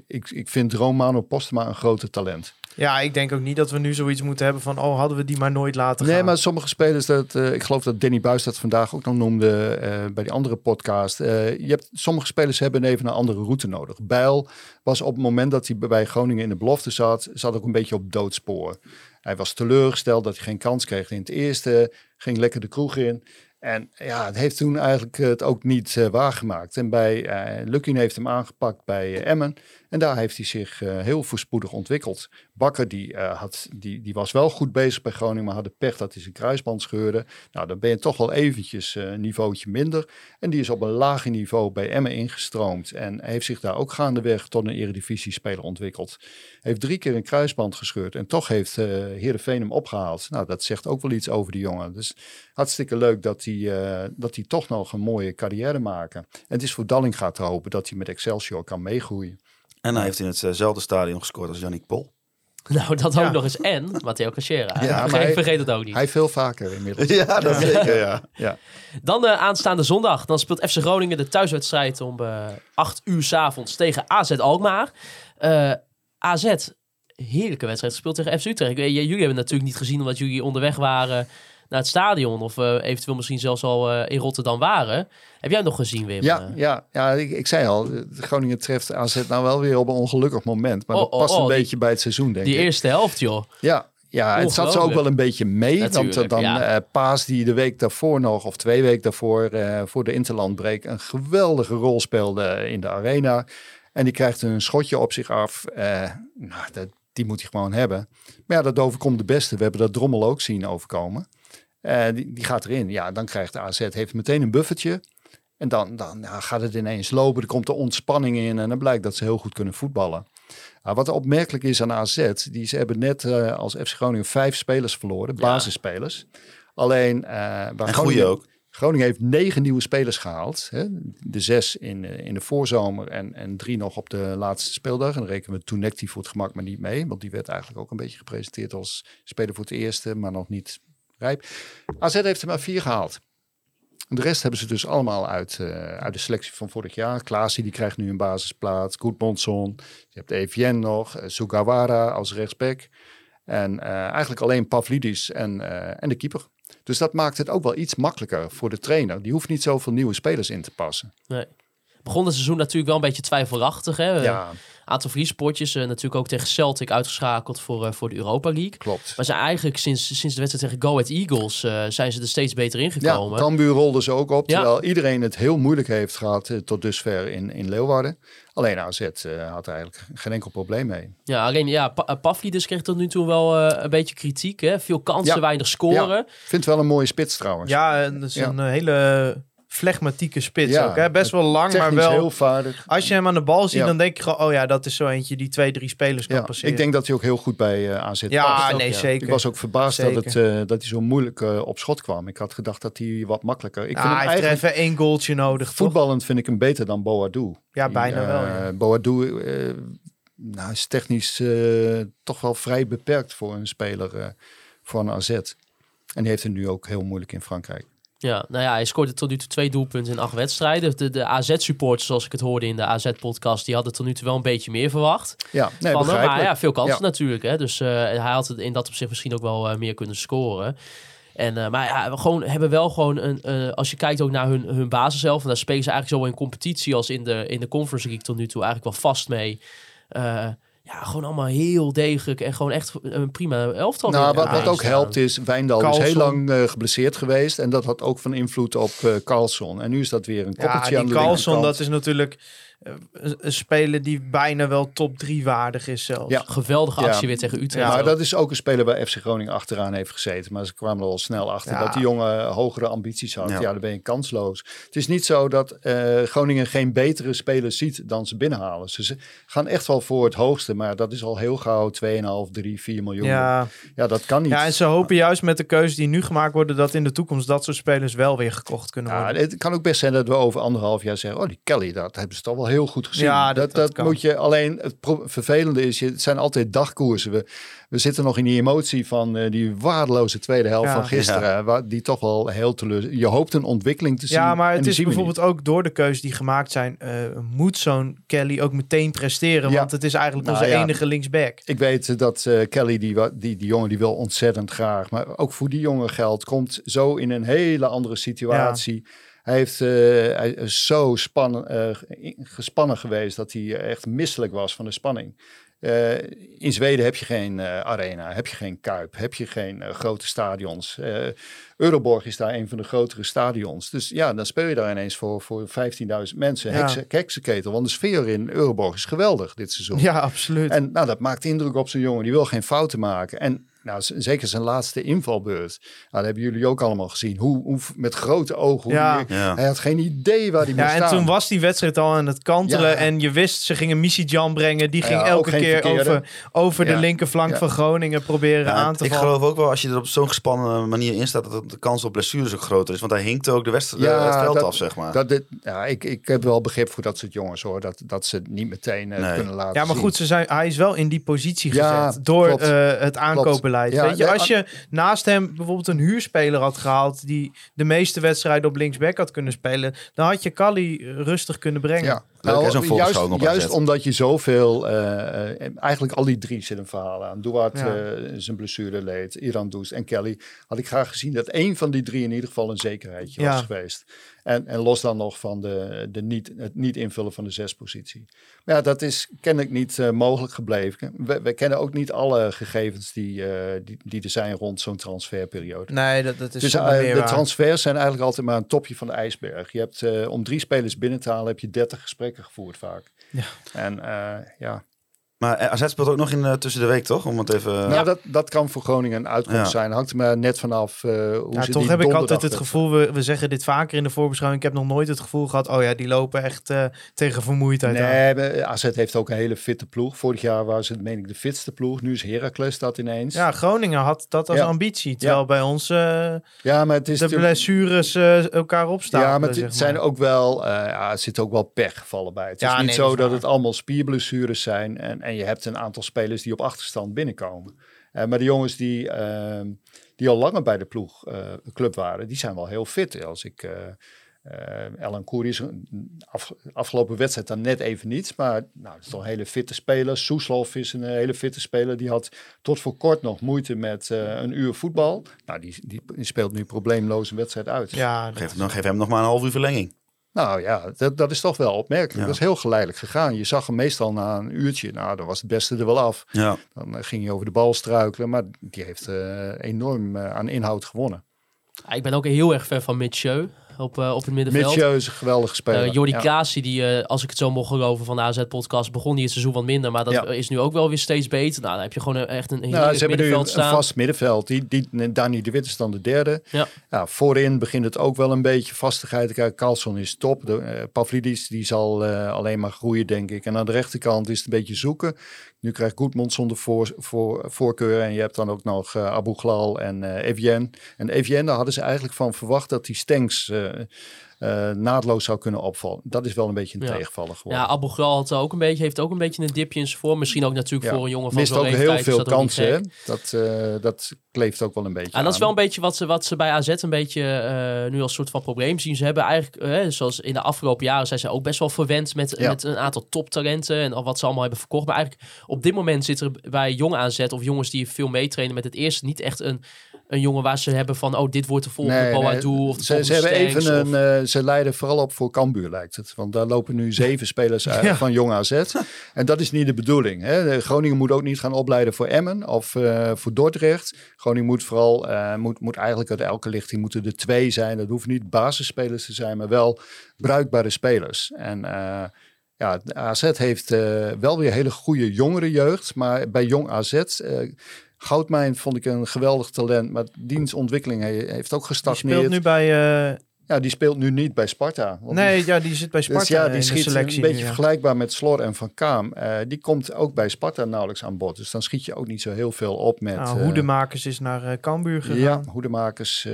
ik, ik vind Romano Postema een grote talent. Ja, ik denk ook niet dat we nu zoiets moeten hebben van... oh, hadden we die maar nooit laten Nee, gaan. maar sommige spelers, dat, eh, ik geloof dat Danny Buis dat vandaag ook nog noemde eh, bij die andere podcast. Eh, je hebt, sommige spelers hebben even een andere route nodig. Bijl was op het moment dat hij bij Groningen in de belofte zat, zat ook een beetje op doodspoor. Hij was teleurgesteld dat hij geen kans kreeg in het eerste, ging lekker de kroeg in. En ja, het heeft toen eigenlijk het ook niet eh, waargemaakt. En bij eh Lukin heeft hem aangepakt bij eh, Emmen. En daar heeft hij zich eh, heel voorspoedig ontwikkeld. Bakker die, eh, had, die, die was wel goed bezig bij Groningen, maar had de pech dat hij zijn kruisband scheurde. Nou, dan ben je toch wel eventjes eh, een niveautje minder. En die is op een lager niveau bij Emmen ingestroomd. En heeft zich daar ook gaandeweg tot een eredivisie-speler ontwikkeld. Heeft drie keer een kruisband gescheurd. En toch heeft eh Heerenveen hem opgehaald. Nou, dat zegt ook wel iets over die jongen. Dus hartstikke leuk dat hij, eh, dat hij toch nog een mooie carrière maken. En het is voor Dallinga te hopen dat hij met Excelsior kan meegroeien. En hij heeft in hetzelfde stadion gescoord als Yannick Pol. Nou, dat Ja. ook nog eens. En Matteo Cachera. Ja, maar vergeet, hij- vergeet het ook niet. Hij veel vaker inmiddels. Ja, dat zeker, ja. [laughs] Ja. Dan de aanstaande zondag. Dan speelt FC Groningen de thuiswedstrijd om eh 8 uur s avonds tegen AZ Alkmaar. Eh, AZ, heerlijke wedstrijd gespeeld tegen FC Utrecht. Ik weet- j- Jullie hebben het natuurlijk niet gezien omdat jullie onderweg waren naar het stadion. Of eh, eventueel misschien zelfs al eh, in Rotterdam waren. Heb jij nog gezien, Wim? Ja, Eh, ja, ja ik, ik zei al, Groningen treft AZ nou wel weer op een ongelukkig moment. Maar Oh, dat oh, past oh, een die- beetje bij het seizoen, denk die ik. eerste helft, joh. Ja, ja het zat ze ook wel een beetje mee. want Natuurlijk, dan ja. Paas die de week daarvoor nog, of twee weken daarvoor, voor de Interlandbreek, een geweldige rol speelde in de arena. En die krijgt een schotje op zich af. Nou, dat, die moet hij gewoon hebben. Maar ja, dat overkomt de beste. We hebben dat Drommel ook zien overkomen. Eh, die, die gaat erin. Ja, dan krijgt de AZ heeft meteen een buffertje. En dan, dan ja, gaat het ineens lopen. Er komt de ontspanning in. En dan blijkt dat ze heel goed kunnen voetballen. Nou, wat opmerkelijk is aan AZ, die ze hebben net eh, als FC Groningen vijf spelers verloren, basisspelers. Alleen, eh waar En Groningen- ook. Groningen heeft negen nieuwe spelers gehaald. Hè? De zes in, in de voorzomer en, en drie nog op de laatste speeldag. En dan rekenen we Toenekti voor het gemak maar niet mee. Want die werd eigenlijk ook een beetje gepresenteerd als speler voor het eerste, maar nog niet rijp. AZ heeft er maar vier gehaald. De rest hebben ze dus allemaal uit, eh, uit de selectie van vorig jaar. Klaasie die krijgt nu een basisplaats. Goedmondson. Je hebt EVN nog. eh, Sugawara als rechtsback. En eh, eigenlijk alleen Pavlidis en, en de keeper. Dus dat maakt het ook wel iets makkelijker voor de trainer. Die hoeft niet zoveel nieuwe spelers in te passen. Nee. Begon het seizoen natuurlijk wel een beetje twijfelachtig. Hè? Ja, aantal vriespotjes. eh, natuurlijk ook tegen Celtic uitgeschakeld voor, eh, voor de Europa League. klopt. Maar ze eigenlijk sinds, sinds de wedstrijd tegen Go Ahead Eagles eh, zijn ze er steeds beter Ja, ingekomen. Cambuur rolde ze ook op. Ja. Terwijl iedereen het heel moeilijk heeft gehad eh, tot dusver in, in Leeuwarden. Alleen AZ eh, had er eigenlijk geen enkel probleem mee. Ja, alleen ja, pa Pavlidis kreeg tot nu toe wel eh, een beetje kritiek. Hè? Veel kansen, Ja. weinig scoren. Ja. Ik vind het wel een mooie spits trouwens. Ja, en dat is Ja. een hele flegmatieke spits Ja, ook. Hè? Best wel lang, maar wel... heel vaardig. Als je hem aan de bal ziet, Ja. dan denk je gewoon... Oh ja, dat is zo eentje die twee, drie spelers kan passeren. ik denk dat hij ook heel goed bij eh AZ Ja, nee, zeker. Ik was ook verbaasd dat, het, eh, dat hij zo moeilijk eh, op schot kwam. Ik had gedacht dat hij wat makkelijker... Ik Nou, vind hij hem heeft even één goaltje nodig, toch? voetballend vind ik hem beter dan Boadu. Ja, bijna wel. Boadu nou, is technisch toch wel vrij beperkt voor een speler een AZ. En die heeft het nu ook heel moeilijk in Frankrijk. Ja, nou ja, hij scoorde tot nu toe twee doelpunten in acht wedstrijden. De, de AZ-supporters, zoals ik het hoorde in de AZ-podcast, die hadden tot nu toe wel een beetje meer verwacht. Ja, nee, van hem. Maar ja, veel kansen Ja. natuurlijk. Hè? Dus eh, hij had het in dat opzicht misschien ook wel eh, meer kunnen scoren. En, eh, maar ja, we gewoon, hebben wel gewoon een. als je kijkt ook naar hun, hun basis zelf. En daar spelen ze eigenlijk zo in competitie als in de, in de Conference League tot nu toe eigenlijk wel vast mee. Eh, ja, gewoon allemaal heel degelijk en gewoon echt een prima elftal. Nou, wat, wat ook helpt is, Wijndal is heel lang eh, geblesseerd geweest. En dat had ook van invloed op eh Carlson. En nu is dat weer een Ja, koppeltje die aan de Carlson, linkerkant. dat is natuurlijk een, een speler die bijna wel top 3 waardig is zelfs. Ja. Geweldige Ja. actie weer tegen Utrecht. Maar ook. dat is ook een speler waar FC Groningen achteraan heeft gezeten. Maar ze kwamen er al snel achter Ja. dat die jongen hogere ambities had. Ja. Ja. dan ben je kansloos. Het is niet zo dat eh, Groningen geen betere spelers ziet dan ze binnenhalen. Ze, gaan echt wel voor het hoogste. Maar dat is al heel gauw 2,5, 3, 4 miljoen. Ja, Ja. dat kan niet. ja, en ze hopen juist met de keuzes die nu gemaakt worden... dat in de toekomst dat soort spelers wel weer gekocht kunnen Ja, worden. het kan ook best zijn dat we over anderhalf jaar zeggen... oh, die Kelly, dat hebben ze toch wel heel goed gezien. Ja, dat, dat- dat, dat kan. moet je alleen... Het vervelende is, je- het zijn altijd dagkoersen. We, we zitten nog in die emotie van eh, die waardeloze tweede helft Ja. van gisteren... Waar, die toch wel heel teleur... Je hoopt een ontwikkeling te zien. Ja, maar en het is bijvoorbeeld ook door de keuzes die gemaakt zijn... eh, moet zo'n Kelly ook meteen presteren. Ja. Want het is eigenlijk Nou, onze ja. enige linksback. Ik weet dat eh, Kelly, die, die, die jongen, die wil ontzettend graag. Maar ook voor die jongen geldt, komt zo in een hele andere situatie. Hij, heeft, eh, hij is zo spannen, eh, gespannen geweest dat hij echt misselijk was van de spanning. Eh, in Zweden heb je geen eh, arena, heb je geen kuip, heb je geen eh, grote stadions. Eh Euroborg is daar een van de grotere stadions. Dus ja, dan speel je daar ineens voor, voor 15.000 mensen. Ja. Heksen, heksenketel, want de sfeer in Euroborg is geweldig dit seizoen. Ja, absoluut. En nou, dat maakt indruk op zo'n jongen. Die wil geen fouten maken. En nou, zeker zijn laatste invalbeurt. Nou, dat hebben jullie ook allemaal gezien. Hoe, hoe met grote ogen. Hoe Ja. die- Ja. Hij had geen idee waar hij moest Ja, en staan. toen was die wedstrijd al aan het kantelen. Ja. En je wist, ze gingen Missy Jan brengen. Die ging elke keer verkeerde. over, over de linkerflank Ja. van Groningen proberen Ja, aan te ik vallen. geloof ook wel als je er op zo'n gespannen manier in staat, dat de kans op blessures ook groter is. Want hij hinkt ook de wedstrijd het veld dat- af, zeg maar. Dat dit, ja, ik, ik heb wel begrip voor dat soort jongens hoor. Dat, dat ze het niet meteen eh, Nee. kunnen laten Ja, maar zien. goed, ze zijn, hij is wel in die positie Ja, gezet door eh, het Ja, Weet je, als je naast hem bijvoorbeeld een huurspeler had gehaald die de meeste wedstrijden op linksback had kunnen spelen, dan had je Kali rustig kunnen brengen. Ja, Leuk, zo'n juist, juist omdat je zoveel, eh, eh, eigenlijk al die drie zitten verhalen aan. Duarte, Ja. eh, zijn blessure leed, Iran Doest en Kelly. Had ik graag gezien dat één van die drie in ieder geval een zekerheidje Ja. was geweest. En, en los dan nog van de, de niet, het niet invullen van de zespositie. Maar ja, dat is kennelijk niet eh, mogelijk gebleven. We, we kennen ook niet alle gegevens die, eh, die, die er zijn rond zo'n transferperiode. Nee, dat, dat is Dus eh, de transfers zijn eigenlijk altijd maar een topje van de ijsberg. Je hebt om drie spelers binnen te halen, heb je 30 gesprekken gevoerd vaak. Ja. En ja, Maar eh, AZ speelt ook nog in eh, tussen de week, toch? Om het even... Nou, dat, dat kan voor Groningen een uitkomst Ja. zijn. Hangt er maar net vanaf eh, hoe Ja, ze toch die heb ik altijd het gevoel, we, we zeggen dit vaker in de voorbeschouwing. Ik heb nog nooit het gevoel gehad, oh ja, die lopen echt eh, tegen vermoeidheid aan. Nee, maar AZ heeft ook een hele fitte ploeg. Vorig jaar waren ze, meen ik, de fitste ploeg. Nu is Heracles dat ineens. Ja, Groningen had dat als Ja. ambitie. Terwijl bij ons eh, Ja, maar het is de blessures eh, elkaar opstaan. Ja, maar het zijn ook wel, eh, ja, er zitten ook wel pechgevallen bij. Het is Ja, niet nee, zo dat is dat, het allemaal spierblessures zijn. En, en je hebt een aantal spelers die op achterstand binnenkomen. Eh, maar de jongens die, ehm, die al langer bij de ploeg, eh, club waren, die zijn wel heel fit. Als ik... eh eh Alan Koeri is een af, afgelopen wedstrijd dan net even niet. Maar nou, dat is toch een hele fitte speler. Soeslof is een hele fitte speler. Die had tot voor kort nog moeite met eh, een uur voetbal. Nou, die, die, die speelt nu probleemloos een wedstrijd uit. Ja, Geef, dan geef hem nog maar een half uur verlenging. Nou ja, dat, dat is toch wel opmerkelijk. Ja. Dat is heel geleidelijk gegaan. Je zag hem meestal na een uurtje, nou, dan was het beste er wel af. Ja. Dan eh, ging hij over de bal struikelen, maar die heeft eh, enorm eh, aan inhoud gewonnen. Ik ben ook heel erg fan van Mitchell op, eh, op het middenveld. Mitchell is een geweldige speler. Eh Jordi Ja. Klaasie, die, eh, als ik het zo mocht geloven van de AZ-podcast, begon die het seizoen wat minder. Maar dat Ja. is nu ook wel weer steeds beter. Nou, dan heb je gewoon een- echt een heel Nou, ze hebben nu middenveld een, staan. een vast middenveld. Die, die, Dani de Wit is dan de derde. Ja. voorin begint het ook wel een beetje vastigheid. Carlson is top. De, Pavlidis die zal alleen maar groeien, denk ik. En aan de rechterkant is het een beetje zoeken. Nu krijgt Goedmondson de voor, voor, voorkeur. En je hebt dan ook nog eh Abu Ghlal en eh Evian. En Evian, daar hadden ze eigenlijk van verwacht dat die Stenks eh, naadloos zou kunnen opvallen. Dat is wel een beetje een Ja. tegenvaller geworden. Ja, Abu had ook een beetje, heeft ook een beetje een dipje in zijn vorm. Misschien ook natuurlijk Ja. voor een jongen van Mist ook heel veel kansen. Dat, eh, dat kleeft ook wel een beetje En dat is wel een beetje wat ze, wat ze bij AZ een beetje eh, nu als soort van probleem zien. Ze hebben eigenlijk, zoals in de afgelopen jaren, zijn ze ook best wel verwend met, Ja. met een aantal toptalenten en al wat ze allemaal hebben verkocht. Maar eigenlijk op dit moment zit er bij jong AZ of jongens die veel meetrainen met het eerste niet echt een, een jongen waar ze hebben van, oh, dit wordt de volgende Nee, nee, of de ze, ze volgende hebben even een, eh, ze leiden vooral op voor Cambuur lijkt het. Want daar lopen nu zeven spelers uit [laughs] Ja. van Jong AZ. En dat is niet de bedoeling. Hè. Groningen moet ook niet gaan opleiden voor Emmen of eh, voor Dordrecht. Groningen moet vooral, eh, moet, moet eigenlijk uit elke lichting moeten er twee zijn. Dat hoeven niet basisspelers te zijn, maar wel bruikbare spelers. En eh, ja, AZ heeft eh, wel weer hele goede jongere jeugd. Maar bij Jong AZ... Goudmijn vond ik een geweldig talent, maar diens ontwikkeling he- heeft ook die gestagneerd. speelt nu bij... eh, Ja, die speelt nu niet bij Sparta. Nee, die, ja, die zit bij Sparta dus ja, in die de schiet selectie een beetje nu, ja. vergelijkbaar met Slor en Van Kaam. Eh, die komt ook bij Sparta nauwelijks aan bod. Dus dan schiet je ook niet zo heel veel op met... Nou, eh, Hoedemakers is naar eh Cambuur gegaan. ja, Hoedemakers,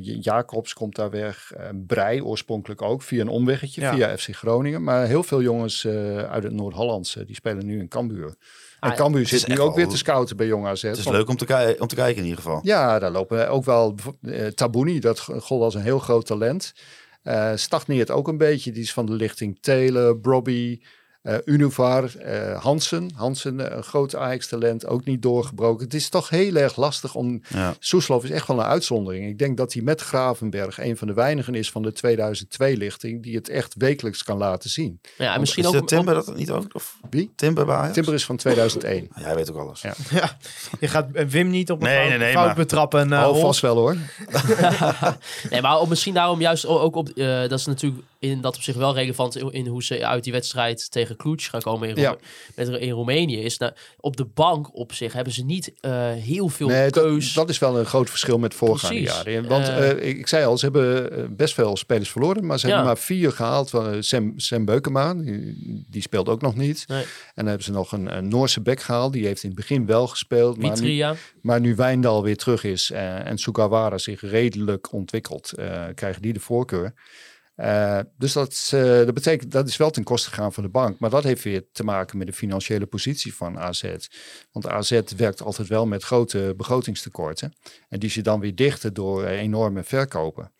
Jacobs komt daar weg. Brei oorspronkelijk ook, via een omweggetje, Ja. via FC Groningen. Maar heel veel jongens uit het Noord-Hollandse, die spelen nu in Cambuur. En Ah, Cambuur zit nu ook weer te scouten bij Jong AZ. Het is leuk om te, ki- om te kijken in ieder geval. ja, daar lopen ook wel. eh Tabouni, dat gold als een heel groot talent. Eh stagneert ook een beetje. Die is van de lichting Taylor, Brobby, eh Unuvar, eh Hansen. Hansen, eh, een groot Ajax-talent, ook niet doorgebroken. Het is toch heel erg lastig om... Ja. Soeslof is echt wel een uitzondering. Ik denk dat hij met Gravenberg een van de weinigen is van de 2002-lichting... die het echt wekelijks kan laten zien. ja, en misschien is ook... Timber dat niet ook? Of Wie? Timber bij Ajax? Timber is van 2001. Ja, [laughs] Jij weet ook alles. Ja. Ja, je gaat Wim niet op een Nee, fout, nee, nee, fout maar- betrappen. En, eh, Oh, vast wel hoor. [laughs] Nee, maar ook misschien daarom juist ook op... eh, dat is natuurlijk in dat op zich wel relevant in, in hoe ze uit die wedstrijd tegen Cluj gaan komen in, Ja. met, in Roemenië. Is nou, op de bank op zich hebben ze niet eh, heel veel Nee, dat, keus. dat is wel een groot verschil met voorgaande jaren. Want Eh, eh, ik, ik zei al, ze hebben best veel spelers verloren, maar ze Ja. hebben maar vier gehaald. Van, Sam, Sam Beukema, die, die speelt ook nog niet. Nee. En dan hebben ze nog een, een Noorse bek gehaald, die heeft in het begin wel gespeeld. Maar nu, maar nu Wijndal weer terug is en Sugawara zich redelijk ontwikkelt, krijgen die de voorkeur. Eh, dus dat, is, eh, dat betekent dat is wel ten koste gegaan van de bank. Maar dat heeft weer te maken met de financiële positie van AZ. Want AZ werkt altijd wel met grote begrotingstekorten. En die ze dan weer dichten door eh, enorme verkopen.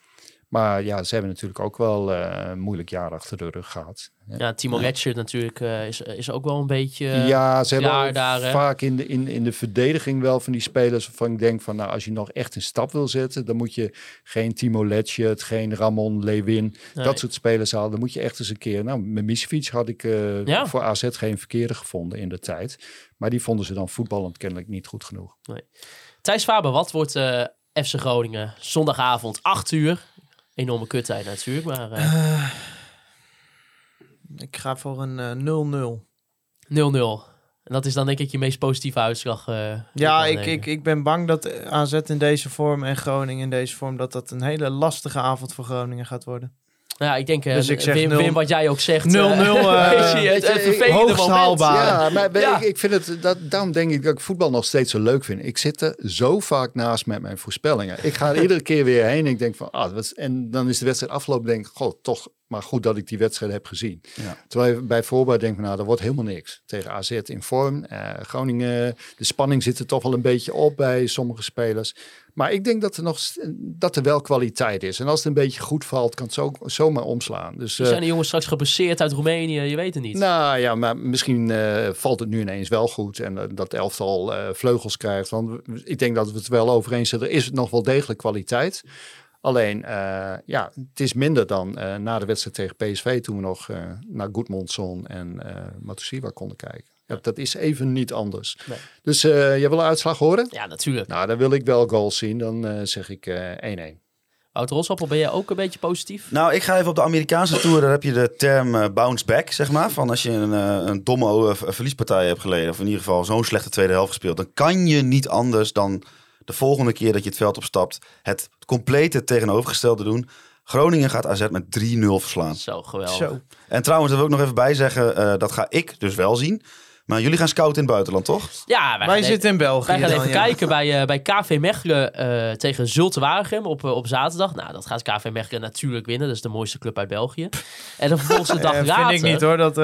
Maar ja, ze hebben natuurlijk ook wel eh, een moeilijk jaar achter de rug gehad. Ja, Timo Letcher natuurlijk eh, is, is ook wel een beetje... eh, ja, ze hebben ook daar, vaak in de, in, in de verdediging wel van die spelers waarvan ik denk van, nou, als je nog echt een stap wil zetten, dan moet je geen Timo Letchert, geen Ramon Lewin, Nee. dat soort spelers halen. Dan moet je echt eens een keer, nou, met Misevic had ik eh, Ja. voor AZ geen verkeerde gevonden in de tijd. Maar die vonden ze dan voetballend kennelijk niet goed genoeg. Thijs Faber, wat wordt eh, FC Groningen zondagavond 8 uur? Enorme kuttijd natuurlijk, maar eh, Eh, ik ga voor een eh, 0-0. 0-0. En dat is dan denk ik je meest positieve uitslag. Ja, ik, ik, ik ben bang dat AZ in deze vorm en Groningen in deze vorm... dat dat een hele lastige avond voor Groningen gaat worden. Ja, ik denk, eh, Dus ik zeg Wim, nul- Wim, wat jij ook zegt. 0-0, eh, [laughs] eh, weet je, het, het vervelende hoogst moment. haalbaar. Ja, maar Ja. Ik, ik vind het, dat, daarom denk ik dat ik voetbal nog steeds zo leuk vind. Ik zit er zo vaak naast met mijn voorspellingen. Ik ga er [laughs] iedere keer weer heen en ik denk van, ah, wat en dan is de wedstrijd afgelopen. Denk ik, god, toch maar goed dat ik die wedstrijd heb gezien. Ja. Terwijl je bij voorbaar denkt, van, nou, dat wordt helemaal niks. Tegen AZ in vorm. Eh, Groningen, de spanning zit er toch wel een beetje op bij sommige spelers. Maar ik denk dat er nog dat er wel kwaliteit is. En als het een beetje goed valt, kan het zo, zomaar omslaan. Dus, eh, zijn de jongens straks geblesseerd uit Roemenië, je weet het niet. nou ja, maar misschien eh, valt het nu ineens wel goed en eh, dat elftal eh, vleugels krijgt. Want ik denk dat we het wel over eens zijn. Er is nog wel degelijk kwaliteit. Alleen, eh, ja, het is minder dan eh, na de wedstrijd tegen PSV toen we nog eh, naar Goedmondson en eh Matusiwa konden kijken. Ja, dat is even niet anders. Nee. Dus eh jij wil een uitslag horen? Ja, natuurlijk. Nou, dan wil ik wel goals zien. Dan eh, zeg ik eh 1-1. Wouter Rosappel, ben jij ook een beetje positief? Nou, ik ga even op de Amerikaanse tour. Daar heb je de term eh, bounce back, zeg maar. Van als je een, eh, een domme eh, verliespartij hebt geleden. Of in ieder geval zo'n slechte tweede helft gespeeld. Dan kan je niet anders dan de volgende keer dat je het veld opstapt. Het complete tegenovergestelde doen. Groningen gaat AZ met 3-0 verslaan. Zo, geweldig. Zo. En trouwens, daar wil ik nog even bij zeggen. eh, dat ga ik dus wel zien. Maar jullie gaan scouten in het buitenland, toch? Ja, wij, zitten in België Wij gaan dan, even ja. kijken bij, eh, bij KV Mechelen eh, tegen Zulte Waregem op, eh, op zaterdag. Nou, dat gaat KV Mechelen natuurlijk winnen. Dat is de mooiste club uit België. En dan vervolgens de [laughs] dag later... vind ik niet hoor. Dat,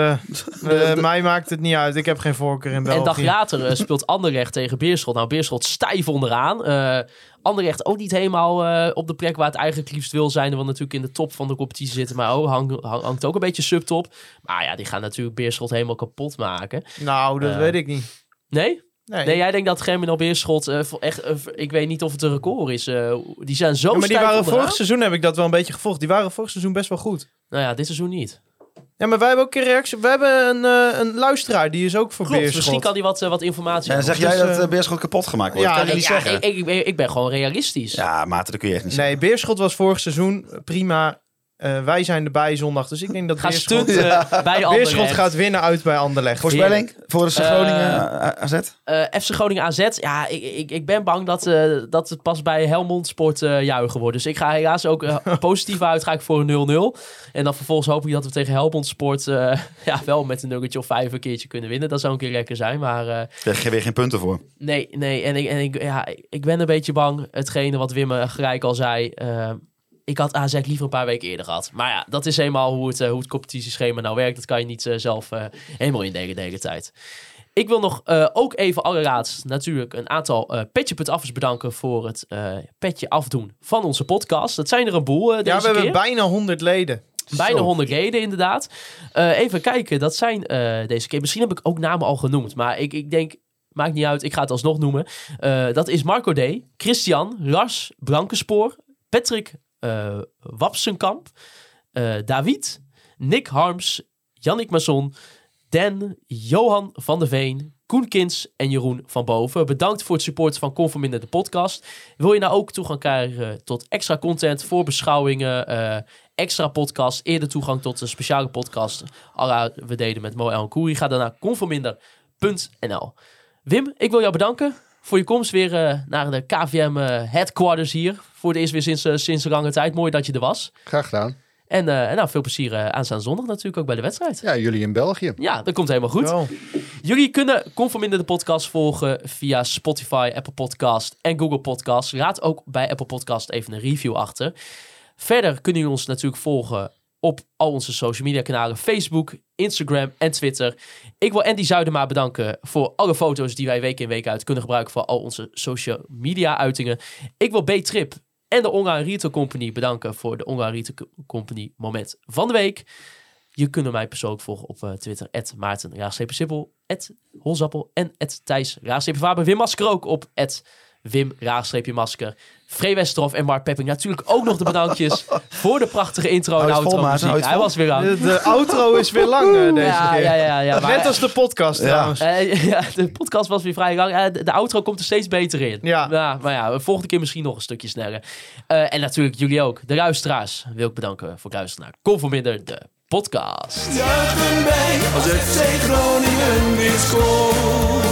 [laughs] mij maakt het niet uit. Ik heb geen voorkeur in En België. een dag later speelt Anderlecht tegen Beerschot. Nou, Beerschot stijf onderaan. Anderlecht ook niet helemaal eh, op de plek waar het eigenlijk liefst wil zijn. Wil natuurlijk in de top van de competitie zitten. Maar oh, hang, hang- hangt ook een beetje subtop. Maar ja, die gaan natuurlijk Beerschot helemaal kapot maken. Nou, dat Eh, weet ik niet. Nee? Nee. Nee, jij denkt dat Germinal Beerschot eh, echt... ik weet niet of het een record is. die zijn zo Ja, maar die waren vorig seizoen, heb ik dat wel een beetje gevolgd. Die waren vorig seizoen best wel goed. Nou ja, dit seizoen niet. Ja, maar wij hebben ook een reactie. We hebben een, eh, een luisteraar, die is ook voor Klopt, Beerschot. misschien kan hij wat, eh, wat informatie En dan zeg jij Dus, dat eh, uh, Beerschot kapot gemaakt wordt. ja, kan je ik, niet ja, zeggen. ik, ik, ben- ik ben gewoon realistisch. ja, Maarten, dat kun je echt niet zeggen. Nee, Beerschot was vorig seizoen prima. Eh, wij zijn erbij zondag, dus ik denk dat Ga Beerschot, stunten bij Beerschot Anderlecht. gaat winnen uit bij Anderlecht. Voorspelling voor de Eh, Groningen eh, AZ? Eh, FC Groningen AZ. Ja, ik, ik, ik ben bang dat, eh, dat het pas bij Helmond Sport eh, juichen wordt. Dus ik ga helaas ook [laughs] positief uit. Ga ik voor een 0-0. En dan vervolgens hoop ik dat we tegen Helmond Sport eh, [laughs] ja, wel met een nuggetje of vijf een keertje kunnen winnen. Dat zou een keer lekker zijn. Maar eh, Daar geef je weer geen punten voor. nee, nee. En, ik, en ik, ja, ik ben een beetje bang. Hetgene wat Wim gelijk al zei. Ik had AZ liever een paar weken eerder gehad. Maar ja, dat is eenmaal hoe het, eh, hoe het competitieschema nou werkt. Dat kan je niet eh, zelf eh, helemaal indelen de hele tijd. Ik wil nog ook even allerlaatst natuurlijk een aantal eh petje.affers bedanken voor het petje afdoen van onze podcast. Dat zijn er een boel deze Ja, we hebben keer. bijna 100 leden. Bijna Zo. 100 leden, inderdaad. Even kijken, dat zijn deze keer. Misschien heb ik ook namen al genoemd, maar ik, ik denk, maakt niet uit, ik ga het alsnog noemen. Dat is Marco D., Christian, Lars Brankenspoor, Patrick eh, Wapsenkamp, eh, David, Nick Harms, Jannik Masson, Dan, Johan van der Veen, Koen Kins en Jeroen van Boven. Bedankt voor het support van Conforminder de podcast. Wil je nou ook toegang krijgen tot extra content, voorbeschouwingen, eh extra podcast, eerder toegang tot een speciale podcast, à la we deden met Mo en Koeri, ga dan naar conforminder.nl. Wim, ik wil jou bedanken voor je komst weer eh, naar de KVM eh, headquarters hier. Voor het eerst weer sinds, eh, sinds een lange tijd. Mooi dat je er was. Graag gedaan. En, eh, en nou, veel plezier aanstaande zondag natuurlijk ook bij de wedstrijd. Ja, jullie in België. Ja, dat komt helemaal goed. Jullie kunnen Conforminder de podcast volgen via Spotify, Apple Podcast en Google Podcast. Laat ook bij Apple Podcast even een review achter. Verder kunnen jullie ons natuurlijk volgen op al onze social media kanalen. Facebook, Instagram en Twitter. Ik wil Andy Zuidema bedanken voor alle foto's die wij week in week uit kunnen gebruiken voor al onze social media uitingen. Ik wil B-Trip en de Online Retail Company bedanken voor de Online Retail Company moment van de week. Je kunt mij persoonlijk volgen op eh, Twitter. Maarten Raagstrepen Holzappel en Thijs Raagstrepen Faber. Wim Masker ook op Wim Raagstreepje Masker. Free Westerhof en Mark Pepping. Natuurlijk ook nog de bedankjes [laughs] voor de prachtige intro en vol, outro muziek. Hij was weer lang. De, de outro is weer lang eh, deze ja, keer. ja, ja, ja, maar- Net als de podcast Ja. trouwens. Eh, [laughs] ja, de podcast was weer vrij lang. Eh, de, de outro komt er steeds beter in. Ja. maar ja, volgende keer misschien nog een stukje sneller. Eh, en natuurlijk jullie ook, de luisteraars, wil ik bedanken voor het luisteren naar Conforminder, de podcast. Juichen wij als FC Groningen weer scoort.